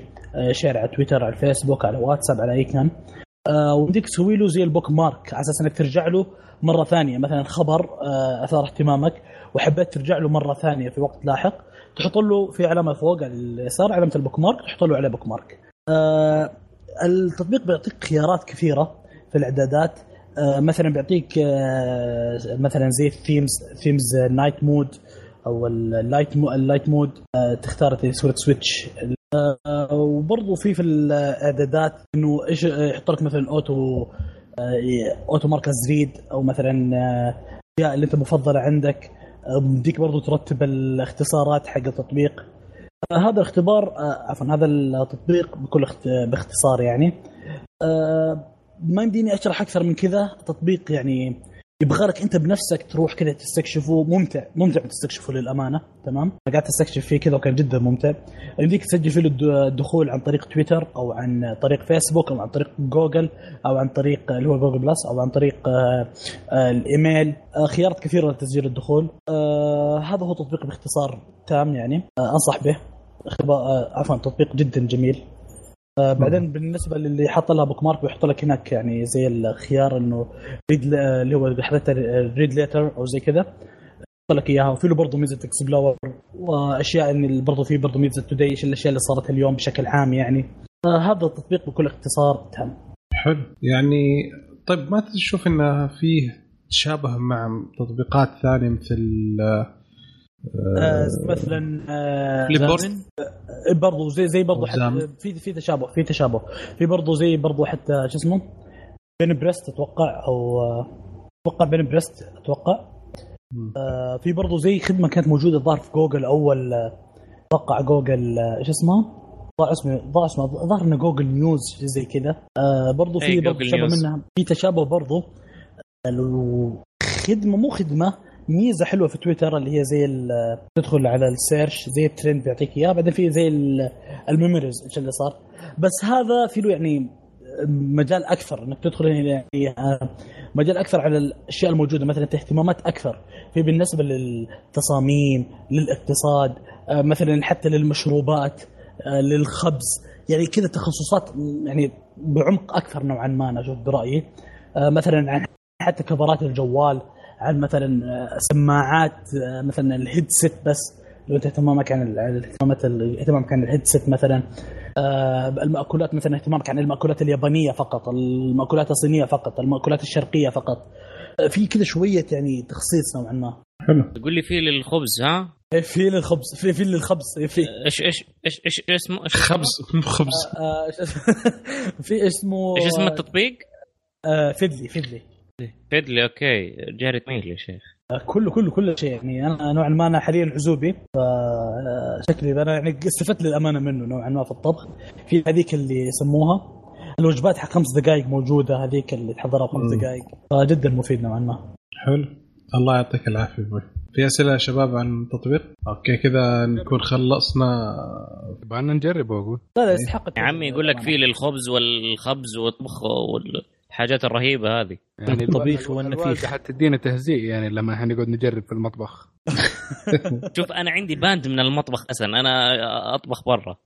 S3: share على تويتر على الفيسبوك على واتساب على أي كان. آه، ويمديك تسوي له زي ال bookmark على أساس إنك ترجع له مرة ثانية. مثلا خبر آه، أثار اهتمامك وحبيت ترجع له مرة ثانية في وقت لاحق تحط له في علامة فوق على اليسار علامة ال bookmark تحط له عليه bookmark. آه، التطبيق بيعطيك خيارات كثيرة في الإعدادات. مثلا بيعطيك مثلا زي ال themes themes night mode أو ال light ال light mode تختار صوره switch وبرضه في في الاعدادات انه إيش يحط لك مثلا auto آه، auto mark as read أو مثلا آه، الاشياء اللي أنت مفضلة عندك. آه، مديك برضه ترتب الاختصارات حق التطبيق. آه، هذا الاختبار آه، عفوا هذا التطبيق بكل اخت- باختصار يعني. آه، ما يمديني أشرح أكثر من كذا. تطبيق يعني يبغى لك انت بنفسك تروح كذا تستكشفه ممتع ممتع تستكشفه للأمانة تمام؟ قاعد أستكشف فيه كذا وكان جدا ممتع. يمديك تسجل فيه الد- الدخول عن طريق تويتر أو عن طريق فيسبوك أو عن طريق جوجل أو عن طريق اللي هو جوجل بلس أو عن طريق آه، الإيميل. آه، خيارات كثيرة لتسجيل الدخول. آه، هذا هو تطبيق باختصار تام يعني. أنصح به. عفوا تطبيق جدا جميل. آه بعدين بالنسبة للي حط لها bookmark بيحط لك هناك يعني زي الخيار إنه read اللي هو حضرتها read later أو زي كذا. يحط لك إياها. وفي له برضه ميزة explore وأشياء إن برضه في برضه ميزة تودي إيش الأشياء اللي صارت اليوم بشكل عام يعني. آه هذا التطبيق بكل اختصار تم.
S1: حلو. يعني طيب ما تشوف إنه فيه تشابه مع تطبيقات ثانية مثل
S3: آه مثلا آه
S1: فليبورد
S3: برضه زي زي برضه
S1: زام.
S3: حتى في في تشابه في تشابه في برضه زي برضه حتى شو اسمه بين بريست أتوقع أو آه، أتوقع بين بريست
S1: أتوقع.
S3: آه في برضه زي خدمة كانت موجودة الظاهر في جوجل أول آه، أتوقع جوجل آه، إيش اسمه؟ ضاع اسمه ضاع اسمه ظهر إنه جوجل نيوز زي كذا آه برضه في
S5: إيه،
S3: برضه
S5: جوجل
S3: تشابه. منها في تشابه برضه آه، لو- خدمة مو خدمة ميزة حلوة في تويتر اللي هي زي تدخل على ال search زي الترند بيعطيك إياه بعدين في زي ال- ال memories إيش اللي صار. بس هذا في له يعني مجال أكثر إنك تدخل يعني آه، مجال أكثر على الأشياء الموجودة مثلا اهتمامات أكثر. في بالنسبة للتصاميم للاقتصاد آه، مثلا حتى للمشروبات آه، للخبز يعني كذا تخصصات يعني بعمق أكثر نوعا ما أنا أشوف برأيي. مثلا عن حتى كفرات الجوال عن مثلا سماعات آه، مثلا الهيدسيت بس لو أنت اهتمامك عن ال- عن اهتمامات ال- اهتمامك عن الهيدسيت مثلا آه، المأكولات مثلا اهتمامك عن المأكولات اليابانية فقط المأكولات الصينية فقط المأكولات الشرقية فقط. آه، في كذا شوية يعني تخصيص نوعا ما.
S1: حلو.
S5: تقول لي في للخبز ها؟
S3: إيه، في للخبز في في للخبز إيه، في.
S5: إيش إيش إيش إيش إيش اسمه؟ إيش
S1: خبز مو خبز؟
S3: في اسمه
S5: إيش اسم التطبيق؟
S3: فيدلي فيدلي
S5: فيدلي أوكي. جاري ميل يا شيخ.
S3: آه، كله كله كل شيء يعني. أنا نوعا ما أنا حاليا عزوبي فشكلي أنا يعني استفدت للأمانة منه نوعا ما في الطبخ. في هذيك اللي يسموها الوجبات حق خمس دقائق موجودة هذيك اللي تحضرها بخمس
S1: مم.
S3: دقائق فجدا مفيد نوعا ما.
S1: حلو. الله يعطيك العافية أبوي. في أسئلة يا شباب عن التطبيق؟ أوكي كذا نكون خلصنا.
S2: يبغى نجربه أقول.
S3: لا لا يستحق
S5: يا عمي يقول لك في للخبز والخبز والطبخ والحاجات الرهيبة هذه.
S2: يعني
S4: الطبيخ
S2: الوالدة-
S4: والنفيخ.
S2: الوالدة حتدينا تهزيء يعني لما إحنا نقعد نجرب في المطبخ.
S5: شوف أنا عندي banned من المطبخ أساسا أنا أطبخ برا.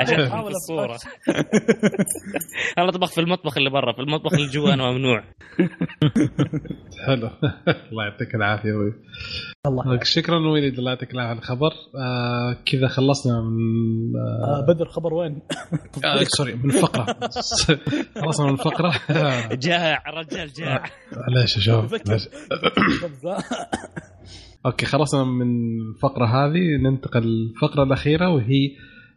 S5: عشان في الصورة. أنا أطبخ في المطبخ اللي برا؟ في المطبخ اللي جوا أنا ممنوع.
S1: حلو. الله يعطيك العافية أبوي.
S3: الله
S1: شكرا وليد الله يعطيك العافية على الخبر. آه كذا خلصنا من آه
S3: آه، بدر خبر وين؟
S1: آه sorry من الفقره خلصنا من الفقرة.
S5: جاع الرجال جاع
S1: ليش يا شباب؟ أوكي خلصنا من الفقرة هذه ننتقل للفقرة الأخيرة وهي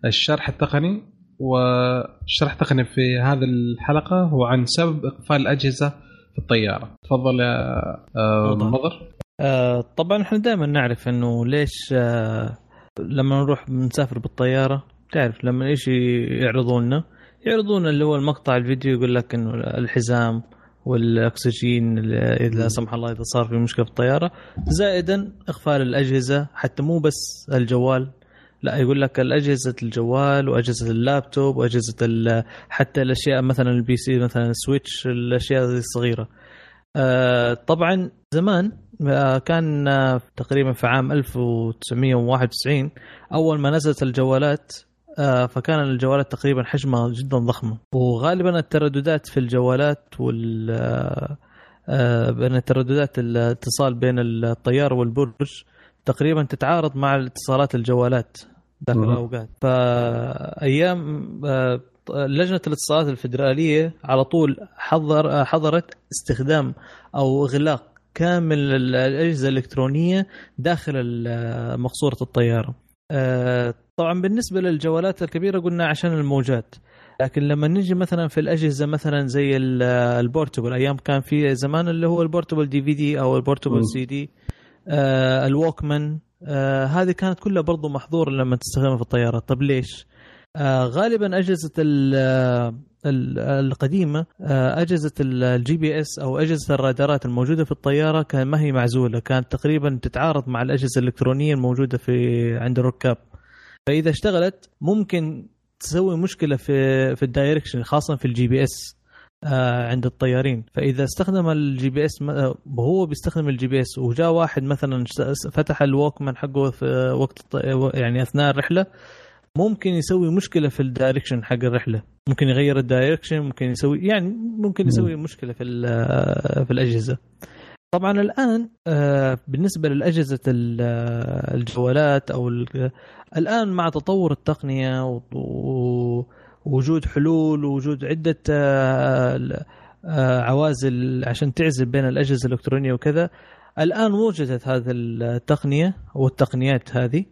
S1: الشرح التقني. والشرح التقني في هذه الحلقة هو عن سبب إقفال الأجهزة في الطيارة. تفضل يا آه،. مضر
S4: آه طبعا إحنا دائما نعرف إنه ليش آه لما نروح نسافر بالطيارة تعرف لما إيش يعرضوا لنا يعرضون اللي هو المقطع الفيديو يقول لك إنه الحزام والأكسجين إذا لا سمح الله إذا صار في مشكلة في الطيارة زائدا اقفال الأجهزة حتى مو بس الجوال لا يقول لك الأجهزة الجوال وأجهزة اللابتوب وأجهزة حتى الأشياء مثلا ال PC مثلا ال Switch الأشياء الصغيرة. آه، طبعا زمان آه، كان آه، تقريبا في عام 1991 أول ما نزلت الجوالات فكان الجوالات تقريبا حجمها جدا ضخمة وغالبا الترددات في الجوالات وال آه، آه، بين الترددات الاتصال بين الطيار والبرج تقريبا تتعارض مع اتصالات الجوالات ذاك
S1: مهم.
S4: الأوقات فأيام آه، لجنة الاتصالات الفدراليه على طول حظر حظرت استخدام أو إغلاق كامل الأجهزة الإلكترونية داخل مقصورة الطيارة. آه، طبعا بالنسبة للجوالات الكبيرة قلنا عشان الموجات لكن لما نجي مثلا في الأجهزة مثلا زي ال- portable أيام كان في زمان اللي هو ال portable DVD
S1: أو.
S4: ال portable CD آه ال Walkman آه هذه كانت كلها برضو محظورة لما تستخدمها في الطيارات طب ليش؟ آه غالبا أجهزة ال- ال- القديمة آه أجهزة ال- ال GPS أو أجهزة الرادارات الموجودة في الطيارة كان ما هي معزولة كانت تقريبا تتعارض مع الأجهزة الإلكترونية الموجودة في عند الركاب فإذا اشتغلت ممكن تسوي مشكلة في في ال direction خاصة في ال GPS آه، عند الطيارين. فإذا استخدم ال GPS وهو بيستخدم ال GPS وجاء واحد مثلا فتح ال Walkman حقه في وقت يعني أثناء الرحلة ممكن يسوي مشكلة في ال direction حق الرحلة. ممكن يغير ال direction ممكن يسوي يعني ممكن يسوي مشكلة في ال- في الأجهزة. طبعا الآن آه، بالنسبة للأجهزة ال- آه، الجوالات أو ال- الآن مع تطور التقنية ووجود حلول ووجود عدة آه، عوازل عشان تعزل بين الأجهزة الإلكترونية وكذا الآن وجدت هذه التقنية والتقنيات هذه.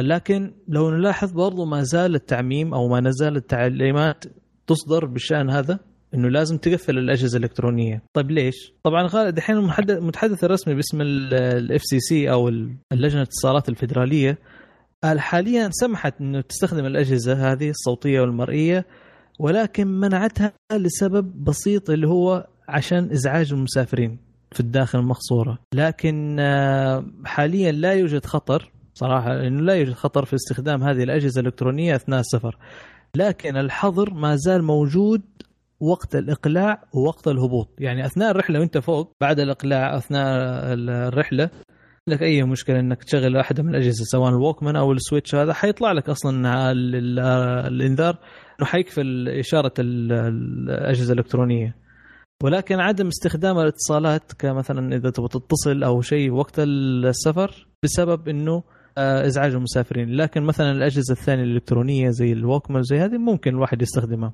S4: لكن لو نلاحظ برضو ما زال التعميم أو ما نزال التعليمات تصدر بالشأن هذا. إنه لازم تقفل الأجهزة الإلكترونية، طيب ليش؟ طبعا غالب دحين المحدث المتحدث الرسمي باسم ال FCC أو ال- اللجنة الاتصالات الفدراليه قال حاليا سمحت إنه تستخدم الأجهزة هذه الصوتية والمرئية ولكن منعتها لسبب بسيط اللي هو عشان إزعاج المسافرين في الداخل المقصورة، لكن آه، حاليا لا يوجد خطر صراحة إنه لا يوجد خطر في استخدام هذه الأجهزة الإلكترونية أثناء السفر. لكن الحظر ما زال موجود وقت الإقلاع ووقت الهبوط، يعني أثناء الرحلة وأنت فوق بعد الإقلاع أثناء الرحلة لك أي مشكلة إنك تشغل واحدة من الأجهزة سواء الووكمان أو السويتش هذا حيطلع لك أصلا ال- ال- الإنذار إنه حيقفل إشارة ال- الأجهزة الإلكترونية. ولكن عدم استخدام الاتصالات كمثلا إذا تبغى تتصل أو شيء وقت السفر بسبب إنه آه، إزعاج المسافرين. لكن مثلا الأجهزة الثانية الإلكترونية زي الووكمان زي هذه ممكن الواحد يستخدمها.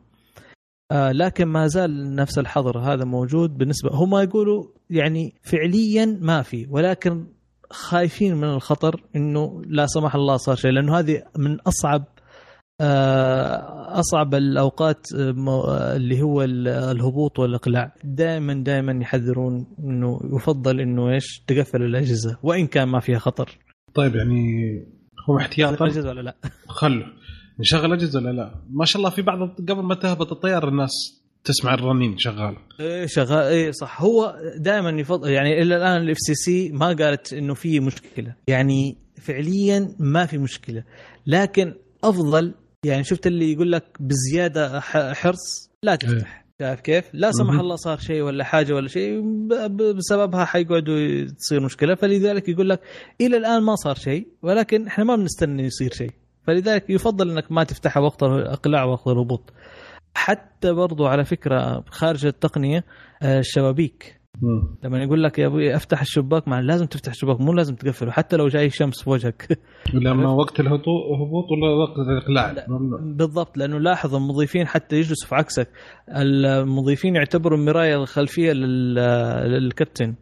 S4: آه، لكن ما زال نفس الحظر هذا موجود بالنسبة هم يقولوا يعني فعليا ما في ولكن خايفين من الخطر إنه لا سمح الله صار شيء لأنه هذه من أصعب آه، أصعب الأوقات آه، اللي هو ال- الهبوط والإقلاع. دائما دائما يحذرون إنه يفضل إنه إيش؟ تقفل الأجهزة وإن كان ما فيها خطر.
S1: طيب يعني هو احتياطا؟
S4: الأجهزة ولا لا؟
S1: خلوا. نشغل اجهزه ولا لا؟ ما شاء الله في بعض قبل ما تهبط الطياره الناس تسمع الرنين شغال.
S4: إيه شغال. إيه صح. هو دائما يفضل يعني إلى الآن ال FCC ما قالت إنه في مشكلة. يعني فعليا ما في مشكلة. لكن أفضل يعني شفت اللي يقول لك بزيادة حرص؟ لا تفتح. شايف كيف؟ لا سمح. الله صار شيء ولا حاجة ولا شيء بسببها حيقعدوا تصير مشكلة. فلذلك يقول لك إلى الآن ما صار شيء ولكن إحنا ما بنستنى يصير شيء. فلذلك يفضل إنك ما تفتحها وقت الإقلاع وقت الهبوط حتى برضو على فكرة خارج التقنية آه، الشبابيك. لما يقول لك يا أبوي أفتح الشباك مع لازم تفتح الشباك مو لازم تقفله حتى لو جاي شمس في وجهك.
S1: لما وقت الهبوط هبوط ولا وقت الإقلاع؟
S4: لا. بالضبط لأنه لاحظ المضيفين حتى يجلسوا في عكسك. المضيفين يعتبروا المرايه الخلفية لل- للكابتن.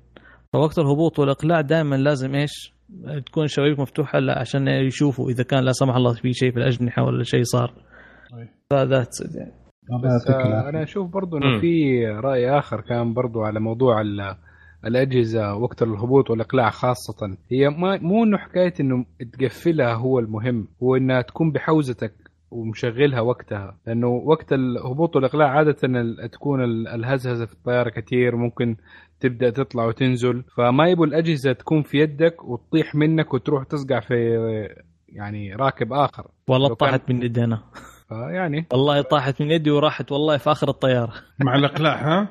S4: فوقت الهبوط والإقلاع دائما لازم إيش؟ تكون الشبابيك مفتوحة لا عشان يشوفوا إذا كان لا سمح الله في شيء في الأجنحة ولا شيء صار.
S1: طيب.
S4: فذات يعني
S1: الله
S2: بس آه، أنا أشوف برضو. إنه في رأي آخر كان برضو على موضوع ال- الأجهزة وقت الهبوط والإقلاع خاصة. هي ما مو إنه حكاية إنه تقفلها هو المهم هو إنها تكون بحوزتك ومشغلها وقتها. لأنه وقت الهبوط والإقلاع عادة تكون ال- الهزهزة في الطيارة كثير ممكن تبدأ تطلع وتنزل فما يبوا الأجهزة تكون في يدك وتطيح منك وتروح تصقع في يعني راكب آخر.
S4: والله طاحت من يدي أنا.
S2: فيعني.
S4: والله طاحت من يدي وراحت والله في آخر الطيارة.
S1: مع الإقلاع ها؟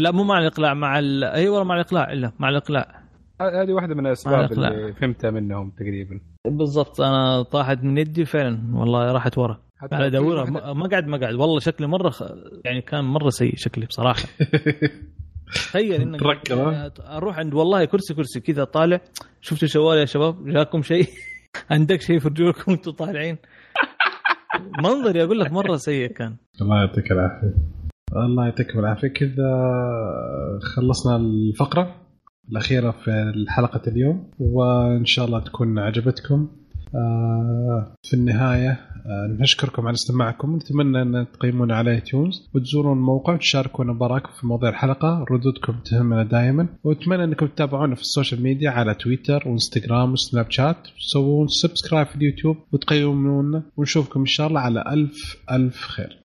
S4: لا مو مع الإقلاع مع ال... أيوه مع الإقلاع إلا مع الإقلاع.
S2: هذه واحدة من
S4: الأسباب.
S2: اللي فهمتها منهم تقريبا.
S4: بالضبط أنا طاحت من يدي فعلا والله راحت ورا.
S2: حتى
S4: على
S2: أدورها
S4: ما قعد ما قعد. والله شكلي مرة خ... يعني كان مرة سيء شكلي بصراحة. تخيل إنك
S1: تركب،؟
S4: أروح عند والله كرسي كرسي كذا طالع. شفتوا شوال يا شباب؟ جاكم شيء؟ عندك شيء في رجولكم أنتم طالعين؟ منظري أقول لك مرة سيء كان.
S1: الله يعطيك العافية. الله يعطيكم العافية. كذا خلصنا الفقرة الأخيرة في حلقة اليوم وإن شاء الله تكون عجبتكم. في النهاية آه، نشكركم على استماعكم. ونتمنى أن تقيمونا على iTunes وتزورون الموقع وتشاركونا بآرائكم في مواضيع الحلقة. ردودكم تهمنا دائما. وأتمنى أنكم تتابعونا في ال social media على تويتر وإنستغرام وسناب شات. تسوون subscribe في اليوتيوب وتقيمونا. ونشوفكم إن شاء الله على ألف ألف خير.